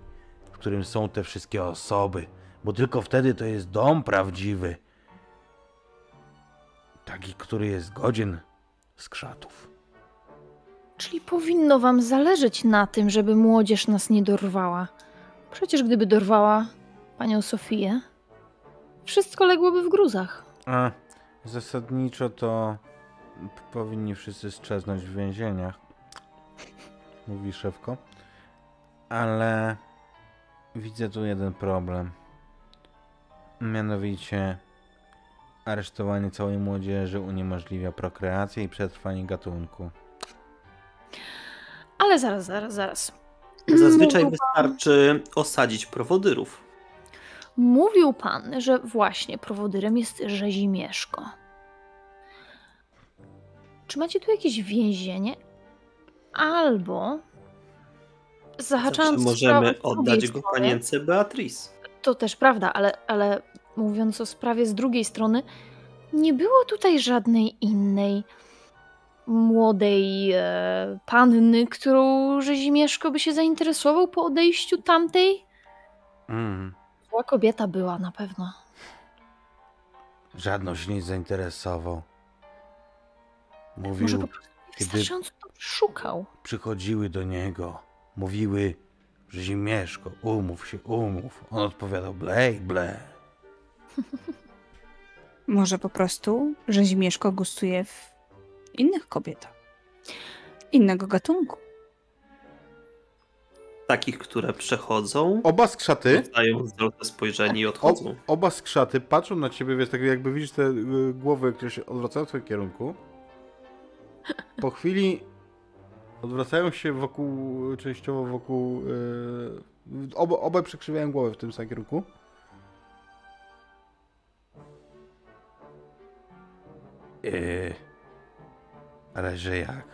w którym są te wszystkie osoby, bo tylko wtedy to jest dom prawdziwy. Taki, który jest godzien skrzatów. Czyli powinno wam zależeć na tym, żeby młodzież nas nie dorwała. Przecież gdyby dorwała panią Sofię, wszystko ległoby w gruzach. A zasadniczo to powinni wszyscy strzeznąć w więzieniach, mówi szefko. Ale widzę tu jeden problem. Mianowicie aresztowanie całej młodzieży uniemożliwia prokreację i przetrwanie gatunku. Ale zaraz, zaraz, zaraz. Zazwyczaj Mówił wystarczy osadzić prowodyrów. Mówił pan, że właśnie prowodyrem jest Rzezimieszko. Czy macie tu jakieś więzienie? Albo Zawsze zahaczając możemy sprawę z drugiej oddać go strony- panience Beatrice. To też prawda, ale, ale mówiąc o sprawie z drugiej strony, nie było tutaj żadnej innej młodej e, panny, którą Rzezimieszko by się zainteresował po odejściu tamtej? Mm, Zła kobieta była na pewno. żadną się nie zainteresował. Może Mówił, po prostu kiedy- szukał. przychodziły do niego, mówiły, że Zimieszko, umów się, umów. On odpowiadał, blej, ble. Może po prostu Rzezimieszko gustuje w innych kobietach. Innego gatunku. Takich, które przechodzą, Oba skrzaty, zdrowe spojrzenie i o, odchodzą. oba skrzaty patrzą na ciebie, wiesz, tak jakby widzisz te y, głowy, które się odwracają w twoim kierunku. Po chwili odwracają się wokół, częściowo wokół, y, oba, obaj przekrzywiają głowę w tym samym kierunku. Yy, ale że jak?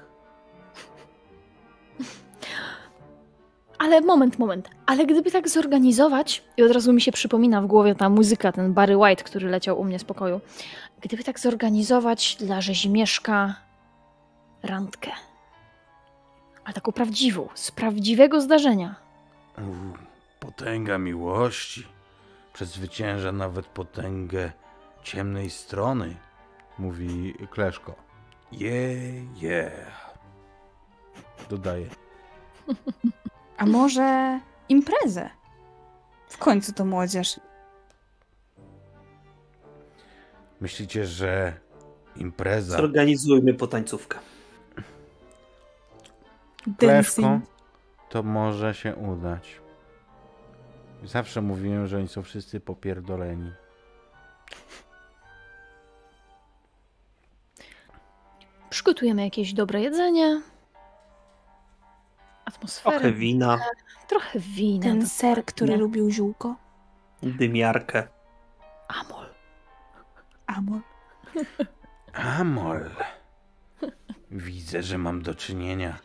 Ale moment, moment. Ale gdyby tak zorganizować, i od razu mi się przypomina w głowie ta muzyka, ten Barry White, który leciał u mnie z pokoju. Gdyby tak zorganizować dla Rzezimieszka randkę. Ale taką prawdziwą, z prawdziwego zdarzenia. Potęga miłości przezwycięża nawet potęgę ciemnej strony, mówi Kleszko. Je, je. Dodaje. A może imprezę? W końcu to młodzież. Myślicie, że impreza Zorganizujmy potańcówkę. Kleszko Dancing. to może się udać. Zawsze mówiłem, że oni są wszyscy popierdoleni. Przygotujemy jakieś dobre jedzenie. Atmosferę. Trochę wina, Trochę wina. Ten ser, który lubił ziółko. dymiarkę. Amol. Amor. Amol. Widzę, że mam do czynienia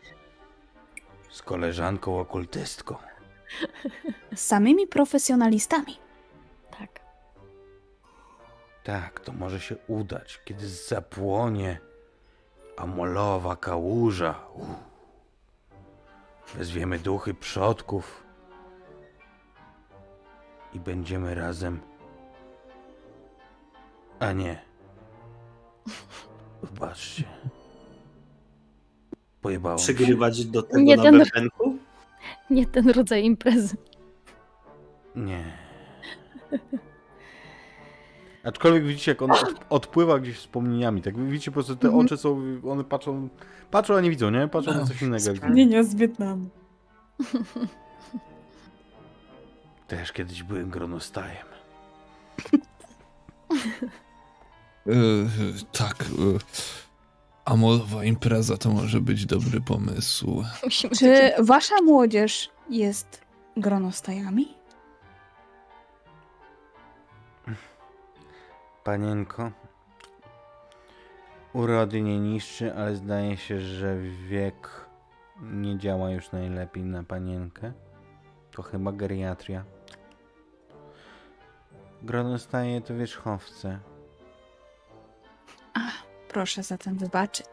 z koleżanką okultystką. Z samymi profesjonalistami. Tak. Tak, to może się udać, kiedy zapłonie amolowa kałuża. Uff. Wezwiemy duchy przodków i będziemy razem. A nie. Wybaczcie. Pojebało. Przygrywać do tego Nie na ten- bębenku? Nie ten rodzaj imprezy. Nie. Aczkolwiek widzicie, jak on od, odpływa gdzieś wspomnieniami. Tak widzicie, po prostu te Mhm. oczy są, one patrzą, patrzą, a nie widzą, nie? Patrzą na coś innego. Wspomnienia z Wietnamu. Też kiedyś byłem gronostajem. E, tak. E, amolowa impreza to może być dobry pomysł. Czy wasza młodzież jest gronostajami? Panienko, urody nie niszczy, ale zdaje się, że wiek nie działa już najlepiej na panienkę. To chyba geriatria. Gronostaje to wierzchowce. Proszę zatem wybaczyć.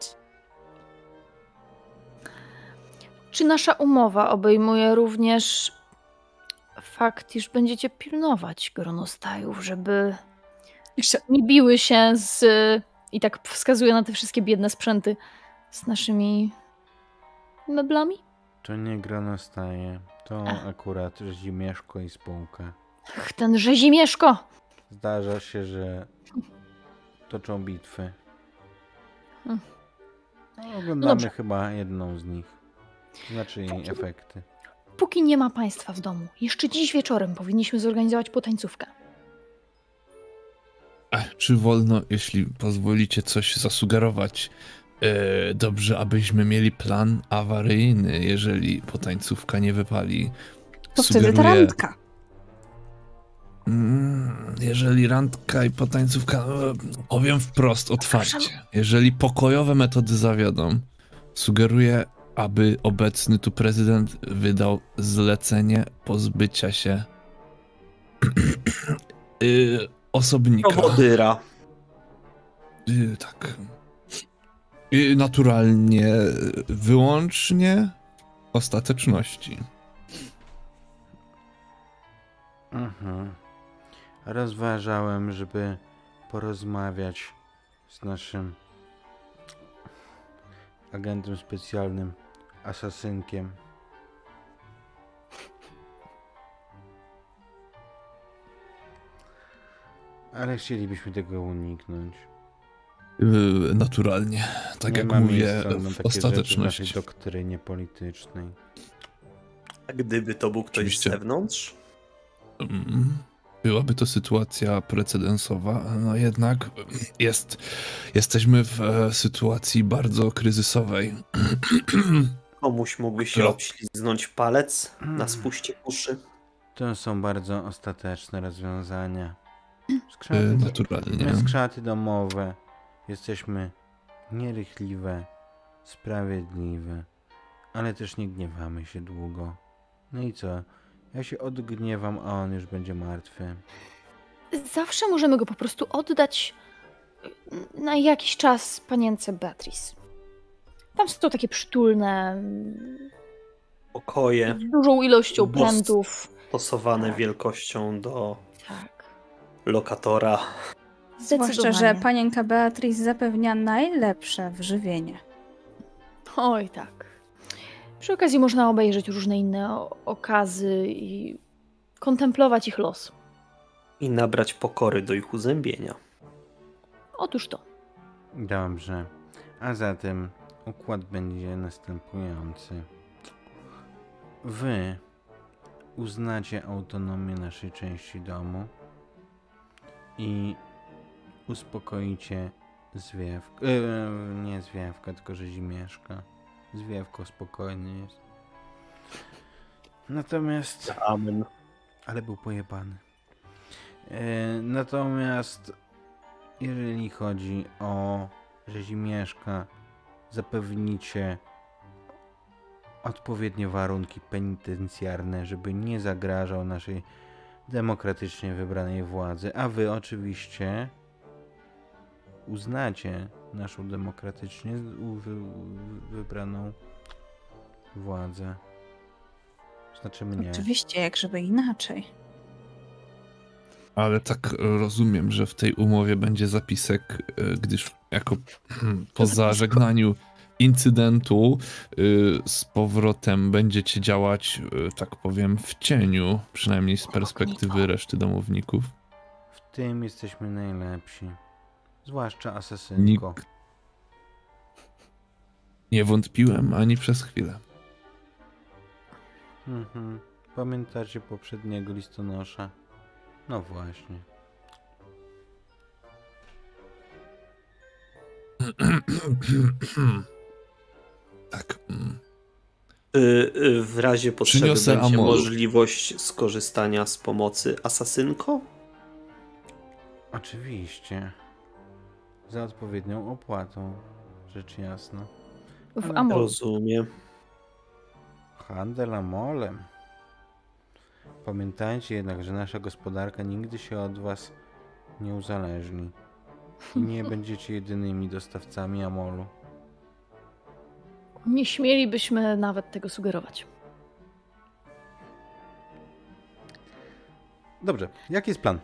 Czy nasza umowa obejmuje również fakt, iż będziecie pilnować gronostajów, żeby Jeszcze nie biły się z. I tak wskazuje na te wszystkie biedne sprzęty z naszymi meblami? To nie gronostaje, to Ach. akurat Zimieszko i spółka. Ach, ten rzezimieszko! Zdarza się, że toczą bitwy. Hmm. No, oglądamy dobrze. chyba jedną z nich. Znaczy jej efekty. Póki nie ma państwa w domu, jeszcze dziś wieczorem powinniśmy zorganizować potańcówkę. A, czy wolno, jeśli pozwolicie, coś zasugerować? E, dobrze, abyśmy mieli plan awaryjny, jeżeli potańcówka nie wypali. to wtedy ta randka. Mm, Jeżeli randka i potańcówka, powiem wprost, otwarcie. Jeżeli pokojowe metody zawiodą, sugeruję, aby obecny tu prezydent wydał zlecenie pozbycia się y, osobnika. Prowodyra. Y, tak. Y, naturalnie, wyłącznie ostateczności. Mhm. Rozważałem, żeby porozmawiać z naszym agentem specjalnym, asasynkiem. Ale chcielibyśmy tego uniknąć. Y, naturalnie, tak Nie jak mówię, w w ostateczności. naszej doktrynie politycznej. A gdyby to był ktoś Oczywiście. z zewnątrz? Mm, Byłaby to sytuacja precedensowa, no jednak jest, jesteśmy w e, sytuacji bardzo kryzysowej. Komuś mógłby się obśliznąć palec Mm. na spuście uszy. To są bardzo ostateczne rozwiązania. Y, Skrzaty, Naturalnie. my skrzaty domowe jesteśmy nierychliwe, sprawiedliwe, ale też nie gniewamy się długo. No i co? Ja się odgniewam, a on już będzie martwy. Zawsze możemy go po prostu oddać na jakiś czas panience Beatrice. Tam są takie przytulne, mm, Pokoje z dużą ilością prętów. stosowane Tak. wielkością do Tak. lokatora. Zwłaszcza, że panienka Beatrice zapewnia najlepsze wyżywienie. Oj, tak. Przy okazji można obejrzeć różne inne okazy i kontemplować ich los. I nabrać pokory do ich uzębienia. Otóż to. Dobrze. A zatem układ będzie następujący. Wy uznacie autonomię naszej części domu i uspokoicie zwiewkę. Yy, nie zwiewkę, tylko że zimieszka. Zwiewko spokojny jest. Natomiast Amen. ale był pojebany. E, natomiast jeżeli chodzi o Rzezimieszka, zapewnicie odpowiednie warunki penitencjarne, żeby nie zagrażał naszej demokratycznie wybranej władzy, a wy oczywiście uznacie naszą demokratycznie wybraną władzę. Znaczy mnie. Oczywiście, jak żeby inaczej. Ale tak e, rozumiem, że w tej umowie będzie zapisek, e, gdyż jako hmm, po zażegnaniu incydentu y, z powrotem będziecie działać, y, tak powiem, w cieniu, przynajmniej z perspektywy reszty domowników. W tym jesteśmy najlepsi. Zwłaszcza asesynko. Nikt nie wątpiłem ani przez chwilę. Mhm. Pamiętacie poprzedniego listonosza? No właśnie. tak. mm. Y, y, W razie potrzeby Przyniosę będzie amol. możliwość skorzystania z pomocy asasynko? Oczywiście. Za odpowiednią opłatą. Rzecz jasna. W Ale Amol. Rozumiem. Handel amolem. Pamiętajcie jednak, że nasza gospodarka nigdy się od was nie uzależni. I nie będziecie jedynymi dostawcami amolu. Nie śmielibyśmy nawet tego sugerować. Dobrze, jaki jest plan?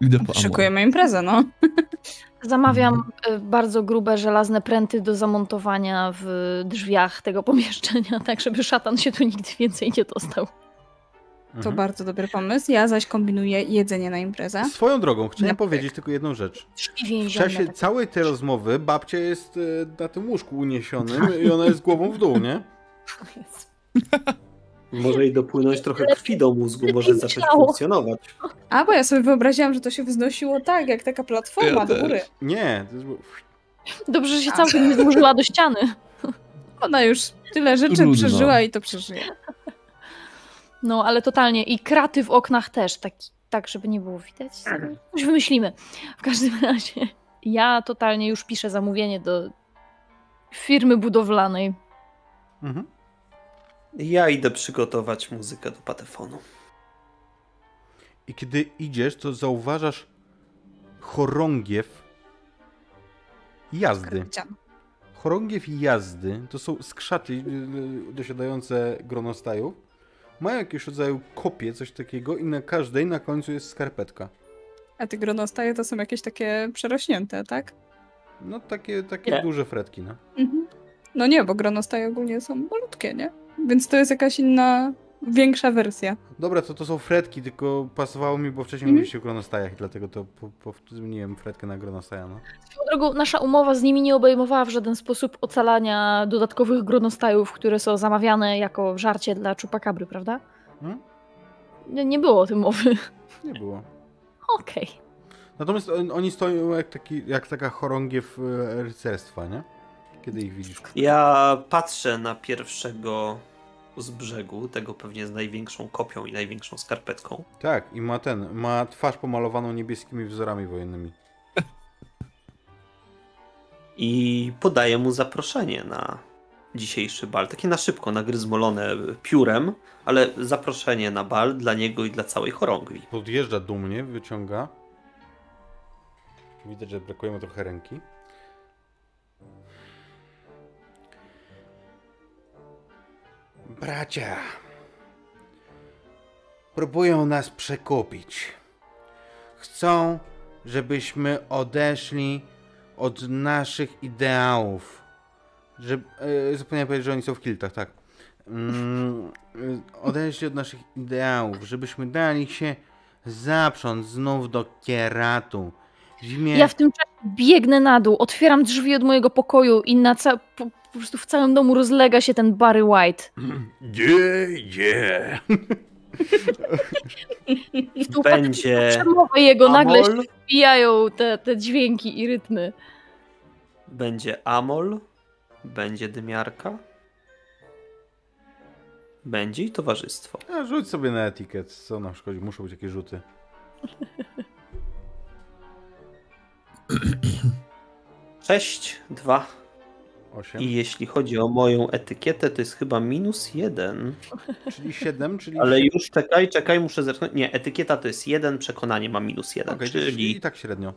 Idę po. Szykujemy imprezę, no. Zamawiam y, bardzo grube żelazne pręty do zamontowania w drzwiach tego pomieszczenia, tak żeby szatan się tu nigdy więcej nie dostał. To Mhm. bardzo dobry pomysł. Ja zaś kombinuję jedzenie na imprezę. Swoją drogą, chciałem powiedzieć tylko jedną rzecz. W czasie tak. całej tej rozmowy babcia jest e, na tym łóżku uniesionym i ona jest głową w dół, nie? Może i dopłynąć trochę krwi do mózgu, może zacząć Ciało. funkcjonować. A, bo ja sobie wyobraziłam, że to się wznosiło tak, jak taka platforma Ja do góry. Nie, to jest... Dobrze, że się całkiem nie złożyła do ściany. Ona już tyle rzeczy Trudno. przeżyła i to przeżyje. No, ale totalnie. I kraty w oknach też, tak, tak żeby nie było widać. Coś wymyślimy. W każdym razie, ja totalnie już piszę zamówienie do firmy budowlanej. Mhm. Ja idę przygotować muzykę do patefonu. I kiedy idziesz, to zauważasz chorągiew jazdy. Chorągiew i jazdy to są skrzaty y, y, dosiadające gronostajów. Mają jakiegoś rodzaju kopie, coś takiego i na każdej na końcu jest skarpetka. A te gronostaje to są jakieś takie przerośnięte, tak? No takie, takie Nie. duże fretki, no. Mhm. No nie, bo gronostaje ogólnie są malutkie, nie? Więc to jest jakaś inna, większa wersja. Dobra, to to są fretki, tylko pasowało mi, bo wcześniej Mhm. mówiliście o gronostajach i dlatego to po, po, zmieniłem fretkę na gronostaja, no. Swoją drogą, nasza umowa z nimi nie obejmowała w żaden sposób ocalania dodatkowych gronostajów, które są zamawiane jako żarcie dla czupakabry, prawda? Hmm? Nie, nie było o tym mowy. Nie było. Okej. Natomiast on, oni stoją jak, taki, jak taka chorągiew e, rycerstwa, nie? Kiedy ich widzisz. Ja patrzę na pierwszego z brzegu, tego pewnie z największą kopią i największą skarpetką. Tak, i ma ten, ma twarz pomalowaną niebieskimi wzorami wojennymi. I podaję mu zaproszenie na dzisiejszy bal. Takie na szybko, nagryzmolone piórem, ale zaproszenie na bal dla niego i dla całej chorągwi. Podjeżdża dumnie, wyciąga. Widać, że brakuje mu trochę ręki. Bracia, próbują nas przekupić. Chcą, żebyśmy odeszli od naszych ideałów. Że, e, zapomniałem powiedzieć, że oni są w kiltach, tak. E, odeszli od naszych ideałów, żebyśmy dali się zaprząc znów do kieratu. W imię... Ja w tym czasie biegnę na dół, otwieram drzwi od mojego pokoju i na ca- po, prostu w całym domu rozlega się ten Barry White. Yeah, yeah. I Będzie przemowę jego nagle się Amol, wbijają te, te dźwięki i rytmy. będzie Amol, będzie Dymiarka, będzie i towarzystwo. A rzuć sobie na etykiet, co nam szkodzi, muszą być jakieś rzuty. Sześć, dwa. 8, I jeśli chodzi o moją etykietę, to jest chyba minus jeden. czyli 7, czyli... Ale już czekaj, czekaj, muszę zerknąć. Nie, etykieta to jest jeden, przekonanie ma minus jeden, Okej, czyli i tak średnio.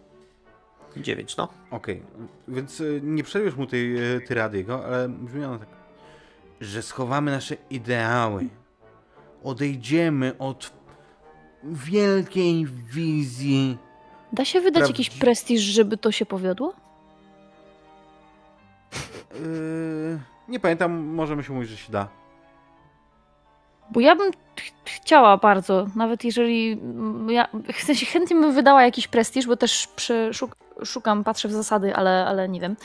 9, no. Okej, więc y, nie przerwiesz mu tej y, tyrady jego, ale brzmi ona tak, że schowamy nasze ideały, odejdziemy od wielkiej wizji. Da się wydać jakiś Prawdzi- prestiż, żeby to się powiodło? Yy, nie pamiętam, możemy się mówić, że się da. Bo ja bym ch- chciała bardzo, nawet jeżeli mm, ja w sensie chętnie bym wydała jakiś prestiż, bo też przeszuk- szukam, patrzę w zasady, ale, ale nie wiem.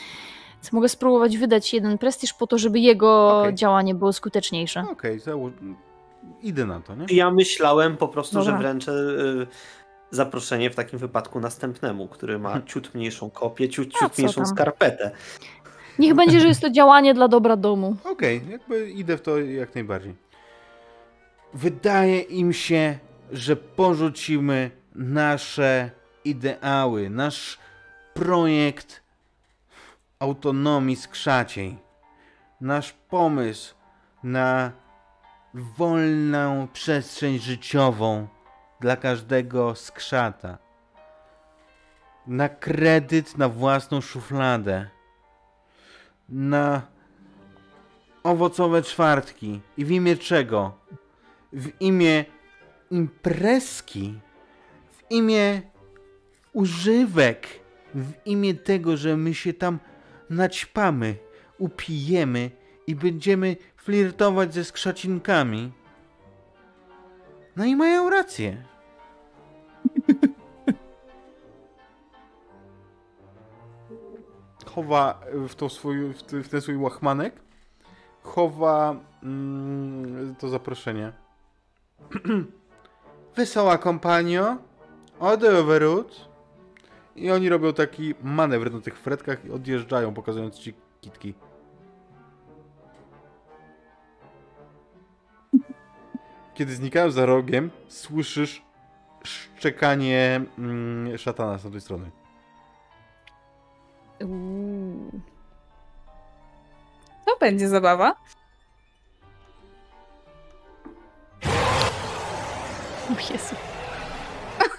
Więc mogę spróbować wydać jeden prestiż po to, żeby jego Okej. działanie było skuteczniejsze. Okej, zało- idę na to, nie? Ja myślałem po prostu, że Dobra. wręczę y, zaproszenie w takim wypadku następnemu, który ma ciut mniejszą kopię, ciut, ciut mniejszą tam? skarpetę. Niech będzie, że jest to działanie dla dobra domu. Okej, jakby idę w to jak najbardziej. Wydaje im się, że porzucimy nasze ideały, nasz projekt autonomii skrzaciej, nasz pomysł na wolną przestrzeń życiową dla każdego skrzata, na kredyt na własną szufladę, na owocowe czwartki. I w imię czego? W imię imprezki, w imię używek, w imię tego, że my się tam naćpamy, upijemy i będziemy flirtować ze skrzacinkami. No i mają rację. Chowa w, to swój, w, ten swój łachmanek chowa mm, to zaproszenie. Wesoła kompanio, odewrót. I oni robią taki manewr na tych fredkach i odjeżdżają, pokazując ci kitki. Kiedy znikają za rogiem, słyszysz szczekanie mm, szatana z tamtej strony. Uuu. To będzie zabawa. O Jezu.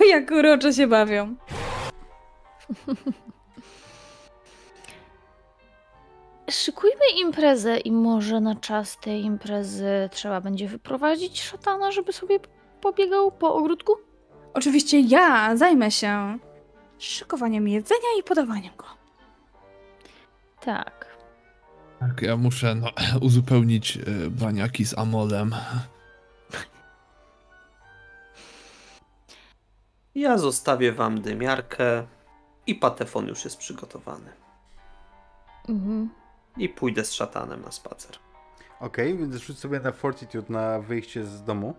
Jak uroczo się bawią. Szykujmy imprezę i może na czas tej imprezy trzeba będzie wyprowadzić szatana, żeby sobie pobiegał po ogródku? Oczywiście ja zajmę się szykowaniem jedzenia i podawaniem go. Tak. Tak, ja muszę no, uzupełnić e, baniaki z amolem. Ja zostawię wam dymiarkę i patefon już jest przygotowany. Mhm. I pójdę z szatanem na spacer. Okej, więc rzuć sobie na Fortitude na wyjście z domu.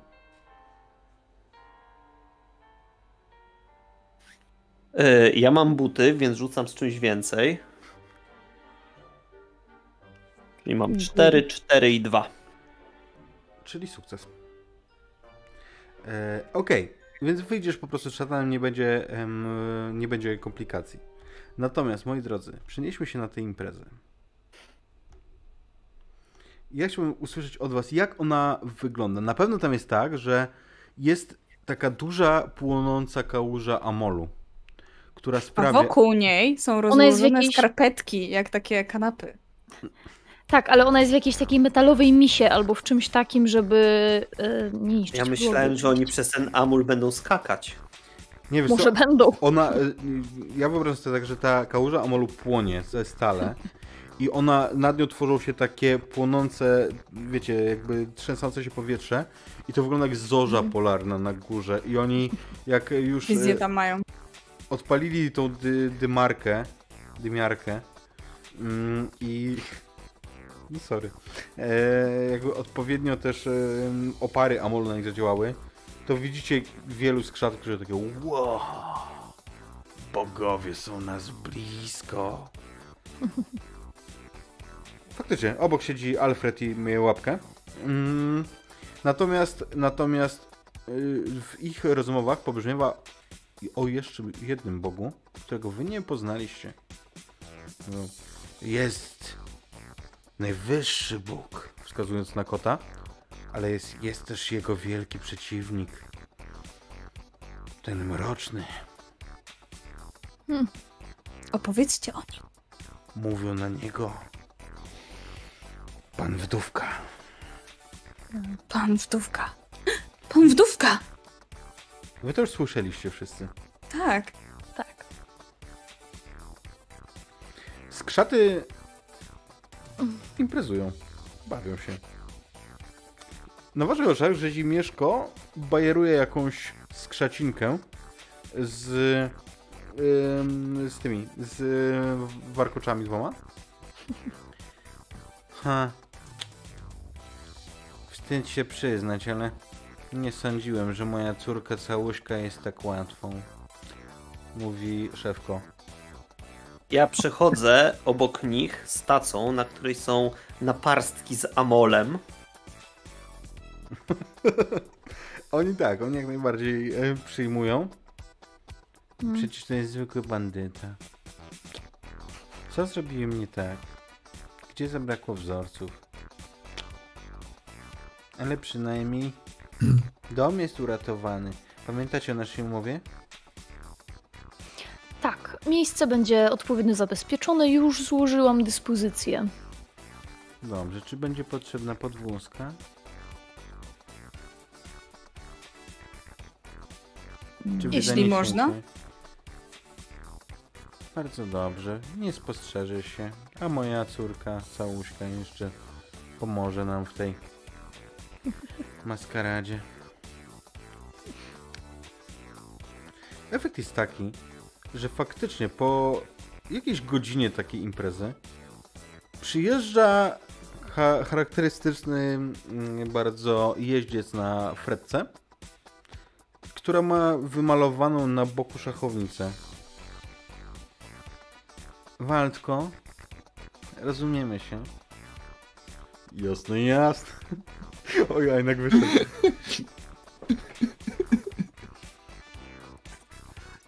Yy, ja mam buty, więc rzucam z czymś więcej. Czyli mam 4, 4 i 2. Czyli sukces. E, Okej, więc wyjdziesz po prostu z szatanem, nie będzie, em, nie będzie komplikacji. Natomiast, moi drodzy, przenieśmy się na tę imprezę. Ja chciałbym usłyszeć od was, jak ona wygląda. Na pewno tam jest tak, że jest taka duża, płonąca kałuża amolu, która A sprawia... wokół niej są rozłożone jakiejś- skarpetki, jak takie kanapy. Tak, ale ona jest w jakiejś takiej metalowej misie albo w czymś takim, żeby e, nie niszczyć Ja myślałem, głowy. że oni przez ten amul będą skakać. Nie wiesz Może co, będą. Ona, y, ja wyobrażam sobie tak, że ta kałuża amolu płonie ze stale i ona, nad nią tworzą się takie płonące, wiecie, jakby trzęsące się powietrze i to wygląda jak zorza polarna na górze i oni jak już Wizje y, tam mają. odpalili tą dy, dymarkę, dymiarkę mm, i no sorry, e, jakby odpowiednio też e, opary nich zadziałały, to widzicie wielu skrzatów, które takie wow, bogowie są nas blisko. Faktycznie, obok siedzi Alfred i myje łapkę. Mm, natomiast, natomiast y, w ich rozmowach pobrzmiewa o jeszcze jednym Bogu, którego wy nie poznaliście. No, Jest najwyższy Bóg, wskazując na kota, ale jest, jest też jego wielki przeciwnik. Ten mroczny. Opowiedzcie o nim. Mówią na niego Pan Wdówka. Pan wdówka. Pan wdówka! Wy to już słyszeliście wszyscy. Tak. Tak. Skrzaty imprezują, bawią się. Na waszych oczach Rzezimieszko bajeruje jakąś skrzacinkę z, ym, z tymi, z warkoczami dwoma. Ha. Wstyd się przyznać, ale nie sądziłem, że moja córka całuśka jest tak łatwą. Mówi szefko. Ja przechodzę obok nich z tacą, na której są naparstki z amolem. Oni tak, oni jak najbardziej e, przyjmują. Mm. Przecież to jest zwykły bandyta. Co zrobiłem nie tak? Gdzie zabrakło wzorców? Ale przynajmniej dom jest uratowany. Pamiętacie o naszej umowie? Miejsce będzie odpowiednio zabezpieczone. Już złożyłam dyspozycję. Dobrze, czy będzie potrzebna podwózka? Czy Jeśli można. się? Bardzo dobrze, nie spostrzeże się. A moja córka, całuśka, jeszcze pomoże nam w tej maskaradzie. Efekt jest taki, że faktycznie po jakiejś godzinie takiej imprezy przyjeżdża cha charakterystyczny mm, bardzo jeździec na fretce, która ma wymalowaną na boku szachownicę. Waldko, rozumiemy się. Jasne, jasne. Oj, a jednak wyszedł.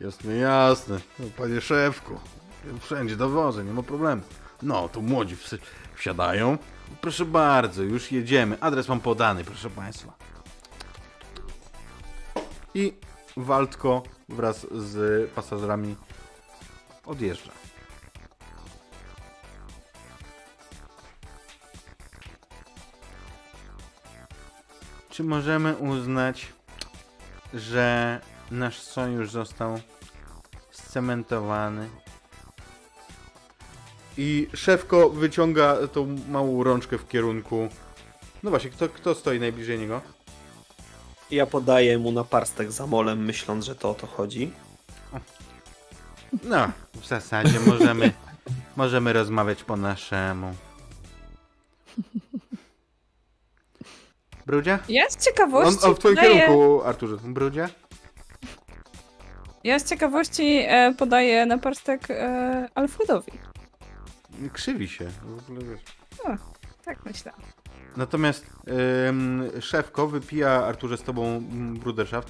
Jasne, jasne. No, panie szefku, wszędzie dowożę, nie ma problemu. No, tu młodzi wsi- wsiadają. Proszę bardzo, już jedziemy. Adres mam podany, proszę państwa. I Waldko wraz z pasażerami odjeżdża. Czy możemy uznać, że nasz sojusz został scementowany? I szefko wyciąga tą małą rączkę w kierunku. No właśnie, kto, kto stoi najbliżej niego? Ja podaję mu naparstek z amolem, myśląc, że to o to chodzi. No, w zasadzie możemy, możemy rozmawiać po naszemu. Brudzia? Ja z ciekawości on w twoim podaję, kierunku, Arturze. Brudzia? Ja z ciekawości e, podaję naparstek e, Alfredowi. Krzywi się. W ogóle wiesz. Tak myślę. Natomiast ym, szefko wypija Arturze z tobą mm, Bruderschaft.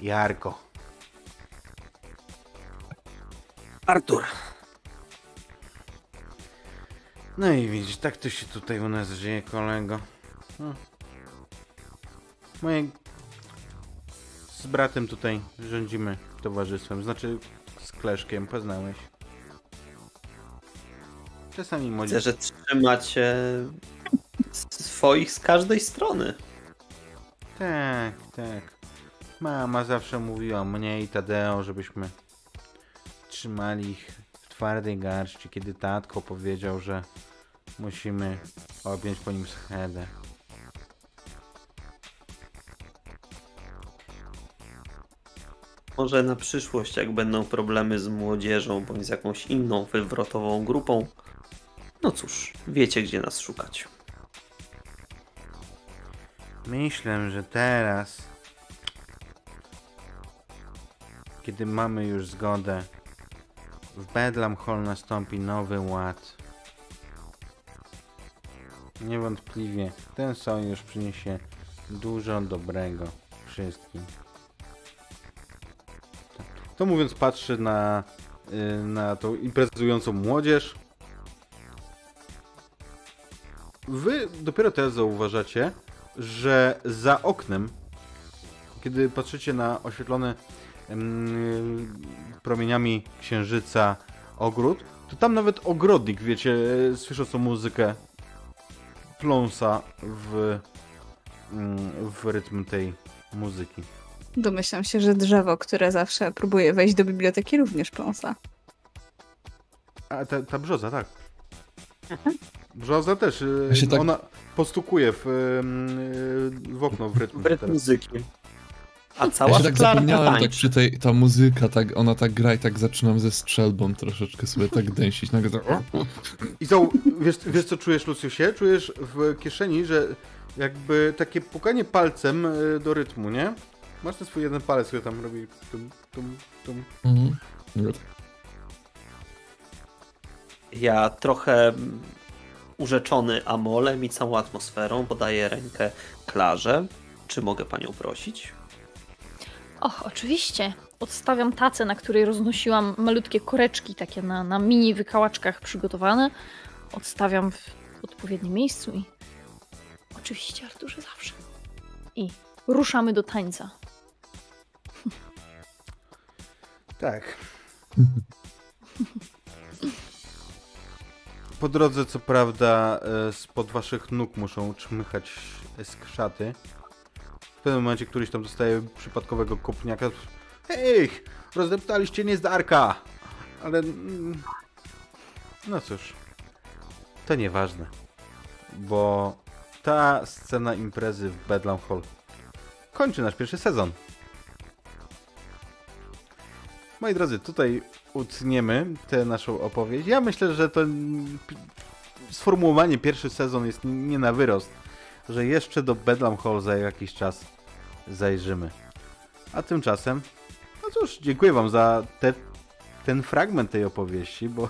Jarko. Artur, No i widzisz, tak to się tutaj u nas żyje, kolego. No. Moje... Z bratem tutaj rządzimy towarzystwem, znaczy z Kleszkiem, poznałeś. Czasami młodzi... widzę, że trzymacie swoich z każdej strony. Tak, tak. Mama zawsze mówiła mnie i Tadeo, żebyśmy trzymali ich w twardej garści, kiedy tatko powiedział, że musimy objąć po nim schedę. Może na przyszłość, jak będą problemy z młodzieżą bądź z jakąś inną wywrotową grupą, no cóż, wiecie gdzie nas szukać. Myślę, że teraz, kiedy mamy już zgodę, w Bedlam Hall nastąpi nowy ład. Niewątpliwie ten sojusz przyniesie dużo dobrego wszystkim. To mówiąc, patrzy na, y, na tą imprezującą młodzież. wy dopiero teraz zauważacie, że za oknem, kiedy patrzycie na oświetlony mm, promieniami księżyca ogród, to tam nawet ogrodnik, wiecie, słysząc muzykę, pląsa w, mm, w rytm tej muzyki. Domyślam się, że drzewo, które zawsze próbuje wejść do biblioteki, również pląsa. A ta, ta brzoza, tak. Brzoza też. y, Ja tak- Ona postukuje w, y, w okno w rytm. W rytm muzyki. A Ja cała się tak zapomniałem, tak przy tej, ta muzyka, tak, ona tak gra i tak zaczynam ze strzelbą troszeczkę sobie tak dęsić. Nagle tak, I zau, wiesz, wiesz co czujesz, Luciusie? Czujesz w kieszeni, że jakby takie pukanie palcem y, do rytmu, nie? Masz ten swój jeden palec, który tam robi tum, tum, tum. Mhm. Ja trochę urzeczony Amolem i całą atmosferą podaję rękę Klarze. Czy mogę panią prosić? Och, oczywiście. Odstawiam tacę, na której roznosiłam malutkie koreczki, takie na, na mini wykałaczkach przygotowane. Odstawiam w odpowiednim miejscu i. Oczywiście, Arturze, zawsze. I ruszamy do tańca. Tak. Po drodze, co prawda, e, spod waszych nóg muszą czmychać skrzaty. W pewnym momencie któryś tam dostaje przypadkowego kopniaka. Hej! Rozdeptaliście niezdarka! Ale... mm, No cóż. To nieważne. Bo ta scena imprezy w Bedlam Hall kończy nasz pierwszy sezon. Moi drodzy, tutaj utniemy tę naszą opowieść. Ja myślę, że to sformułowanie pierwszy sezon jest nie na wyrost, że jeszcze do Bedlam Hall za jakiś czas zajrzymy. A tymczasem, no cóż, dziękuję wam za te, ten fragment tej opowieści, bo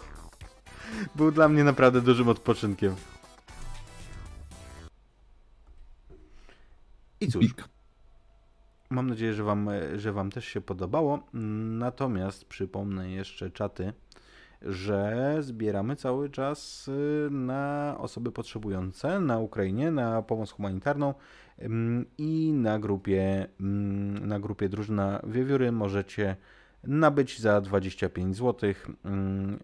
był dla mnie naprawdę dużym odpoczynkiem. I cóż. Mam nadzieję, że wam, że wam też się podobało. Natomiast przypomnę jeszcze czaty, że zbieramy cały czas y, na osoby potrzebujące na Ukrainie, na pomoc humanitarną ym, i na grupie, ym, na grupie Drużyna Wiewióry możecie nabyć za 25 zł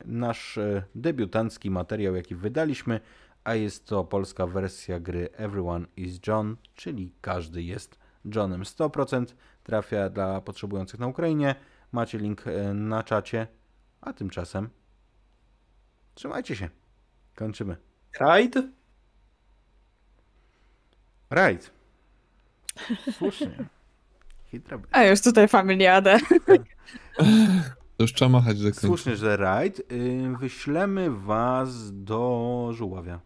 nasz e, debiutancki materiał, jaki wydaliśmy, a jest to polska wersja gry Everyone is John, czyli każdy jest Johnem 100%. Trafia dla potrzebujących na Ukrainie. Macie link e, na czacie. A tymczasem trzymajcie się. Kończymy. Raid? Right. Słusznie. A już tutaj familiadę. To już trzeba machać do końca. Słusznie, że right. Y, Wyślemy was do żuławia.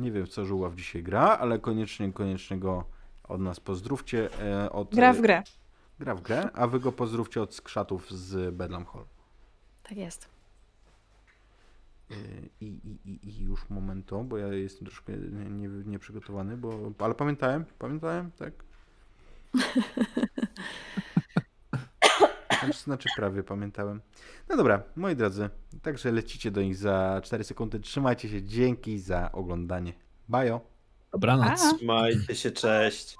Nie wiem, co żuław dzisiaj gra, ale koniecznie, koniecznie go od nas pozdrówcie. e, Od, Gra w grę. Gra w grę, a wy go pozdrówcie od skrzatów z Bedlam Hall. Tak jest. Y, I, i, i, I już momento, bo ja jestem troszkę nie- nie- nieprzygotowany, bo, ale pamiętałem, pamiętałem, tak? Znaczy, znaczy prawie pamiętałem. No dobra, moi drodzy, także lecicie do nich za 4 sekundy. Trzymajcie się, dzięki za oglądanie. Bajo. Dobranoc. A. Trzymajcie się, cześć.